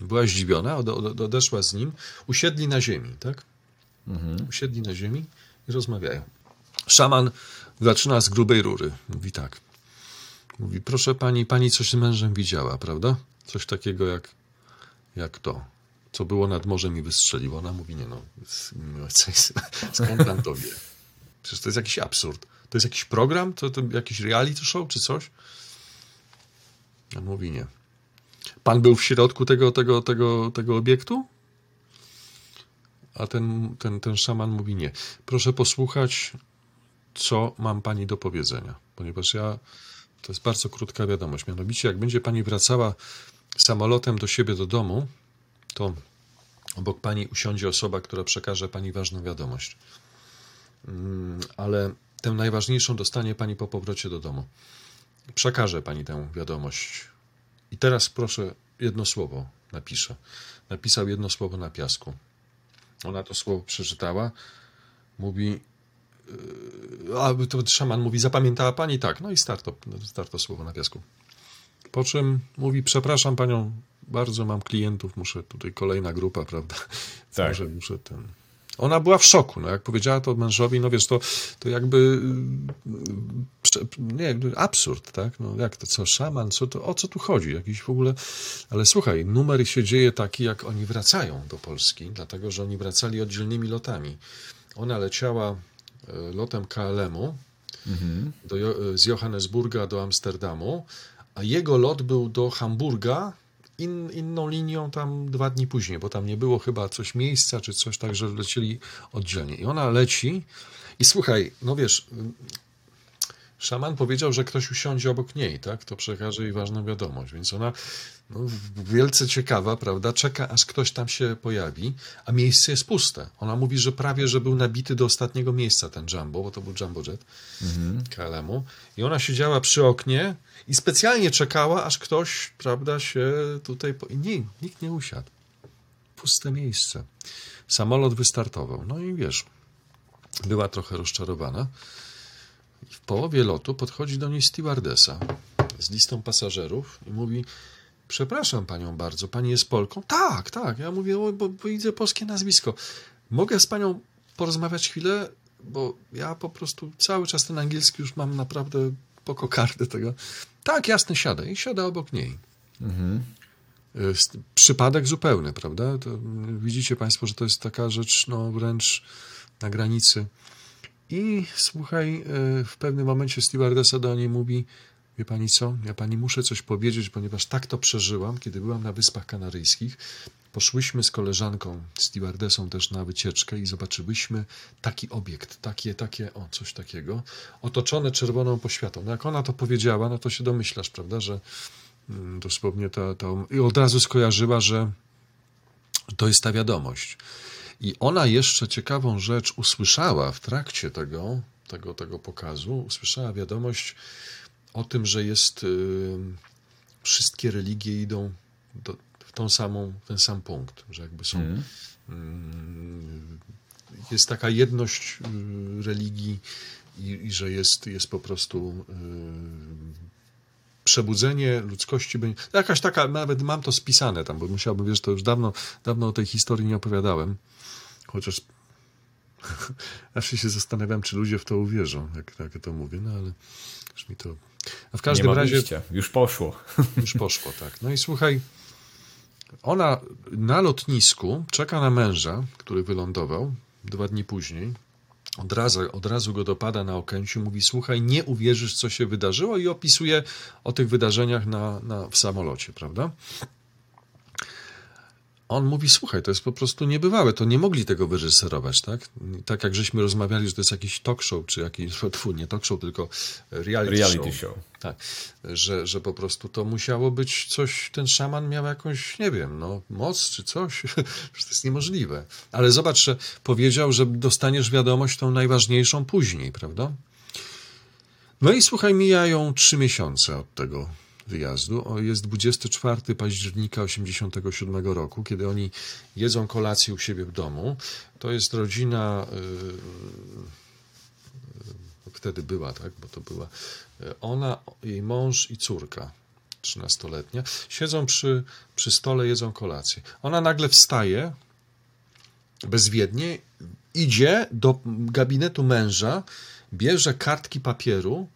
była zdziwiona, odeszła z nim. Usiedli na ziemi, tak? Mhm. Usiedli na ziemi i rozmawiają. Szaman zaczyna z grubej rury. Mówi tak. Mówi, proszę pani, pani coś z mężem widziała, prawda? Coś takiego jak, jak to, co było nad morzem i wystrzeliło. Ona mówi, nie no, <laughs> skąd pan to wie? Przecież to jest jakiś absurd. To jest jakiś program? To, to jakiś reality show czy coś? On mówi, nie. Pan był w środku tego, tego, tego, tego obiektu? A ten, ten, ten szaman mówi, nie. Proszę posłuchać, co mam pani do powiedzenia, ponieważ ja to jest bardzo krótka wiadomość. Mianowicie, jak będzie pani wracała samolotem do siebie do domu, to obok pani usiądzie osoba, która przekaże pani ważną wiadomość. Mm, ale tę najważniejszą dostanie pani po powrocie do domu. Przekaże pani tę wiadomość. I teraz proszę jedno słowo napiszę. Napisał jedno słowo na piasku. Ona to słowo przeczytała. Mówi: a to szaman mówi, zapamiętała pani? Tak, no i starto, starto słowo na piasku. Po czym mówi, przepraszam panią, bardzo mam klientów, muszę tutaj kolejna grupa, prawda? Tak. Muszę, muszę ten... Ona była w szoku, no jak powiedziała to mężowi, no wiesz, to, to jakby nie, absurd, tak? No jak to, co, szaman, co to, o co tu chodzi? Jakiś w ogóle, ale słuchaj, numer się dzieje taki, jak oni wracają do Polski, dlatego, że oni wracali oddzielnymi lotami. Ona leciała E, lotem KLM-u mhm. do, z Johannesburga do Amsterdamu, a jego lot był do Hamburga in, inną linią tam dwa dni później, bo tam nie było chyba coś miejsca czy coś, tak, że lecieli oddzielnie. I ona leci i słuchaj, no wiesz, szaman powiedział, że ktoś usiądzie obok niej, tak? To przekaże jej ważną wiadomość. Więc ona no, wielce ciekawa, prawda? Czeka, aż ktoś tam się pojawi, a miejsce jest puste. Ona mówi, że prawie, że był nabity do ostatniego miejsca ten Jumbo, bo to był Jumbo Jet mhm. KLM-u. I ona siedziała przy oknie i specjalnie czekała, aż ktoś, prawda, się tutaj... Po... Nie, nikt nie usiadł. Puste miejsce. Samolot wystartował. No i wiesz, była trochę rozczarowana. W połowie lotu podchodzi do niej stewardesa z listą pasażerów i mówi: Przepraszam panią bardzo, pani jest Polką? Tak, tak. Ja mówię, bo, bo widzę polskie nazwisko. Mogę z panią porozmawiać chwilę? Bo ja po prostu cały czas ten angielski już mam naprawdę po kokardę tego. Tak, jasne, siadaj. I siada obok niej. Mhm. Przypadek zupełny, prawda? To widzicie Państwo, że to jest taka rzecz, no wręcz na granicy i słuchaj, e, w pewnym momencie stewardessa do niej mówi, wie pani co, ja pani muszę coś powiedzieć, ponieważ tak to przeżyłam, kiedy byłam na Wyspach Kanaryjskich. Poszłyśmy z koleżanką, stewardessą też na wycieczkę i zobaczyłyśmy taki obiekt, takie, takie, o, coś takiego, otoczone czerwoną poświatą. No jak ona to powiedziała, no to się domyślasz, prawda, że mm, dosłownie ta, ta... I od razu skojarzyła, że to jest ta wiadomość. I ona jeszcze ciekawą rzecz usłyszała w trakcie tego, tego, tego pokazu, usłyszała wiadomość o tym, że jest y, wszystkie religie idą do, w tą samą, ten sam punkt, że jakby są mm. jest taka jedność y, religii i, i, że jest, jest po prostu przebudzenie ludzkości. Jakaś taka, nawet mam to spisane tam, bo musiałbym, wiesz, to już dawno, dawno o tej historii nie opowiadałem chociaż <laughs> Zawsze się zastanawiam, czy ludzie w to uwierzą, jak, jak to mówię, no ale już mi to... A w każdym razie... Wyjścia. Już poszło. <laughs> Już poszło, tak. No i słuchaj, ona na lotnisku czeka na męża, który wylądował dwa dni później. Od razu, od razu go dopada na okęciu, mówi: Słuchaj, nie uwierzysz, co się wydarzyło, i opisuje o tych wydarzeniach na, na, w samolocie, prawda? On mówi, słuchaj, to jest po prostu niebywałe, to nie mogli tego wyreżyserować, tak? Tak jak żeśmy rozmawiali, że to jest jakiś talk show, czy jakiś, <laughs> tfu, nie talk show, tylko reality, reality show. show. Tak, że, że po prostu to musiało być coś, ten szaman miał jakąś, nie wiem, no, moc czy coś, <laughs> że to jest niemożliwe. Ale zobacz, że powiedział, że dostaniesz wiadomość tą najważniejszą później, prawda? No i słuchaj, mijają trzy miesiące od tego wyjazdu. Jest 24 października 1987 roku, kiedy oni jedzą kolację u siebie w domu. To jest rodzina, yy, wtedy była, tak, bo to była y, ona, jej mąż i córka. 13-letnia, siedzą przy, przy stole, jedzą kolację. Ona nagle wstaje, bezwiednie, idzie do gabinetu męża, bierze kartki papieru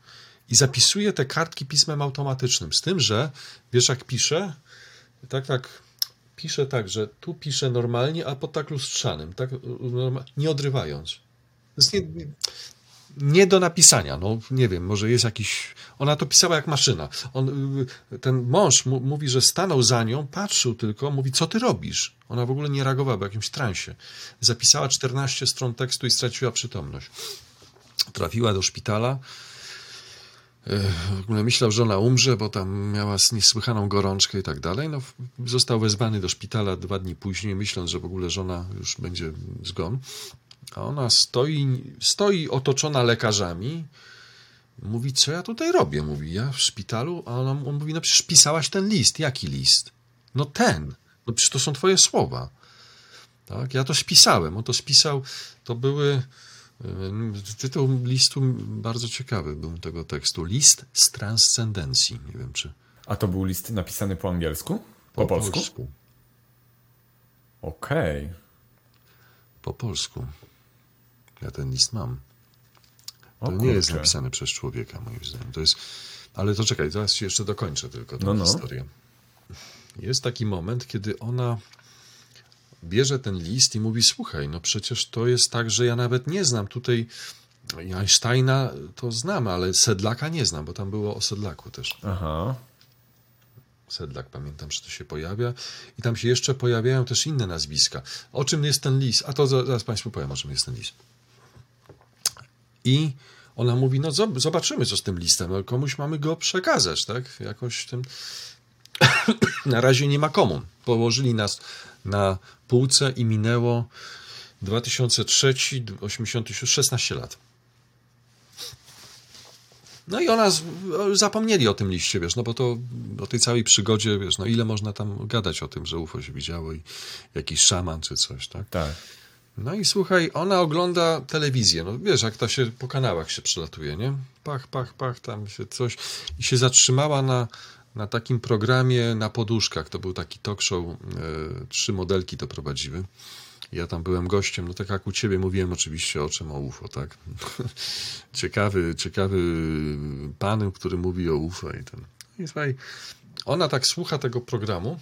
i zapisuje te kartki pismem automatycznym. Z tym, że wiesz, jak pisze, tak, tak, pisze tak, że tu pisze normalnie, a pod tak lustrzanym, tak, nie odrywając. Jest nie, nie do napisania. No, nie wiem, może jest jakiś. Ona to pisała jak maszyna. On, ten mąż mówi, że stanął za nią, patrzył tylko, mówi, co ty robisz? Ona w ogóle nie reagowała, w jakimś transie. Zapisała 14 stron tekstu i straciła przytomność. Trafiła do szpitala. W ogóle myślał, że ona umrze, bo tam miała niesłychaną gorączkę i tak dalej. No, został wezwany do szpitala dwa dni później, myśląc, że w ogóle żona już będzie zgon. A ona stoi, stoi otoczona lekarzami. Mówi, co ja tutaj robię? Mówi, ja w szpitalu? A ona, on mówi, no przecież pisałaś ten list. Jaki list? No ten. No przecież to są twoje słowa. Tak? Ja to spisałem. On to spisał, to były Tytuł listu bardzo ciekawy był tego tekstu. List z transcendencji. Nie wiem, czy. A to był list napisany po angielsku? Po, po polsku? polsku. Okej. Okay. Po polsku. Ja ten list mam. To o, nie jest napisane przez człowieka, moim zdaniem. To jest. Ale to czekaj, się jeszcze dokończę tylko tę no, no. historię. Jest taki moment, kiedy ona bierze ten list i mówi: Słuchaj, no przecież to jest tak, że ja nawet nie znam tutaj. Einsteina to znam, ale Sedlaka nie znam, bo tam było o Sedlaku też. Aha. Sedlak, pamiętam, że to się pojawia. I tam się jeszcze pojawiają też inne nazwiska. O czym jest ten list? A to zaraz Państwu powiem, o czym jest ten list. I ona mówi, no zobaczymy, co z tym listem. No, komuś mamy go przekazać, tak? Jakoś tym... <coughs> Na razie nie ma komu. Położyli nas na półce i minęło 2003, 86, 16 lat. No i ona, zapomnieli o tym liście, wiesz, no bo to o tej całej przygodzie, wiesz, no ile można tam gadać o tym, że UFO się widziało i jakiś szaman czy coś, tak? Tak. No i słuchaj, ona ogląda telewizję, no wiesz, jak to się po kanałach się przelatuje, nie? Pach, pach, pach, tam się coś i się zatrzymała na na takim programie na poduszkach. To był taki talk show, e, trzy modelki to prowadziły. Ja tam byłem gościem, no tak jak u ciebie mówiłem oczywiście o czym o UFO, tak? <laughs> ciekawy, ciekawy pan, który mówi o UFO i ten. I słuchaj, ona tak słucha tego programu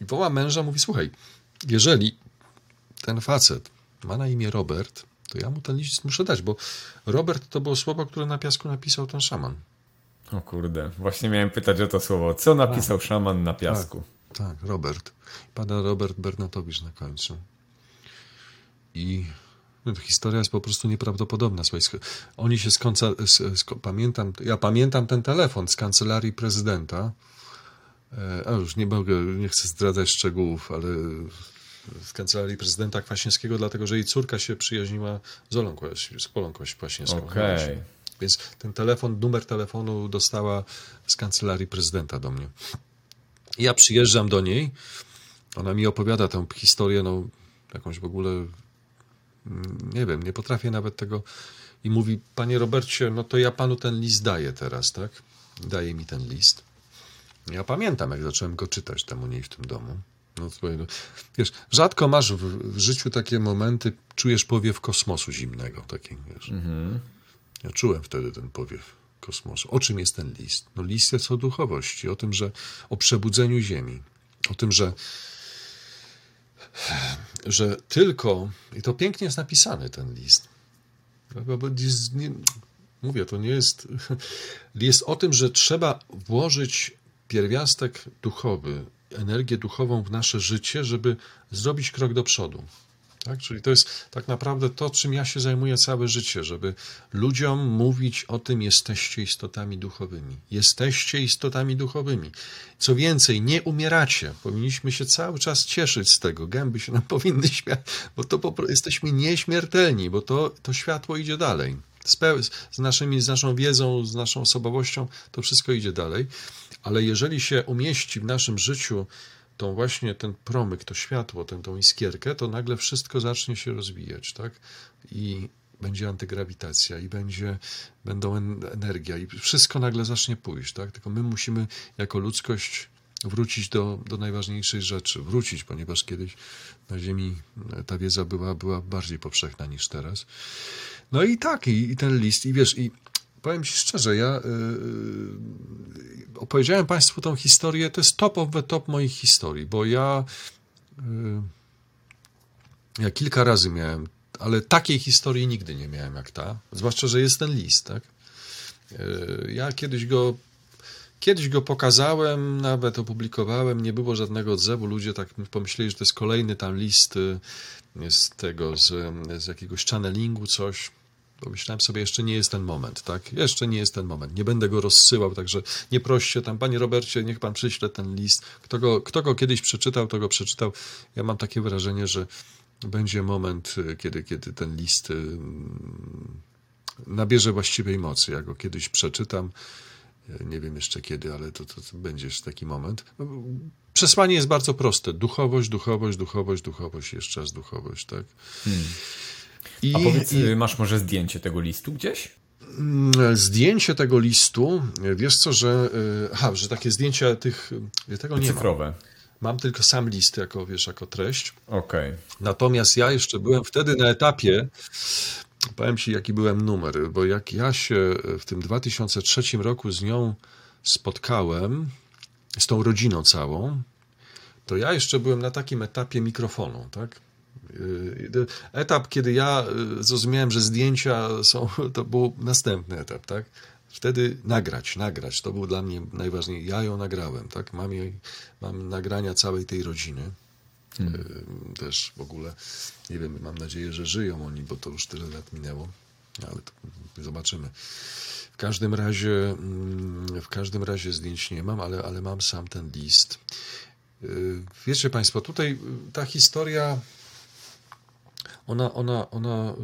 i woła męża, mówi, słuchaj, jeżeli ten facet ma na imię Robert, to ja mu ten list muszę dać, bo Robert to było słowo, które na piasku napisał ten szaman. O kurde, właśnie miałem pytać o to słowo. Co napisał tak. szaman na piasku? Tak, tak, Robert. Pada Robert Bernatowicz na końcu. I no, historia jest po prostu nieprawdopodobna. Słuchaj, oni się z, konca, z, z, pamiętam, ja pamiętam ten telefon z kancelarii prezydenta. E, a już nie mogę, nie chcę zdradzać szczegółów, ale z kancelarii prezydenta Kwaśniewskiego, dlatego że jej córka się przyjaźniła z Olą, z Polą Kwaśniewską. Okej. Okay. Więc ten telefon, numer telefonu dostała z kancelarii prezydenta do mnie. Ja przyjeżdżam do niej, ona mi opowiada tę historię, no jakąś w ogóle, mm, nie wiem, nie potrafię nawet tego. I mówi, panie Robercie, no to ja panu ten list daję teraz, tak? Daje mi ten list. Ja pamiętam, jak zacząłem go czytać tam u niej w tym domu. No, słuchaj, no. Wiesz, rzadko masz w, w, życiu takie momenty, czujesz powiew kosmosu zimnego. Taki, wiesz. Mhm. Ja czułem wtedy ten powiew kosmosu. O czym jest ten list? No list jest o duchowości, o tym, że o przebudzeniu Ziemi, o tym, że że tylko, i to pięknie jest napisany ten list, mówię, to nie jest, <laughs> jest o tym, że trzeba włożyć pierwiastek duchowy, energię duchową w nasze życie, żeby zrobić krok do przodu. Tak? Czyli to jest tak naprawdę to, czym ja się zajmuję całe życie, żeby ludziom mówić o tym, jesteście istotami duchowymi. Jesteście istotami duchowymi. Co więcej, nie umieracie. Powinniśmy się cały czas cieszyć z tego. Gęby się nam <laughs> powinny śmiać, bo to po prostu jesteśmy nieśmiertelni, bo to, to światło idzie dalej. Z, z, naszymi, z naszą wiedzą, z naszą osobowością, to wszystko idzie dalej. Ale jeżeli się umieści w naszym życiu tą właśnie ten promyk, to światło, tę, tą iskierkę, to nagle wszystko zacznie się rozwijać, tak? I będzie antygrawitacja i będzie, będą energia i wszystko nagle zacznie pójść, tak? Tylko my musimy jako ludzkość wrócić do, do najważniejszej rzeczy, wrócić, ponieważ kiedyś na Ziemi ta wiedza była, była bardziej powszechna niż teraz. No i tak, i, i ten list, i wiesz, i powiem Ci szczerze, ja yy, opowiedziałem Państwu tą historię, to jest top of the top moich historii, bo ja, yy, ja kilka razy miałem, ale takiej historii nigdy nie miałem jak ta, zwłaszcza, że jest ten list, tak? Ja kiedyś go Kiedyś go pokazałem, nawet opublikowałem, nie było żadnego odzewu. Ludzie tak pomyśleli, że to jest kolejny tam list z tego, z, z jakiegoś channelingu, coś. Pomyślałem sobie, jeszcze nie jest ten moment, tak? Jeszcze nie jest ten moment. Nie będę go rozsyłał, także nie proście tam, panie Robercie, niech pan przyśle ten list. Kto go, kto go kiedyś przeczytał, to go przeczytał. Ja mam takie wrażenie, że będzie moment, y, kiedy, kiedy ten list y, nabierze właściwej mocy. Ja go kiedyś przeczytam. Y, nie wiem jeszcze kiedy, ale to, to, będzie taki moment. Przesłanie jest bardzo proste. Duchowość, duchowość, duchowość, duchowość, jeszcze raz duchowość, tak? Hmm. I, A powiedz, i, masz może zdjęcie tego listu gdzieś? Mm, zdjęcie tego listu, wiesz co, że, e, aha, że takie zdjęcia tych, tego nie Cyfrowe. Mam. mam tylko sam list jako, wiesz, jako treść. Okej. Okay. Natomiast ja jeszcze byłem wtedy na etapie, powiem ci jaki byłem numer, bo jak ja się w tym 2003 roku z nią spotkałem, z tą rodziną całą, to ja jeszcze byłem na takim etapie mikrofonu, tak? Y, etap, kiedy ja y, zrozumiałem, że zdjęcia są, <laughs> to był następny etap, tak? Wtedy nagrać, nagrać, to był dla mnie najważniejsze. Ja ją nagrałem, tak? Mam, jej, mam nagrania całej tej rodziny. Hmm. Y, też w ogóle, nie wiem, mam nadzieję, że żyją oni, bo to już tyle lat minęło, ale zobaczymy. W każdym razie, mm, w każdym razie zdjęć nie mam, ale, ale mam sam ten list. Wiecie Państwo, tutaj ta historia ona, ona, ona y,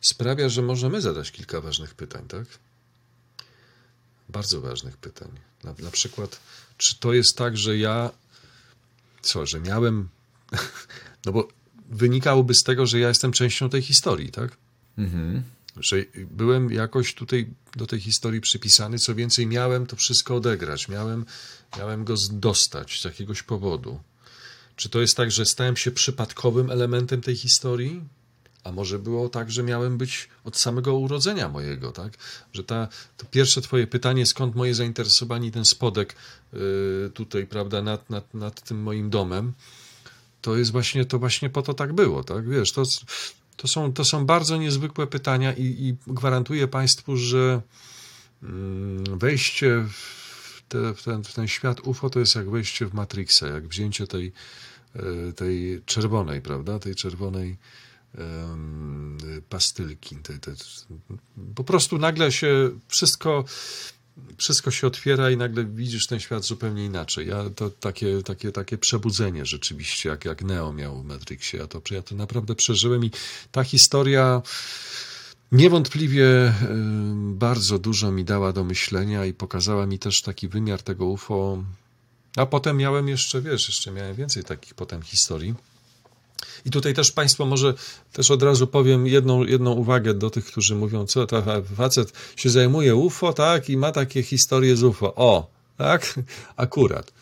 sprawia, że możemy zadać kilka ważnych pytań, tak? Bardzo ważnych pytań. Na, na przykład, czy to jest tak, że ja, co, że miałem, <laughs> no bo wynikałoby z tego, że ja jestem częścią tej historii, tak? Mhm. Że byłem jakoś tutaj do tej historii przypisany, co więcej, miałem to wszystko odegrać, miałem, miałem go dostać z jakiegoś powodu. Czy to jest tak, że stałem się przypadkowym elementem tej historii? A może było tak, że miałem być od samego urodzenia mojego, tak? Że ta, to pierwsze twoje pytanie, skąd moje zainteresowanie ten spodek yy, tutaj, prawda, nad, nad, nad tym moim domem, to jest właśnie, to właśnie po to tak było, tak? Wiesz, to, to, są, to są bardzo niezwykłe pytania i, i gwarantuję Państwu, że yy, wejście w, te, w, ten, w ten świat UFO to jest jak wejście w Matrixa, jak wzięcie tej, yy, tej czerwonej, prawda, tej czerwonej pastylki. Te, te, po prostu nagle się wszystko, wszystko się otwiera i nagle widzisz ten świat zupełnie inaczej. Ja to takie, takie, takie przebudzenie rzeczywiście, jak, jak Neo miał w Matrixie. Ja to, ja to naprawdę przeżyłem i ta historia niewątpliwie bardzo dużo mi dała do myślenia i pokazała mi też taki wymiar tego UFO. A potem miałem jeszcze, wiesz, jeszcze miałem więcej takich potem historii. I tutaj też Państwo może też od razu powiem jedną, jedną uwagę do tych, którzy mówią, co to facet się zajmuje UFO, tak, i ma takie historie z UFO. O, tak, <laughs> akurat.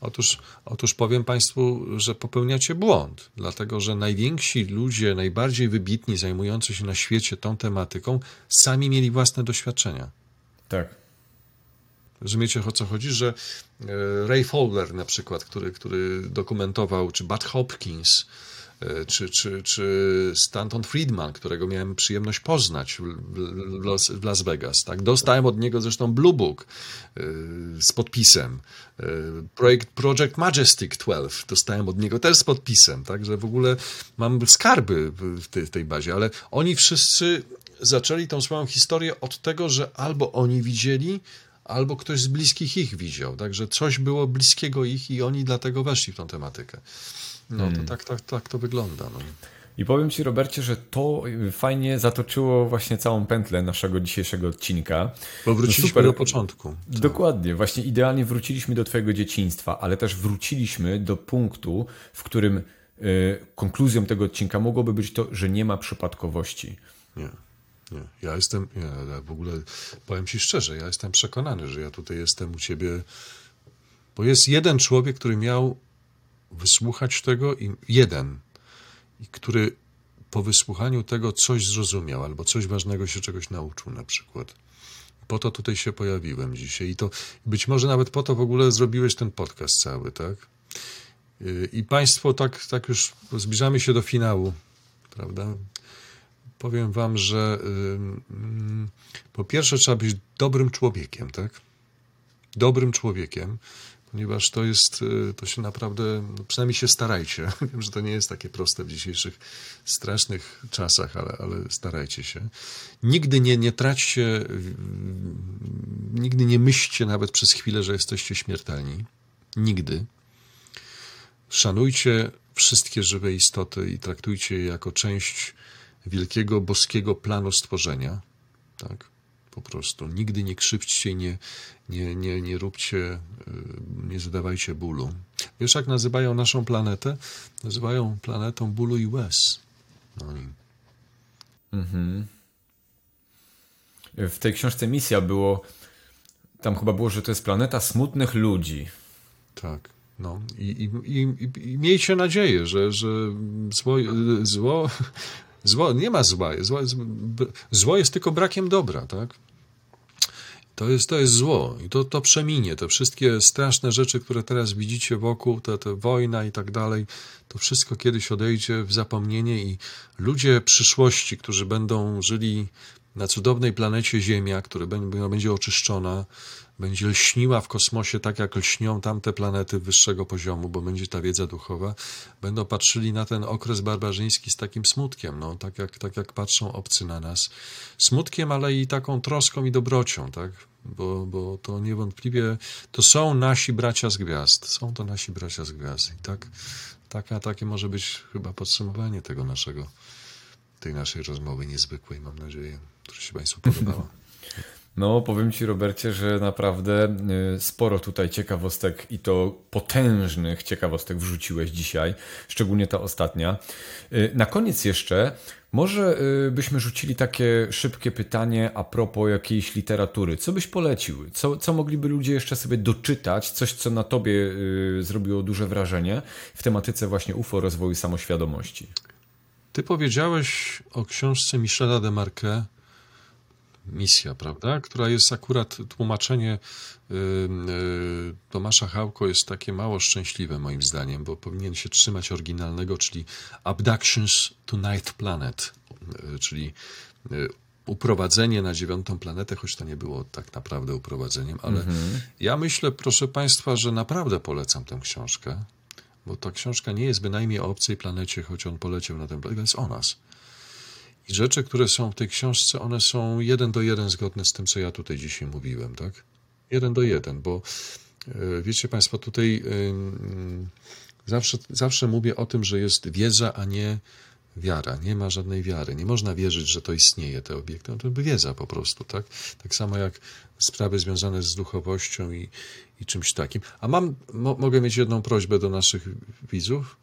Otóż, otóż powiem Państwu, że popełniacie błąd, dlatego że najwięksi ludzie, najbardziej wybitni, zajmujący się na świecie tą tematyką, sami mieli własne doświadczenia. Tak. Rozumiecie o co chodzi? Że e, Ray Fowler na przykład, który, który dokumentował, czy Bud Hopkins, czy, czy, czy Stanton Friedman, którego miałem przyjemność poznać w, Las, Vegas. Tak? Dostałem od niego zresztą Blue Book e, z podpisem. Projekt Project Majestic 12 dostałem od niego też z podpisem. Także w ogóle mam skarby w tej, w tej bazie, ale oni wszyscy zaczęli tą swoją historię od tego, że albo oni widzieli, albo ktoś z bliskich ich widział. Także coś było bliskiego ich i oni dlatego weszli w tą tematykę. No to hmm. tak, tak, tak to wygląda. No. I powiem Ci, Robercie, że to fajnie zatoczyło właśnie całą pętlę naszego dzisiejszego odcinka. Bo wróciliśmy no do początku. Tak. Dokładnie, właśnie idealnie wróciliśmy do Twojego dzieciństwa, ale też wróciliśmy do punktu, w którym y, konkluzją tego odcinka mogłoby być to, że nie ma przypadkowości. Nie. Nie, ja jestem, ja w ogóle powiem Ci szczerze, ja jestem przekonany, że ja tutaj jestem u Ciebie, bo jest jeden człowiek, który miał wysłuchać tego i jeden, który po wysłuchaniu tego coś zrozumiał, albo coś ważnego się czegoś nauczył na przykład. Po to tutaj się pojawiłem dzisiaj i to być może nawet po to w ogóle zrobiłeś ten podcast cały, tak? I Państwo, tak, tak już zbliżamy się do finału, prawda? powiem wam, że po pierwsze trzeba być dobrym człowiekiem, tak? Dobrym człowiekiem, ponieważ to jest, y, to się naprawdę, no przynajmniej się starajcie. <laughs> Wiem, że to nie jest takie proste w dzisiejszych strasznych czasach, ale, ale starajcie się. Nigdy nie, nie traćcie, nigdy nie myślcie nawet przez chwilę, że jesteście śmiertelni. Nigdy. Szanujcie wszystkie żywe istoty i traktujcie je jako część wielkiego boskiego planu stworzenia. Tak? Po prostu. Nigdy nie krzywdźcie, nie, nie, nie, nie róbcie, y, nie zadawajcie bólu. Wiesz, jak nazywają naszą planetę? Nazywają planetą bólu i łez. No i... Mhm. W tej książce Misja było, tam chyba było, że to jest planeta smutnych ludzi. Tak. No i, i, i, i miejcie nadzieję, że, że zło, zło Zło, nie ma zła. Zło, zło jest tylko brakiem dobra, tak? To jest, to jest zło i to, to przeminie. Te wszystkie straszne rzeczy, które teraz widzicie wokół, te, te wojna i tak dalej, to wszystko kiedyś odejdzie w zapomnienie i ludzie przyszłości, którzy będą żyli na cudownej planecie Ziemia, która będzie oczyszczona, będzie lśniła w kosmosie tak, jak lśnią tamte planety wyższego poziomu, bo będzie ta wiedza duchowa, będą patrzyli na ten okres barbarzyński z takim smutkiem, no, tak, jak, tak jak patrzą obcy na nas. Smutkiem, ale i taką troską i dobrocią, tak? Bo, bo to niewątpliwie to są nasi bracia z gwiazd. Są to nasi bracia z gwiazd. I tak, taka, takie może być chyba podsumowanie tego naszego, tej naszej rozmowy niezwykłej, mam nadzieję, która się Państwu podobała. <laughs> No, powiem Ci, Robercie, że naprawdę y, sporo tutaj ciekawostek i to potężnych ciekawostek wrzuciłeś dzisiaj, szczególnie ta ostatnia. Y, na koniec jeszcze, może y, byśmy rzucili takie szybkie pytanie a propos jakiejś literatury. Co byś polecił? Co, co mogliby ludzie jeszcze sobie doczytać? Coś, co na Tobie zrobiło duże wrażenie w tematyce właśnie UFO rozwoju samoświadomości. Ty powiedziałeś o książce Michela de Marquet misja, prawda? Która jest akurat tłumaczenie y, y, Tomasza Hałko jest takie mało szczęśliwe moim zdaniem, bo powinien się trzymać oryginalnego, czyli Abductions to Ninth Planet, y, czyli uprowadzenie na dziewiątą planetę, choć to nie było tak naprawdę uprowadzeniem, ale mhm. ja myślę, proszę Państwa, że naprawdę polecam tę książkę, bo ta książka nie jest bynajmniej o obcej planecie, choć on poleciał na tę planetę, jest o nas. I rzeczy, które są w tej książce, one są jeden do jeden zgodne z tym, co ja tutaj dzisiaj mówiłem, tak? Jeden do jeden, bo e, wiecie Państwo, tutaj zawsze, zawsze mówię o tym, że jest wiedza, a nie wiara. Nie ma żadnej wiary. Nie można wierzyć, że to istnieje, te obiekty. No to by wiedza po prostu, tak? Tak samo jak sprawy związane z duchowością i, i czymś takim. A mam, mo, mogę mieć jedną prośbę do naszych widzów.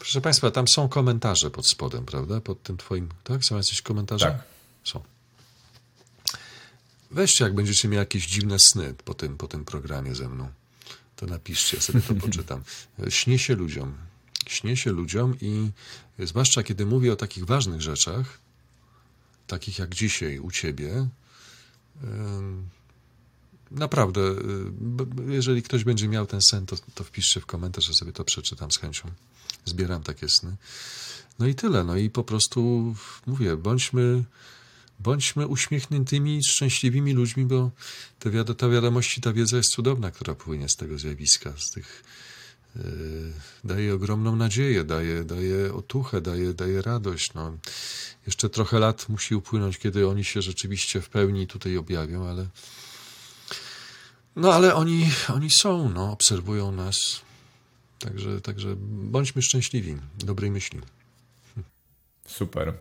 Proszę Państwa, tam są komentarze pod spodem, prawda? Pod tym Twoim, tak? Są jakieś komentarze? Tak. Są. Weźcie, jak będziecie mieli jakieś dziwne sny po tym, po tym programie ze mną. to napiszcie, ja sobie to <laughs> poczytam. Śnię się ludziom. Śnię się ludziom i zwłaszcza kiedy mówię o takich ważnych rzeczach, takich jak dzisiaj u ciebie, naprawdę, y, jeżeli ktoś będzie miał ten sen, to, to wpiszcie w komentarz, że sobie to przeczytam z chęcią. Zbieram takie sny. No i tyle. No i po prostu mówię, bądźmy, bądźmy uśmiechniętymi, szczęśliwymi ludźmi, bo te ta wiadomości, ta wiedza jest cudowna, która płynie z tego zjawiska, z tych yy, daje ogromną nadzieję, daje, daje otuchę, daje, daje radość. No, jeszcze trochę lat musi upłynąć, kiedy oni się rzeczywiście w pełni tutaj objawią, ale no ale oni, oni są, no, obserwują nas. Także, także bądźmy szczęśliwi, dobrej myśli. Super.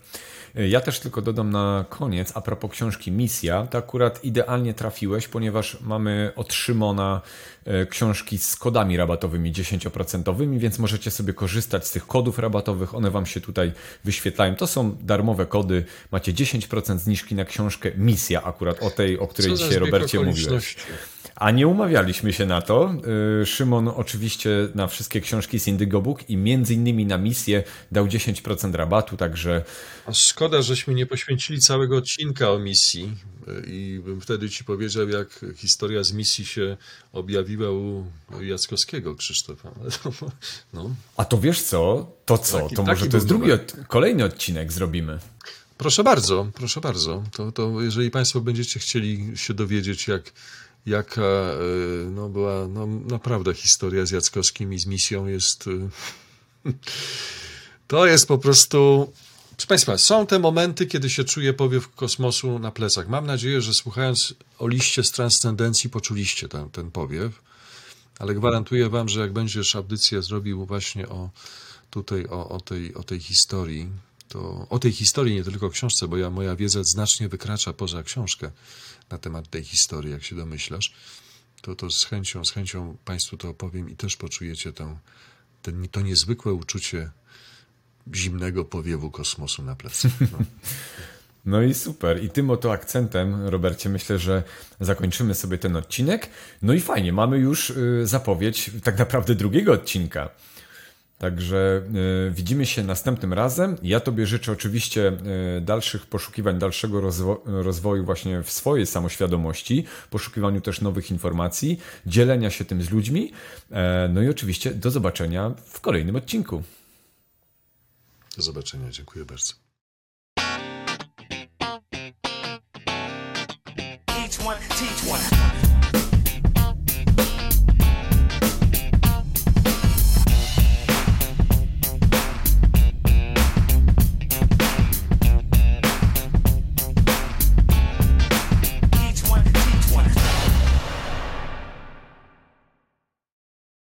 Ja też tylko dodam na koniec, a propos książki Misja, to akurat idealnie trafiłeś, ponieważ mamy od Szymona e, książki z kodami rabatowymi 10%, więc możecie sobie korzystać z tych kodów rabatowych, one Wam się tutaj wyświetlają. To są darmowe kody, macie 10% zniżki na książkę Misja, akurat o tej, o której dzisiaj Robercie mówiłeś. A nie umawialiśmy się na to. Y, Szymon oczywiście na wszystkie książki z Indigo Book i między innymi na misję dał 10% rabatu, także... A szkoda, żeśmy nie poświęcili całego odcinka o misji y, i bym wtedy ci powiedział, jak historia z misji się objawiła u Jackowskiego Krzysztofa. <laughs> No. A to wiesz co? To co? Taki, to może to jest drugi, od... kolejny odcinek zrobimy. Proszę bardzo, proszę bardzo. To, to jeżeli Państwo będziecie chcieli się dowiedzieć, jak jaka e, no, była no, naprawdę historia z Jackowskim i z misją jest. E, <laughs> to jest po prostu. Proszę Państwa, są te momenty, kiedy się czuje powiew kosmosu na plecach. Mam nadzieję, że słuchając o liście z transcendencji poczuliście ten, ten powiew, ale gwarantuję Wam, że jak będziesz audycję zrobił właśnie o tutaj o, o, tej, o tej historii, to o tej historii, nie tylko książce, bo ja, moja wiedza znacznie wykracza poza książkę na temat tej historii, jak się domyślasz, to, to z chęcią, z chęcią Państwu to opowiem i też poczujecie tę, ten, to niezwykłe uczucie zimnego powiewu kosmosu na plecach. No. <laughs> No i super. I tym oto akcentem, Robercie, myślę, że zakończymy sobie ten odcinek. No i fajnie, mamy już y, zapowiedź tak naprawdę drugiego odcinka. Także y, widzimy się następnym razem. Ja Tobie życzę oczywiście y, dalszych poszukiwań, dalszego rozwo rozwoju właśnie w swojej samoświadomości, poszukiwaniu też nowych informacji, dzielenia się tym z ludźmi. E, no i oczywiście do zobaczenia w kolejnym odcinku. Do zobaczenia, dziękuję bardzo. Each one, teach one.